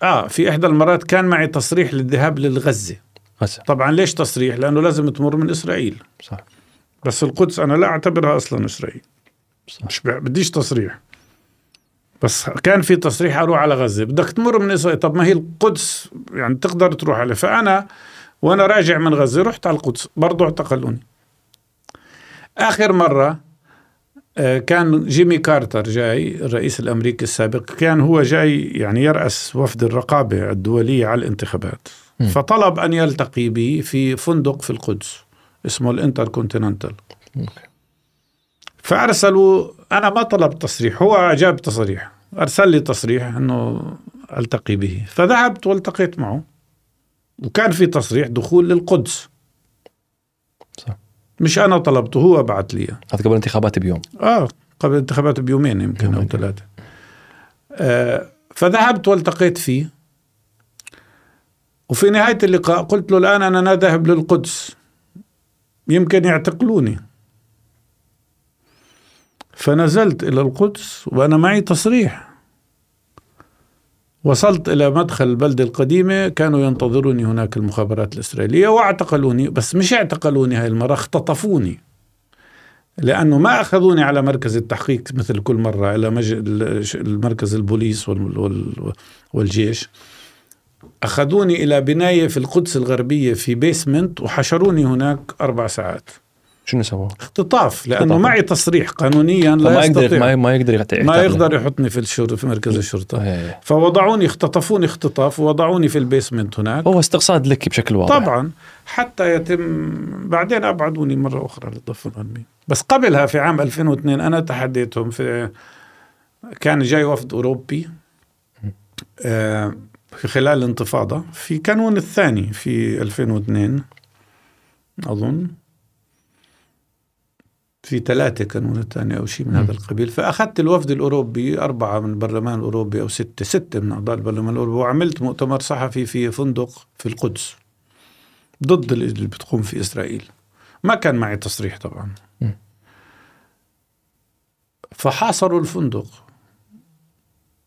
آه في إحدى المرات كان معي تصريح للذهاب للغزة. غزه طبعا ليش تصريح؟ لأنه لازم تمر من إسرائيل. صح. بس القدس أنا لا أعتبرها أصلا إسرائيل. صح. مش بديش تصريح. بس كان في تصريح أروح على غزة. بدك تمر من إسرائيل. طب ما هي القدس يعني تقدر تروح عليه. فأنا وأنا راجع من غزة رحت على القدس. برضو اعتقلوني. آخر مرة آه، كان جيمي كارتر جاي الرئيس الأمريكي السابق كان هو جاي يعني يرأس وفد الرقابة الدولية على الانتخابات. فطلب أن يلتقي بي في فندق في القدس اسمه ال InterContinental okay. فأرسلوا أنا ما طلبت تصريح هو اجاب تصريح أرسل لي تصريح إنه ألتقي به. فذهبت والتقيت معه. وكان في تصريح دخول للقدس. صح. مش أنا طلبته هو بعت لي. هذا قبل الانتخابات بيوم. آه قبل الانتخابات بيومين يمكن أو يومين. ثلاثة. آه فذهبت والتقيت فيه. وفي نهاية اللقاء قلت له الآن أنا ذاهب للقدس. يمكن يعتقلوني. فنزلت إلى القدس وأنا معي تصريح. وصلت إلى مدخل البلدة القديمة كانوا ينتظروني هناك المخابرات الإسرائيلية واعتقلوني بس مش اعتقلوني هاي المرة اختطفوني. لأنه ما أخذوني على مركز التحقيق مثل كل مرة إلى مج... المركز البوليس وال... وال... والجيش. أخذوني إلى بناية في القدس الغربية في basement وحشروني هناك أربع ساعات. شنو سووا؟ اختطاف لأنه اختطاف. معي تصريح قانونيا لا ما يقدر يستطيع. ما, يقدر يعتقل ما يقدر يحطني في الشر... في مركز الشرطة. إيه. فوضعوني اختطفوني اختطاف ووضعوني في ال basement هناك. هو استقصاد لك بشكل واضح. طبعا حتى يتم بعدين أبعدوني مرة أخرى للضفه الغربيه بس قبلها في عام 2002 أنا تحديتهم في كان جاي وفد أوروبي. آه، خلال الانتفاضه في كانون الثاني في 2002 أظن. في ثلاثة كانون الثاني أو شيء من هذا القبيل. فأخذت الوفد الأوروبي أربعة من البرلمان الأوروبي أو ستة ستة من أعضاء البرلمان الأوروبي وعملت مؤتمر صحفي في فندق في القدس ضد اللي بتقوم في إسرائيل. ما كان معي تصريح طبعا. م. فحاصروا الفندق.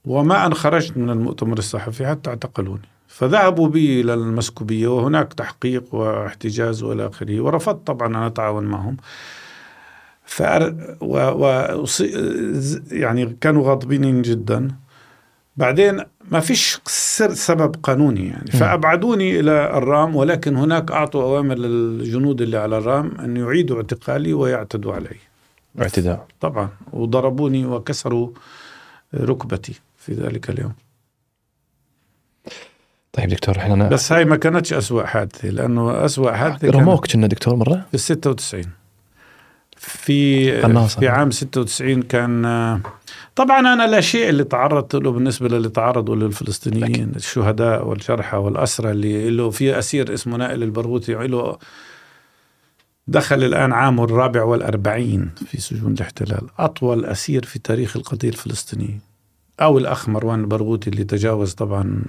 وما أن خرجت من المؤتمر الصحفي حتى اعتقلوني. فذهبوا بي إلى المسكوبية وهناك تحقيق واحتجاز وإلى آخره ورفضت طبعا أن أتعاون معهم. فأر و... و... يعني كانوا غاضبين جدا. بعدين ما فيش سر سبب قانوني يعني. فأبعدوني إلى الرام ولكن هناك أعطوا أوامر للجنود اللي على الرام أن يعيدوا اعتقالي ويعتدوا علي. اعتداء. طبعا وضربوني وكسروا ركبتي. في ذلك اليوم. طيب دكتور إحنا بس هاي ما كانتش أسوأ حادثة لأنه أسوأ كانت رموك كنا دكتور مرة؟ في ال 96 في. في عام 96 كان طبعا أنا لا شيء اللي تعرضت له بالنسبة للي تعرضوا للفلسطينيين الشهداء والجرحى والأسرى اللي له في أسير اسمه نائل البرغوثي له دخل الآن عامه الرابع والأربعين في سجون الاحتلال أطول أسير في تاريخ القضية الفلسطينية. أو الاخ مروان البرغوثي اللي تجاوز طبعا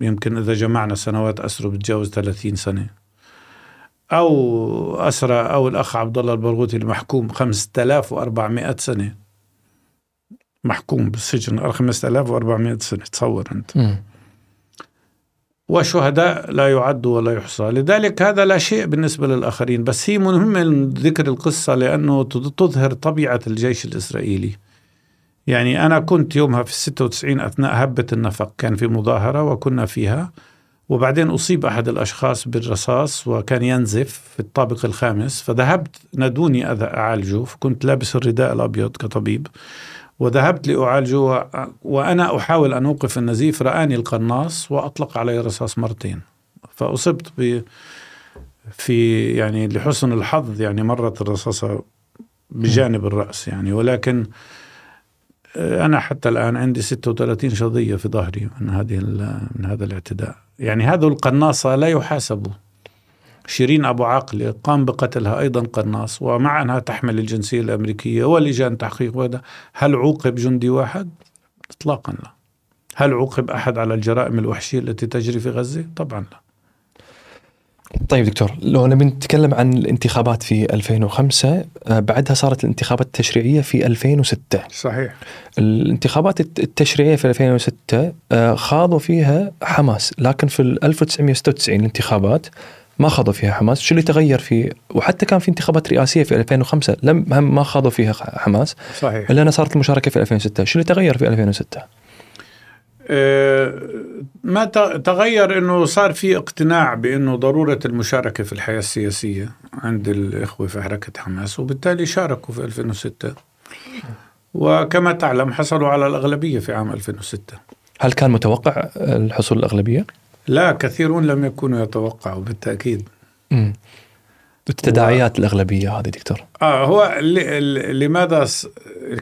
يمكن إذا جمعنا سنوات أسره بتجاوز 30 سنة. أو اسرى أو الأخ عبد الله البرغوثي المحكوم 5400 سنة. محكوم بالسجن 5400 سنة تصور أنت. مم. وشهداء لا يعد ولا يحصى. لذلك هذا لا شيء بالنسبة للآخرين بس هي مهمة ذكر القصة لأنه تظهر طبيعة الجيش الإسرائيلي. يعني أنا كنت يومها في الستة وتسعين أثناء هبة النفق كان في مظاهرة وكنا فيها وبعدين أصيب أحد الأشخاص بالرصاص وكان ينزف في الطابق الخامس فذهبت نادوني أعالجه فكنت لابس الرداء الأبيض كطبيب وذهبت لأعالجه وأنا أحاول أن أوقف النزيف رآني القناص وأطلق علي رصاص مرتين فأصبت ب في يعني لحسن الحظ يعني مرت الرصاصة بجانب الرأس يعني ولكن أنا حتى الآن عندي 36 شظية في ظهري من هذه من هذا الاعتداء. يعني هذا القناصة لا يحاسبوا شيرين أبو عاقلة قام بقتلها أيضا قناص ومع أنها تحمل الجنسية الأمريكية ولجان تحقيق وهذا. هل عوقب جندي واحد؟ إطلاقا لا. هل عوقب أحد على الجرائم الوحشية التي تجري في غزة؟ طبعا لا. طيب دكتور لو نبي نتكلم عن الانتخابات في 2005 آه، بعدها صارت الانتخابات التشريعية في 2006 صحيح. الانتخابات التشريعية في 2006 آه، خاضوا فيها حماس لكن في 1996 الانتخابات ما خاضوا فيها حماس شو اللي تغير في وحتى كان في انتخابات رئاسية في 2005 لم هم ما خاضوا فيها حماس. صحيح. إلا صارت المشاركة في 2006 شو اللي تغير في 2006 أه ما تغير إنه صار في اقتناع بإنه ضرورة المشاركة في الحياة السياسية عند الإخوة في حركة حماس وبالتالي شاركوا في 2006 وكما تعلم حصلوا على الأغلبية في عام 2006 هل كان متوقع الحصول الأغلبية؟ لا كثيرون لم يكونوا يتوقعوا بالتأكيد. امم التداعيات و... الأغلبية هذه دكتور. آه هو لماذا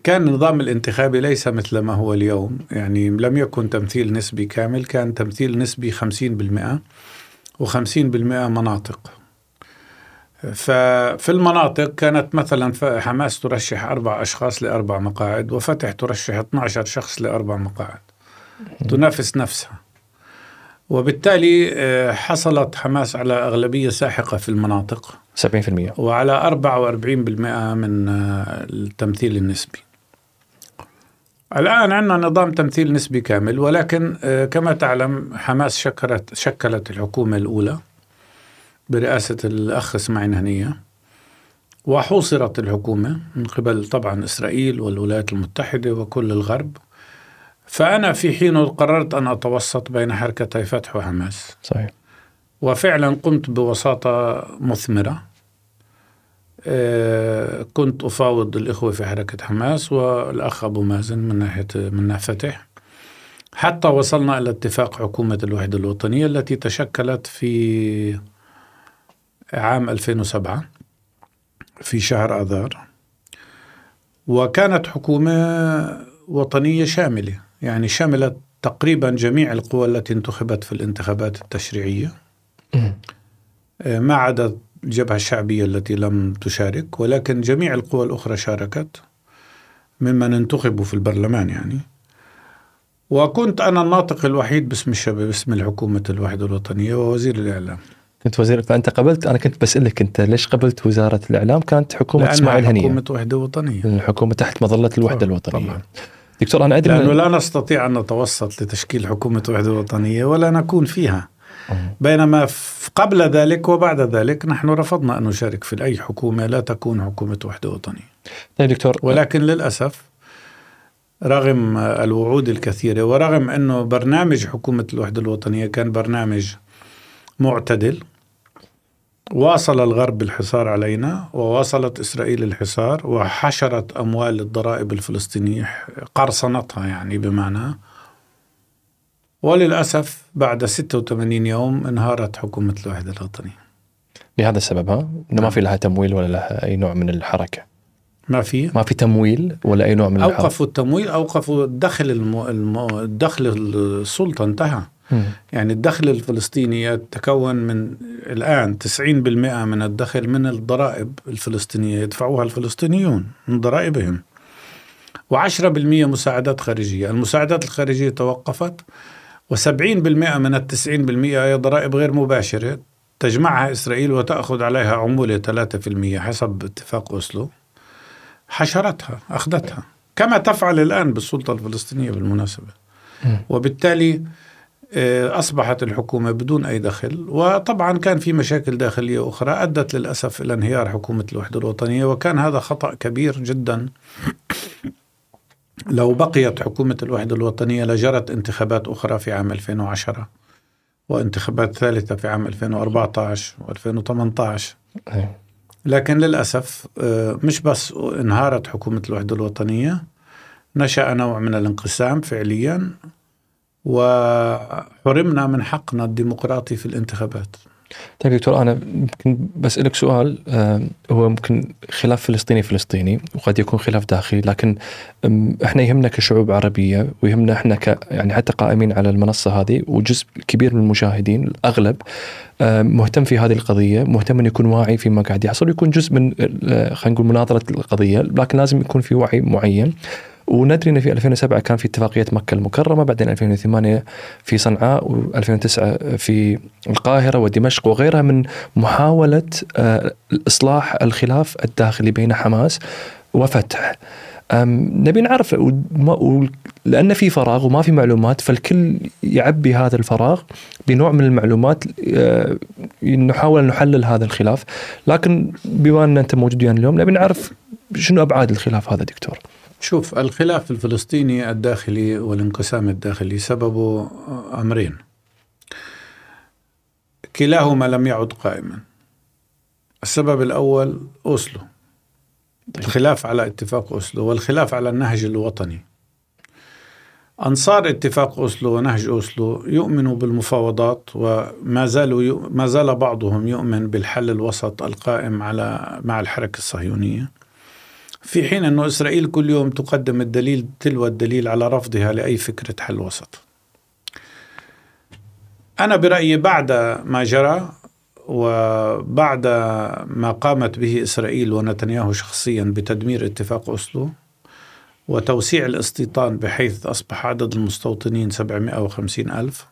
كان النظام الانتخابي ليس مثل ما هو اليوم. يعني لم يكن تمثيل نسبي كامل كان تمثيل نسبي 50% و50% مناطق. ففي المناطق كانت مثلا حماس ترشح أربع أشخاص لأربع مقاعد وفتح ترشح 12 شخص لأربع مقاعد. تنافس نفسها. وبالتالي آه، حصلت حماس على أغلبية ساحقة في المناطق. 70% وعلى 44% من آه، التمثيل النسبي. الآن عندنا نظام تمثيل نسبي كامل ولكن آه، كما تعلم حماس شكلت شكلت الحكومة الأولى برئاسة الأخ إسماعيل هنية وحوصرت الحكومة من قبل طبعا إسرائيل والولايات المتحدة وكل الغرب. فأنا في حين قررت أن أتوسط بين حركتي فتح وحماس. صحيح. وفعلا قمت بوساطة مثمرة. آه، كنت أفاوض الإخوة في حركة حماس والأخ أبو مازن من ناحية من فتح حتى وصلنا إلى اتفاق حكومة الوحدة الوطنية التي تشكلت في عام 2007 في شهر آذار. وكانت حكومة وطنية شاملة. يعني شملت تقريبا جميع القوى التي انتخبت في الانتخابات التشريعية. آه، ما عدا الجبهة الشعبية التي لم تشارك ولكن جميع القوى الأخرى شاركت ممن انتخبوا في البرلمان يعني. وكنت أنا الناطق الوحيد باسم الشباب باسم الحكومة الوحدة الوطنية ووزير الإعلام. كنت وزير فأنت قبلت أنا كنت بسألك أنت ليش قبلت وزارة الإعلام؟ كانت حكومة إسماعيل هنية. حكومة وحدة وطنية. الحكومة تحت مظلة الوحدة الوطنية. طبعا. دكتور أنا أدري لأنه لا نستطيع أن نتوسط لتشكيل حكومة وحدة وطنية ولا نكون فيها بينما قبل ذلك وبعد ذلك نحن رفضنا أن نشارك في أي حكومة لا تكون حكومة وحدة وطنية. طيب دكتور ولكن للأسف رغم الوعود الكثيرة ورغم أنه برنامج حكومة الوحدة الوطنية كان برنامج معتدل واصل الغرب الحصار علينا وواصلت إسرائيل الحصار وحشرت أموال الضرائب الفلسطينية قرصنتها يعني بمعنى. وللأسف بعد 86 يوم انهارت حكومة الوحدة الوطنية. لهذا السبب ها؟ إنه ما في لها تمويل ولا لها أي نوع من الحركة. ما في. ما في تمويل ولا أي نوع من الحركة. أوقفوا التمويل أوقفوا الدخل المو... المو... الدخل السلطة انتهى. يعني الدخل الفلسطيني يتكون من الآن 90% من الدخل من الضرائب الفلسطينية يدفعوها الفلسطينيون من ضرائبهم و10% مساعدات خارجية. المساعدات الخارجية توقفت و70% من ال 90% هي ضرائب غير مباشرة تجمعها إسرائيل وتأخذ عليها عمولة 3% حسب اتفاق أوسلو. حشرتها أخذتها كما تفعل الآن بالسلطة الفلسطينية بالمناسبة. وبالتالي أصبحت الحكومة بدون أي دخل وطبعا كان في مشاكل داخلية أخرى أدت للأسف إلى انهيار حكومة الوحدة الوطنية وكان هذا خطأ كبير جدا. [coughs] لو بقيت حكومة الوحدة الوطنية لجرت انتخابات أخرى في عام 2010 وانتخابات ثالثة في عام 2014 و2018 لكن للأسف آه، مش بس انهارت حكومة الوحدة الوطنية نشأ نوع من الانقسام فعليا. وحرمنا من حقنا الديمقراطي في الانتخابات طيب دكتور أنا يمكن بسالك سؤال آه، هو ممكن خلاف فلسطيني فلسطيني وقد يكون خلاف داخلي لكن إحنا يهمنا كشعوب عربية ويهمنا إحنا ك يعني حتى قائمين على المنصة هذه وجزء كبير من المشاهدين الأغلب آه، مهتم في هذه القضية، مهتم انه يكون واعي فيما قاعد يحصل ويكون جزء من آه، خلينا نقول مناظرة القضية، لكن لازم يكون في وعي معين. وندري إن في 2007 كان في اتفاقية مكة المكرمة بعدين 2008 في صنعاء و2009 في القاهرة ودمشق وغيرها من محاولة آه، إصلاح الخلاف الداخلي بين حماس وفتح. نبي نعرف لأن في فراغ وما في معلومات فالكل يعبي هذا الفراغ بنوع من المعلومات آه، نحاول أن نحلل هذا الخلاف. لكن بما أن أنت موجود ويانا اليوم نبي نعرف شنو أبعاد الخلاف هذا دكتور؟ شوف الخلاف الفلسطيني الداخلي والانقسام الداخلي سببه أمرين. كلاهما لم يعد قائما. السبب الأول أوسلو. الخلاف على اتفاق أوسلو والخلاف على النهج الوطني. أنصار اتفاق أوسلو ونهج أوسلو يؤمنوا بالمفاوضات وما زالوا ما زال بعضهم يؤمن بالحل الوسط القائم على مع الحركة الصهيونية. في حين أن إسرائيل كل يوم تقدم الدليل تلو الدليل على رفضها لأي فكرة حل وسط. أنا برأيي بعد ما جرى وبعد ما قامت به إسرائيل ونتنياهو شخصيا بتدمير اتفاق أسلو وتوسيع الاستيطان بحيث أصبح عدد المستوطنين 750 ألف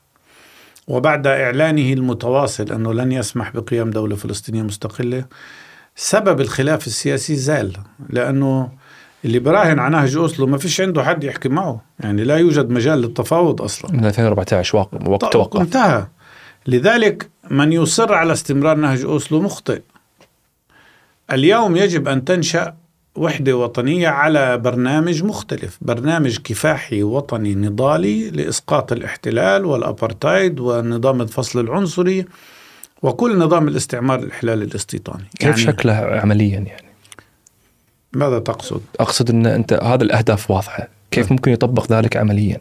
وبعد إعلانه المتواصل أنه لن يسمح بقيام دولة فلسطينية مستقلة سبب الخلاف السياسي زال لأنه اللي براهن على نهج أوسلو ما فيش عنده حد يحكي معه يعني لا يوجد مجال للتفاوض أصلا. من 2014 وقت توقف. انتهى. لذلك من يصر على استمرار نهج أوسلو مخطئ. اليوم يجب أن تنشأ وحدة وطنية على برنامج مختلف برنامج كفاحي وطني نضالي لإسقاط الاحتلال والابرتايد والنظام الفصل العنصري وكل نظام الاستعمار الإحلال الاستيطاني كيف يعني شكله عمليا يعني؟ ماذا تقصد؟ أقصد أن أنت هذا الأهداف واضحة كيف نعم. ممكن يطبق ذلك عمليا؟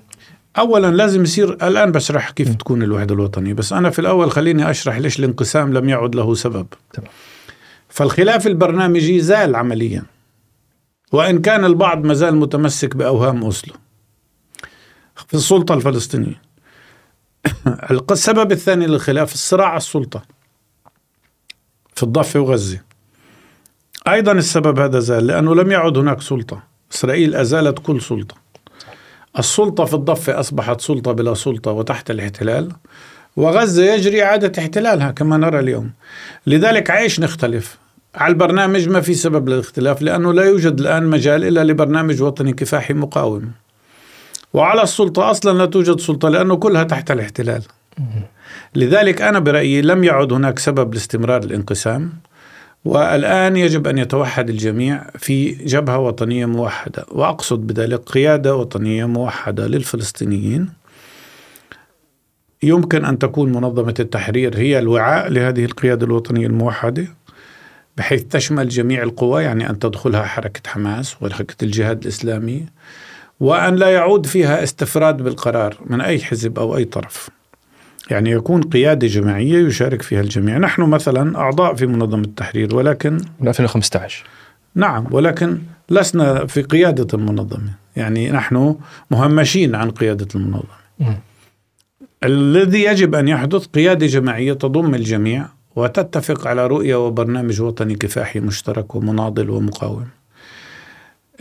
اولا لازم يصير الآن بشرح كيف م. تكون الوحدة الوطنية بس أنا في الأول خليني أشرح ليش الانقسام لم يعد له سبب تمام. فالخلاف البرنامجي زال عمليا وإن كان البعض ما زال متمسك بأوهام أوسلو في السلطة الفلسطينية [coughs] السبب الثاني للخلاف الصراع على السلطة في الضفة وغزة. أيضا السبب هذا زال لأنه لم يعد هناك سلطة. إسرائيل أزالت كل سلطة. السلطة في الضفة أصبحت سلطة بلا سلطة وتحت الاحتلال وغزة يجري إعادة احتلالها كما نرى اليوم. لذلك عيش نختلف. على البرنامج ما في سبب للاختلاف لأنه لا يوجد الآن مجال إلا لبرنامج وطني كفاحي مقاوم. وعلى السلطة أصلا لا توجد سلطة لأنه كلها تحت الاحتلال. لذلك أنا برأيي لم يعد هناك سبب لاستمرار الانقسام والآن يجب أن يتوحد الجميع في جبهة وطنية موحدة. وأقصد بذلك قيادة وطنية موحدة للفلسطينيين. يمكن أن تكون منظمة التحرير هي الوعاء لهذه القيادة الوطنية الموحدة بحيث تشمل جميع القوى يعني أن تدخلها حركة حماس وحركة الجهاد الإسلامي. وأن لا يعود فيها استفراد بالقرار من أي حزب أو أي طرف. يعني يكون قيادة جماعية يشارك فيها الجميع. نحن مثلا أعضاء في منظمة التحرير ولكن من 2015 نعم ولكن لسنا في قيادة المنظمة. يعني نحن مهمشين عن قيادة المنظمة. م. الذي يجب أن يحدث قيادة جماعية تضم الجميع وتتفق على رؤية وبرنامج وطني كفاحي مشترك ومناضل ومقاوم.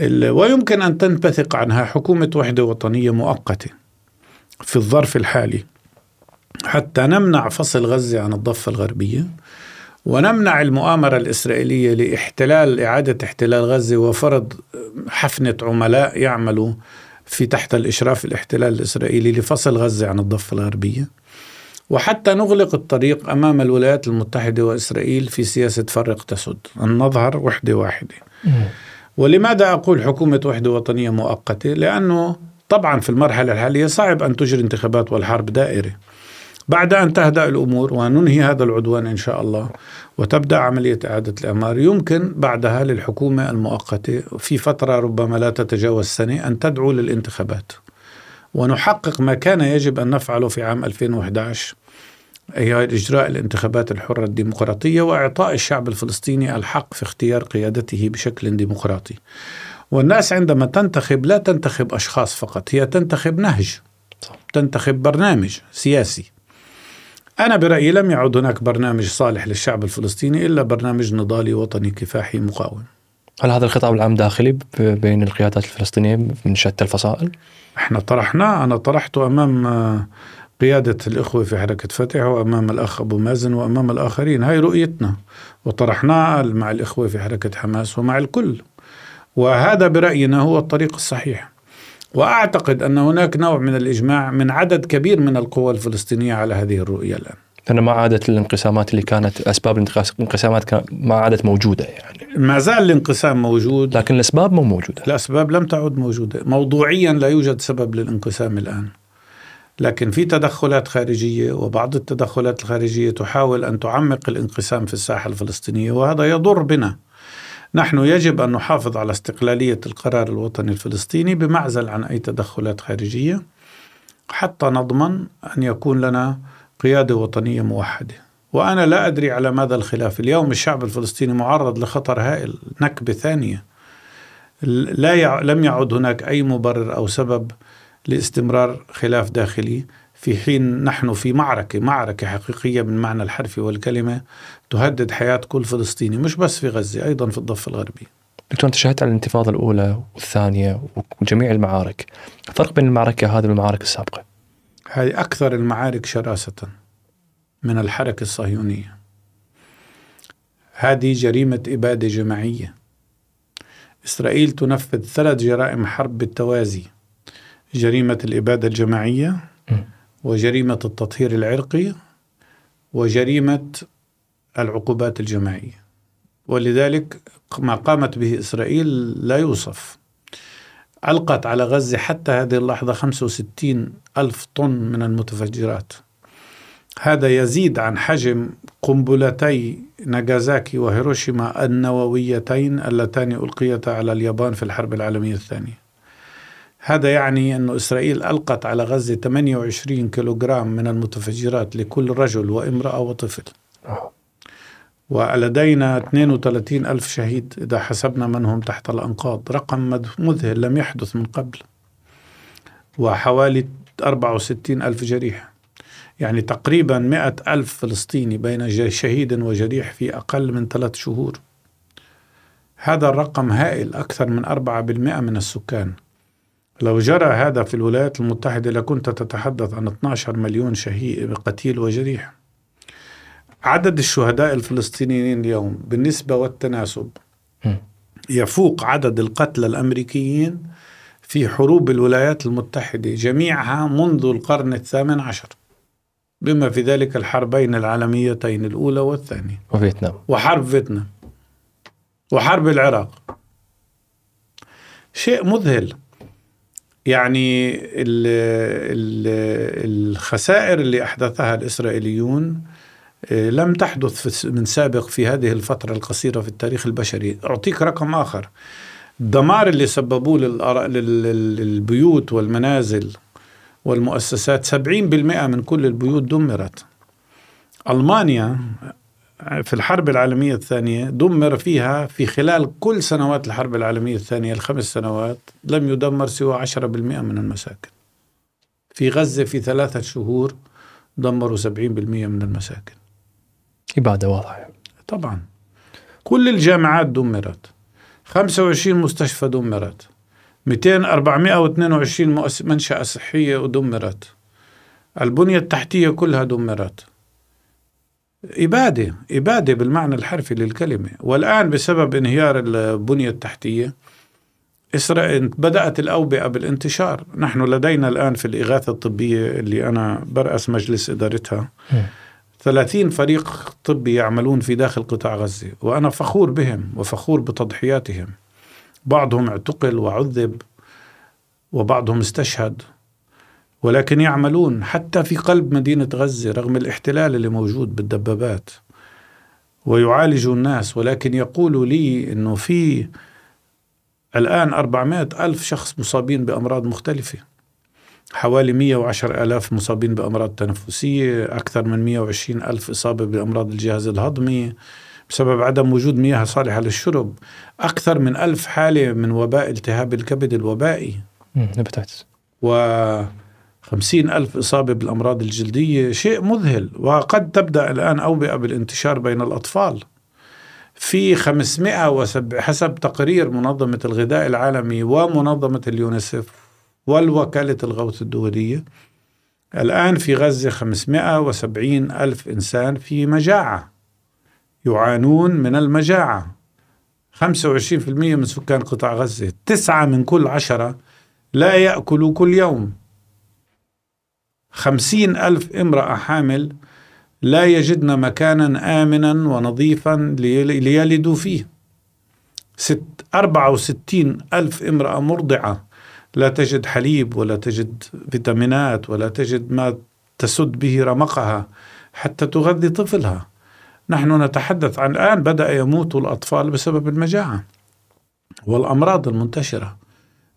ويمكن أن تنبثق عنها حكومة وحدة وطنية مؤقتة في الظرف الحالي. حتى نمنع فصل غزة عن الضفة الغربية ونمنع المؤامرة الإسرائيلية لإحتلال إعادة احتلال غزة وفرض حفنة عملاء يعملوا في تحت الإشراف الاحتلال الإسرائيلي لفصل غزة عن الضفة الغربية. وحتى نغلق الطريق أمام الولايات المتحدة وإسرائيل في سياسة فرق تسد. أن نظهر وحدة واحدة. ولماذا أقول حكومة وحدة وطنية مؤقتة؟ لأنه طبعا في المرحلة الحالية صعب أن تجري انتخابات والحرب دائرة. بعد أن تهدأ الأمور وننهي هذا العدوان إن شاء الله وتبدأ عملية إعادة الإعمار يمكن بعدها للحكومة المؤقتة في فترة ربما لا تتجاوز سنة أن تدعو للانتخابات. ونحقق ما كان يجب أن نفعله في عام 2011 هي إجراء الانتخابات الحرة الديمقراطية وإعطاء الشعب الفلسطيني الحق في اختيار قيادته بشكل ديمقراطي. والناس عندما تنتخب لا تنتخب أشخاص فقط هي تنتخب نهج تنتخب برنامج سياسي. أنا برأيي لم يعد هناك برنامج صالح للشعب الفلسطيني إلا برنامج نضالي وطني كفاحي مقاوم. هل هذا الخطاب العام داخلي بين القيادات الفلسطينية من شتى الفصائل؟ إحنا طرحناه أنا طرحته أمام قيادة الإخوة في حركة فتح وأمام الأخ أبو مازن وأمام الآخرين. هاي رؤيتنا. وطرحناه مع الإخوة في حركة حماس ومع الكل. وهذا برأينا هو الطريق الصحيح. وأعتقد أن هناك نوع من الإجماع من عدد كبير من القوى الفلسطينية على هذه الرؤية الآن. لأن ما عادت الانقسامات اللي كانت أسباب الانقسامات ما عادت موجودة يعني. ما زال الانقسام موجود. لكن الأسباب مو موجودة. الأسباب لم تعد موجودة. موضوعيا لا يوجد سبب للانقسام الآن. لكن في تدخلات خارجية وبعض التدخلات الخارجية تحاول أن تعمق الانقسام في الساحة الفلسطينية وهذا يضر بنا. نحن يجب أن نحافظ على استقلالية القرار الوطني الفلسطيني بمعزل عن أي تدخلات خارجية حتى نضمن أن يكون لنا قيادة وطنية موحدة. وأنا لا أدري على ماذا الخلاف. اليوم الشعب الفلسطيني معرض لخطر هائل نكبة ثانية. لا يع... لم يعد هناك أي مبرر أو سبب لاستمرار خلاف داخلي في حين نحن في معركة معركة حقيقية بالمعنى الحرفي والكلمة تهدد حياة كل فلسطيني مش بس في غزة أيضا في الضفة الغربي دكتور انت شهدت على الانتفاضة الأولى والثانية وجميع المعارك، الفرق بين المعركة هذه والمعارك السابقة؟ هذه أكثر المعارك شراسة من الحركة الصهيونية. هذه جريمة إبادة جماعية. إسرائيل تنفذ ثلاث جرائم حرب بالتوازي. جريمة الإبادة الجماعية وجريمة التطهير العرقي وجريمة العقوبات الجماعية. ولذلك ما قامت به إسرائيل لا يوصف. ألقت على غزة حتى هذه اللحظة 65 ألف طن من المتفجرات. هذا يزيد عن حجم قنبلتي ناغازاكي وهيروشيما النوويتين اللتان ألقيتا على اليابان في الحرب العالمية الثانية. هذا يعني أن إسرائيل ألقت على غزة 28 كيلوغرام من المتفجرات لكل رجل وامرأة وطفل. ولدينا 32 ألف شهيد إذا حسبنا من هم تحت الأنقاض. رقم مذهل لم يحدث من قبل. وحوالي 64 ألف جريح. يعني تقريبا 100 ألف فلسطيني بين شهيد وجريح في أقل من ثلاث شهور. هذا الرقم هائل أكثر من 4% من السكان. لو جرى هذا في الولايات المتحدة لكنت تتحدث عن 12 مليون شهيد قتيل وجريح. عدد الشهداء الفلسطينيين اليوم بالنسبة والتناسب يفوق عدد القتلى الأمريكيين في حروب الولايات المتحدة جميعها منذ القرن الثامن عشر بما في ذلك الحربين العالميتين الأولى والثانية. وفيتنام. وحرب فيتنام. وحرب العراق. شيء مذهل. يعني ال ال الخسائر اللي أحدثها الإسرائيليون آه، لم تحدث من سابق في هذه الفترة القصيرة في التاريخ البشري. أعطيك رقم آخر. الدمار اللي سببوه للبيوت والمنازل والمؤسسات 70% من كل البيوت دمرت. ألمانيا في الحرب العالمية الثانية دمر فيها في خلال كل سنوات الحرب العالمية الثانية الخمس سنوات لم يدمر سوى 10% من المساكن. في غزة في ثلاثة شهور دمروا 70% من المساكن. إبادة واضحة. طبعا. كل الجامعات دمرت. 25 مستشفى دمرت. 200 422 منشأة صحية ودمرت البنية التحتية كلها دمرت. إبادة إبادة بالمعنى الحرفي للكلمة. والآن بسبب انهيار البنية التحتية إسرائيل بدأت الأوبئة بالانتشار. نحن لدينا الآن في الإغاثة الطبية اللي أنا برأس مجلس إدارتها 30 فريق طبي يعملون في داخل قطاع غزة وأنا فخور بهم وفخور بتضحياتهم. بعضهم اعتقل وعذب وبعضهم استشهد. ولكن يعملون حتى في قلب مدينة غزة رغم الاحتلال اللي موجود بالدبابات. ويعالجوا الناس ولكن يقولوا لي أنه في الآن 400 ألف شخص مصابين بأمراض مختلفة. حوالي 110 ألاف مصابين بأمراض تنفسية أكثر من 120 ألف إصابة بأمراض الجهاز الهضمي. بسبب عدم وجود مياه صالحة للشرب أكثر من ألف حالة من وباء التهاب الكبد الوبائي. هيباتيتس و خمسين ألف إصابة بالأمراض الجلدية شيء مذهل. وقد تبدأ الآن أوبئة بالانتشار بين الأطفال. في 507 حسب تقرير منظمة الغذاء العالمي ومنظمة اليونسف والوكالة الغوث الدولية الآن في غزة 570 ألف إنسان في مجاعة يعانون من المجاعة. 25% من سكان قطاع غزة تسعة من كل عشرة لا يأكلوا كل يوم. خمسين ألف امرأة حامل لا يجدن مكانا آمنا ونظيفا ليلدوا فيه. ست أربعة وستين ألف امرأة مرضعة. لا تجد حليب ولا تجد فيتامينات ولا تجد ما تسد به رمقها حتى تغذي طفلها. نحن نتحدث عن الآن بدأ يموت الأطفال بسبب المجاعة والأمراض المنتشرة.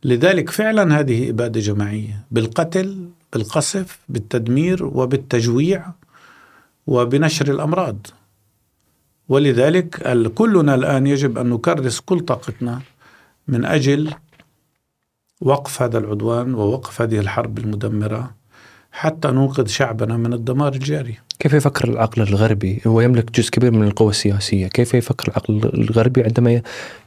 لذلك فعلا هذه إبادة جماعية. بالقتل بالقصف بالتدمير وبالتجويع وبنشر الأمراض. ولذلك كلنا الآن يجب أن نكرس كل طاقتنا من أجل وقف هذا العدوان ووقف هذه الحرب المدمرة. حتى ننقذ شعبنا من الدمار الجاري. كيف يفكر العقل الغربي؟ هو يملك جزء كبير من القوى السياسية. كيف يفكر العقل الغربي عندما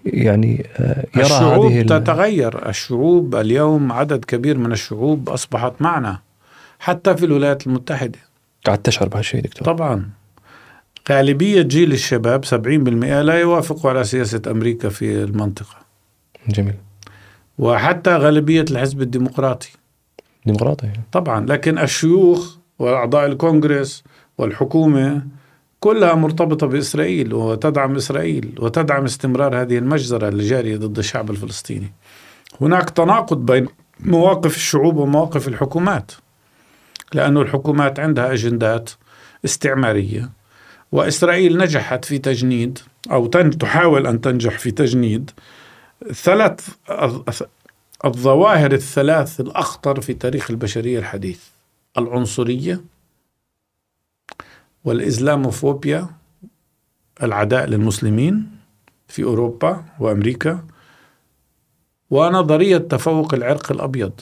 يعني آه، يرى الشعوب هذه تتغير. الشعوب اليوم عدد كبير من الشعوب أصبحت معنا حتى في الولايات المتحدة. قاعد تشعر بهالشيء دكتور. طبعا. غالبية جيل الشباب 70% لا يوافقوا على سياسة أمريكا في المنطقة. جميل. وحتى غالبية الحزب الديمقراطي. ديمقراطي طبعا لكن الشيوخ وأعضاء الكونغرس والحكومة كلها مرتبطة بإسرائيل وتدعم إسرائيل وتدعم استمرار هذه المجزرة الجارية ضد الشعب الفلسطيني. هناك تناقض بين مواقف الشعوب ومواقف الحكومات لأن الحكومات عندها أجندات استعمارية وإسرائيل نجحت في تجنيد أو تحاول أن تنجح في تجنيد ثلاث الظواهر الثلاث الأخطر في تاريخ البشرية الحديث. العنصرية والإسلاموفوبيا العداء للمسلمين في أوروبا وأمريكا ونظرية تفوق العرق الأبيض.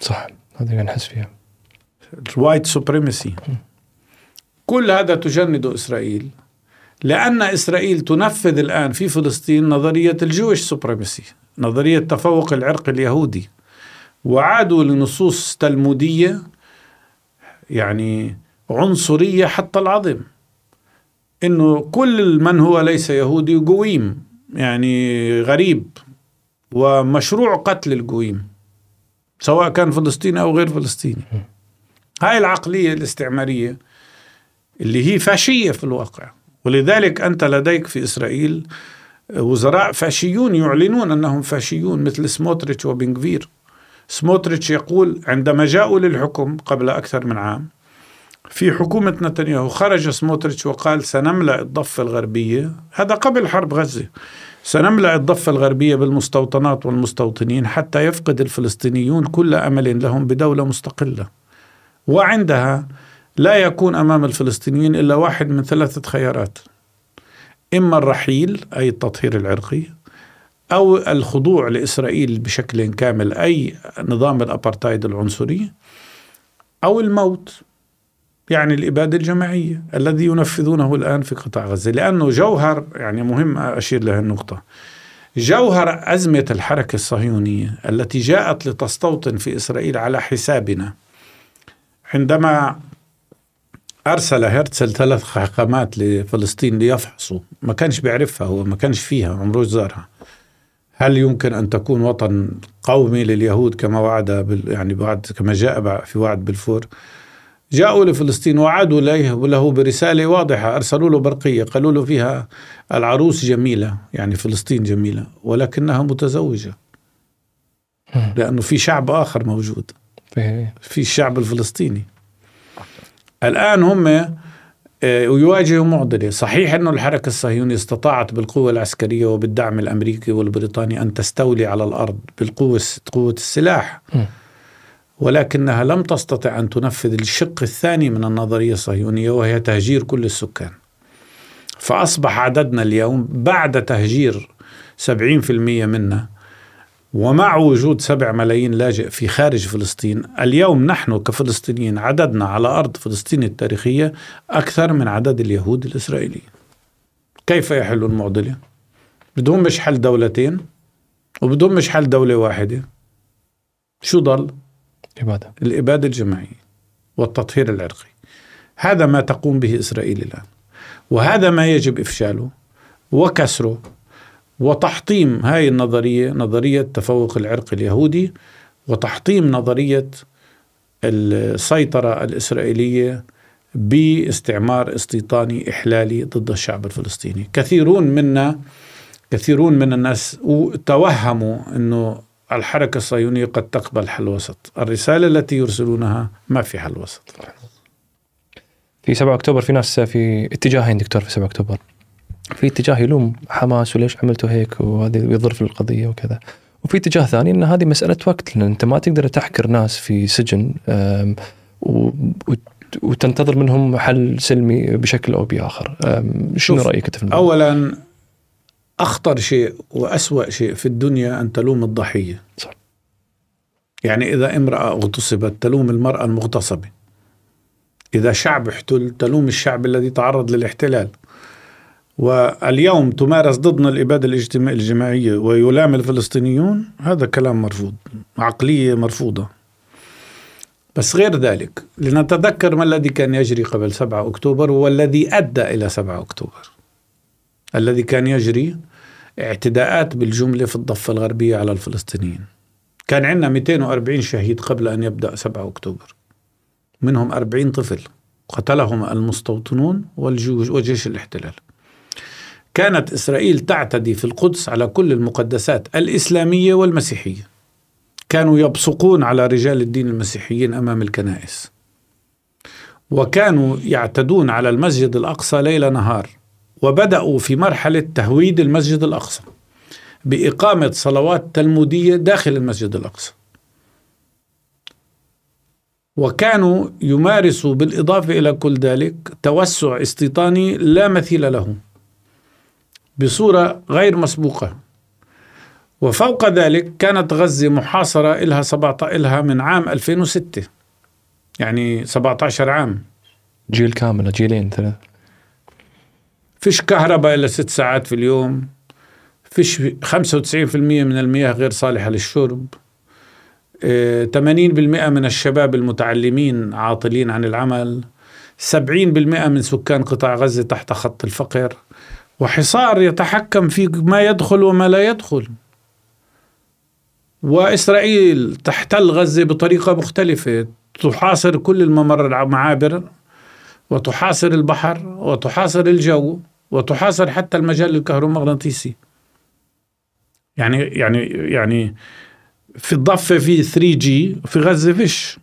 صح هذه نحس فيها. ال white supremacy كل هذا تجند إسرائيل لأن إسرائيل تنفذ الآن في فلسطين نظرية الجويش سوبريمسي نظرية تفوق العرق اليهودي. وعادوا لنصوص تلمودية يعني عنصرية حتى العظم إنه كل من هو ليس يهودي قويم يعني غريب ومشروع قتل القويم سواء كان فلسطيني أو غير فلسطيني. هاي العقلية الاستعمارية اللي هي فاشية في الواقع. ولذلك أنت لديك في إسرائيل وزراء فاشيون يعلنون أنهم فاشيون مثل سموتريتش وبنغفير. سموتريتش يقول عندما جاءوا للحكم قبل أكثر من عام في حكومة نتنياهو خرج سموتريتش وقال سنملأ الضفة الغربية. هذا قبل حرب غزة. سنملأ الضفة الغربية بالمستوطنات والمستوطنين حتى يفقد الفلسطينيون كل أمل لهم بدولة مستقلة. وعندها لا يكون أمام الفلسطينيين إلا واحد من ثلاثة خيارات. إما الرحيل أي التطهير العرقي أو الخضوع لإسرائيل بشكل كامل أي نظام الأبارتايد العنصري أو الموت يعني الإبادة الجماعية الذي ينفذونه الآن في قطاع غزة. لأنه جوهر يعني مهم أشير لهذه النقطة جوهر أزمة الحركة الصهيونية التي جاءت لتستوطن في إسرائيل على حسابنا عندما أرسل هرتزل ثلاث حكمات لفلسطين ليفحصوا. ما كانش بيعرفها هو ما كانش فيها عمره زارها. هل يمكن أن تكون وطن قومي لليهود كما وعد بال يعني بعد كما جاء في وعد بالفور؟ جاءوا لفلسطين وعدوا له له برسالة واضحة. أرسلوا له برقية قالوا له فيها العروس جميلة يعني فلسطين جميلة ولكنها متزوجة. لأنه في شعب آخر موجود. في الشعب الفلسطيني. الآن هم آه، معضلة، صحيح أنه الحركة الصهيونية استطاعت بالقوة العسكرية وبالدعم الأمريكي والبريطاني أن تستولي على الأرض بالقوة قوة السلاح ولكنها لم تستطع أن تنفذ الشق الثاني من النظرية الصهيونية وهي تهجير كل السكان. فأصبح عددنا اليوم بعد تهجير 70% منا ومع وجود سبع ملايين لاجئ في خارج فلسطين اليوم نحن كفلسطينيين عددنا على أرض فلسطين التاريخية أكثر من عدد اليهود الإسرائيليين. كيف يحل المعضلة؟ بدهم مش حل دولتين وبدهم مش حل دولة واحدة. شو ضل؟ إبادة الإبادة الجماعية والتطهير العرقي. هذا ما تقوم به إسرائيل الآن. وهذا ما يجب إفشاله وكسره وتحطيم هاي النظرية نظرية تفوق العرق اليهودي وتحطيم نظرية السيطرة الإسرائيلية باستعمار استيطاني إحلالي ضد الشعب الفلسطيني. كثيرون منا كثيرون من الناس توهموا أنه الحركة الصهيونية قد تقبل حل وسط. الرسالة التي يرسلونها ما في حل وسط. في 7 أكتوبر في ناس في اتجاهين دكتور في 7 أكتوبر. في اتجاه يلوم حماس وليش عملتوا هيك وهذه يضر في القضية وكذا. وفي اتجاه ثاني إن هذه مسألة وقت لأن أنت ما تقدر تحكر ناس في سجن وتنتظر منهم حل سلمي بشكل أو بآخر. شنو رأيك انت في اولا أخطر شيء وأسوأ شيء في الدنيا أن تلوم الضحية. صح. يعني إذا امرأة اغتصبت تلوم المرأة المغتصبة. إذا شعب احتل تلوم الشعب الذي تعرض للاحتلال. واليوم تمارس ضدنا الإبادة الجماعية ويلام الفلسطينيون هذا كلام مرفوض عقلية مرفوضة. بس غير ذلك لنتذكر ما الذي كان يجري قبل 7 أكتوبر والذي أدى إلى 7 أكتوبر. الذي كان يجري اعتداءات بالجملة في الضفة الغربية على الفلسطينيين. كان عندنا 240 شهيد قبل أن يبدأ 7 أكتوبر. منهم 40 طفل قتلهم المستوطنون وجيش الاحتلال. كانت إسرائيل تعتدي في القدس على كل المقدسات الإسلامية والمسيحية. كانوا يبصقون على رجال الدين المسيحيين أمام الكنائس. وكانوا يعتدون على المسجد الأقصى ليل نهار وبدأوا في مرحلة تهويد المسجد الأقصى بإقامة صلوات تلمودية داخل المسجد الأقصى. وكانوا يمارسوا بالإضافة إلى كل ذلك توسع استيطاني لا مثيل له. بصورة غير مسبوقة. وفوق ذلك كانت غزة محاصرة إلها 17 إلها من عام 2006 يعني 17 عام. جيل كامل جيلين ثلاث فيش كهرباء إلا ست ساعات في اليوم. فيش 95% من المياه غير صالحة للشرب. 80% آه، من الشباب المتعلمين عاطلين عن العمل. 70% من سكان قطاع غزة تحت خط الفقر. وحصار يتحكم في ما يدخل وما لا يدخل. وإسرائيل تحتل غزة بطريقة مختلفة. تحاصر كل الممر المعابر وتحاصر البحر وتحاصر الجو وتحاصر حتى المجال الكهرومغناطيسي. يعني يعني يعني في الضفة في 3 جي في غزة فيش.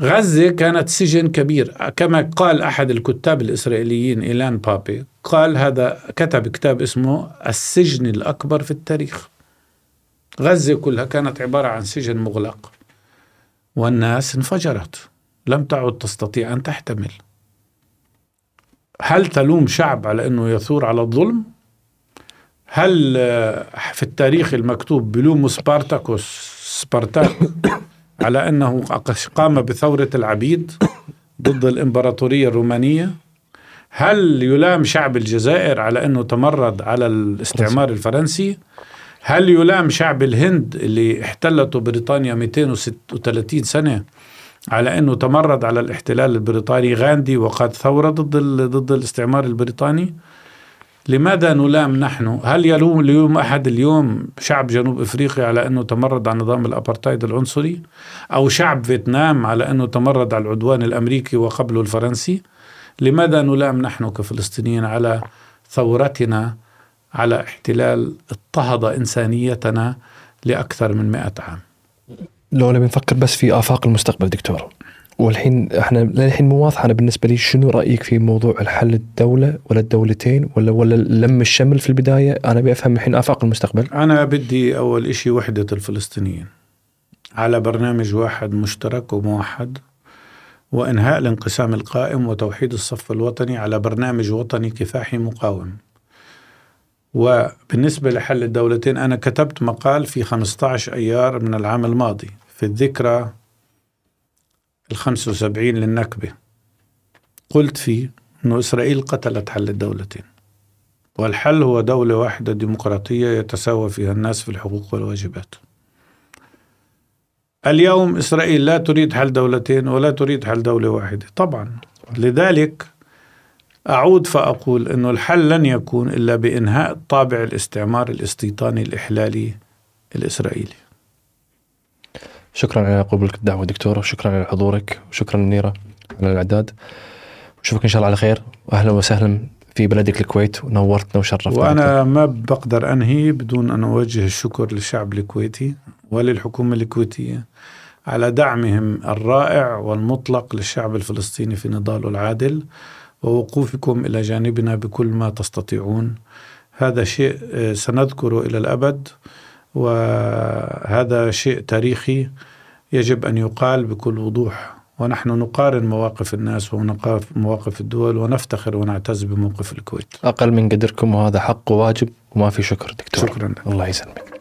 غزة كانت سجن كبير. كما قال أحد الكتاب الإسرائيليين إيلان بابي قال هذا كتب كتاب اسمه السجن الأكبر في التاريخ. غزة كلها كانت عبارة عن سجن مغلق والناس انفجرت. لم تعد تستطيع أن تحتمل. هل تلوم شعب على أنه يثور على الظلم؟ هل في التاريخ المكتوب بلوم سبارتاكوس سبارتاك على أنه قام بثورة العبيد ضد الإمبراطورية الرومانية. هل يلام شعب الجزائر على أنه تمرد على الاستعمار الفرنسي؟ هل يلام شعب الهند اللي احتلته بريطانيا 236 سنة على أنه تمرد على الاحتلال البريطاني غاندي وقاد ثورة ضد ضد الاستعمار البريطاني؟ لماذا نلام نحن؟ هل يلوم اليوم أحد اليوم شعب جنوب إفريقيا على أنه تمرد على نظام الابارتايد العنصري؟ أو شعب فيتنام على أنه تمرد على العدوان الأمريكي وقبله الفرنسي؟ لماذا نلام نحن كفلسطينيين على ثورتنا على احتلال اضطهد إنسانيتنا لأكثر من مئة عام؟ لو بنفكر بس في آفاق المستقبل دكتور والحين إحنا للحين مو واضح أنا بالنسبة لي شنو رأيك في موضوع الحل الدولة ولا الدولتين ولا ولا لم الشمل في البداية؟ أنا بفهم الحين آفاق المستقبل. أنا بدي أول شيء وحدة الفلسطينيين. على برنامج واحد مشترك وموحد وإنهاء الانقسام القائم وتوحيد الصف الوطني على برنامج وطني كفاحي مقاوم. وبالنسبة لحل الدولتين أنا كتبت مقال في 15 أيار من العام الماضي في الذكرى ال 75 للنكبة. قلت فيه أنه إسرائيل قتلت حل الدولتين. والحل هو دولة واحدة ديمقراطية يتساوى فيها الناس في الحقوق والواجبات. اليوم إسرائيل لا تريد حل دولتين ولا تريد حل دولة واحدة. طبعا. لذلك أعود فأقول أنه الحل لن يكون إلا بإنهاء طابع الاستعمار الاستيطاني الإحلالي الإسرائيلي. شكرا على قبولك الدعوة دكتور وشكرا على حضورك وشكرا نيرة على الإعداد. نشوفك إن شاء الله على خير. واهلا وسهلا في بلدك الكويت. ونورتنا وشرفتنا وأنا ما بقدر أنهي بدون أن أوجه الشكر للشعب الكويتي وللحكومة الكويتية على دعمهم الرائع والمطلق للشعب الفلسطيني في نضاله العادل. ووقوفكم إلى جانبنا بكل ما تستطيعون. هذا شيء آه، سنذكره إلى الأبد. وهذا شيء تاريخي يجب أن يقال بكل وضوح. ونحن نقارن مواقف الناس ومواقف الدول ونفتخر ونعتز بموقف الكويت. أقل من قدركم وهذا حق وواجب وما في شكر دكتور. شكرا لك. الله يسلمك.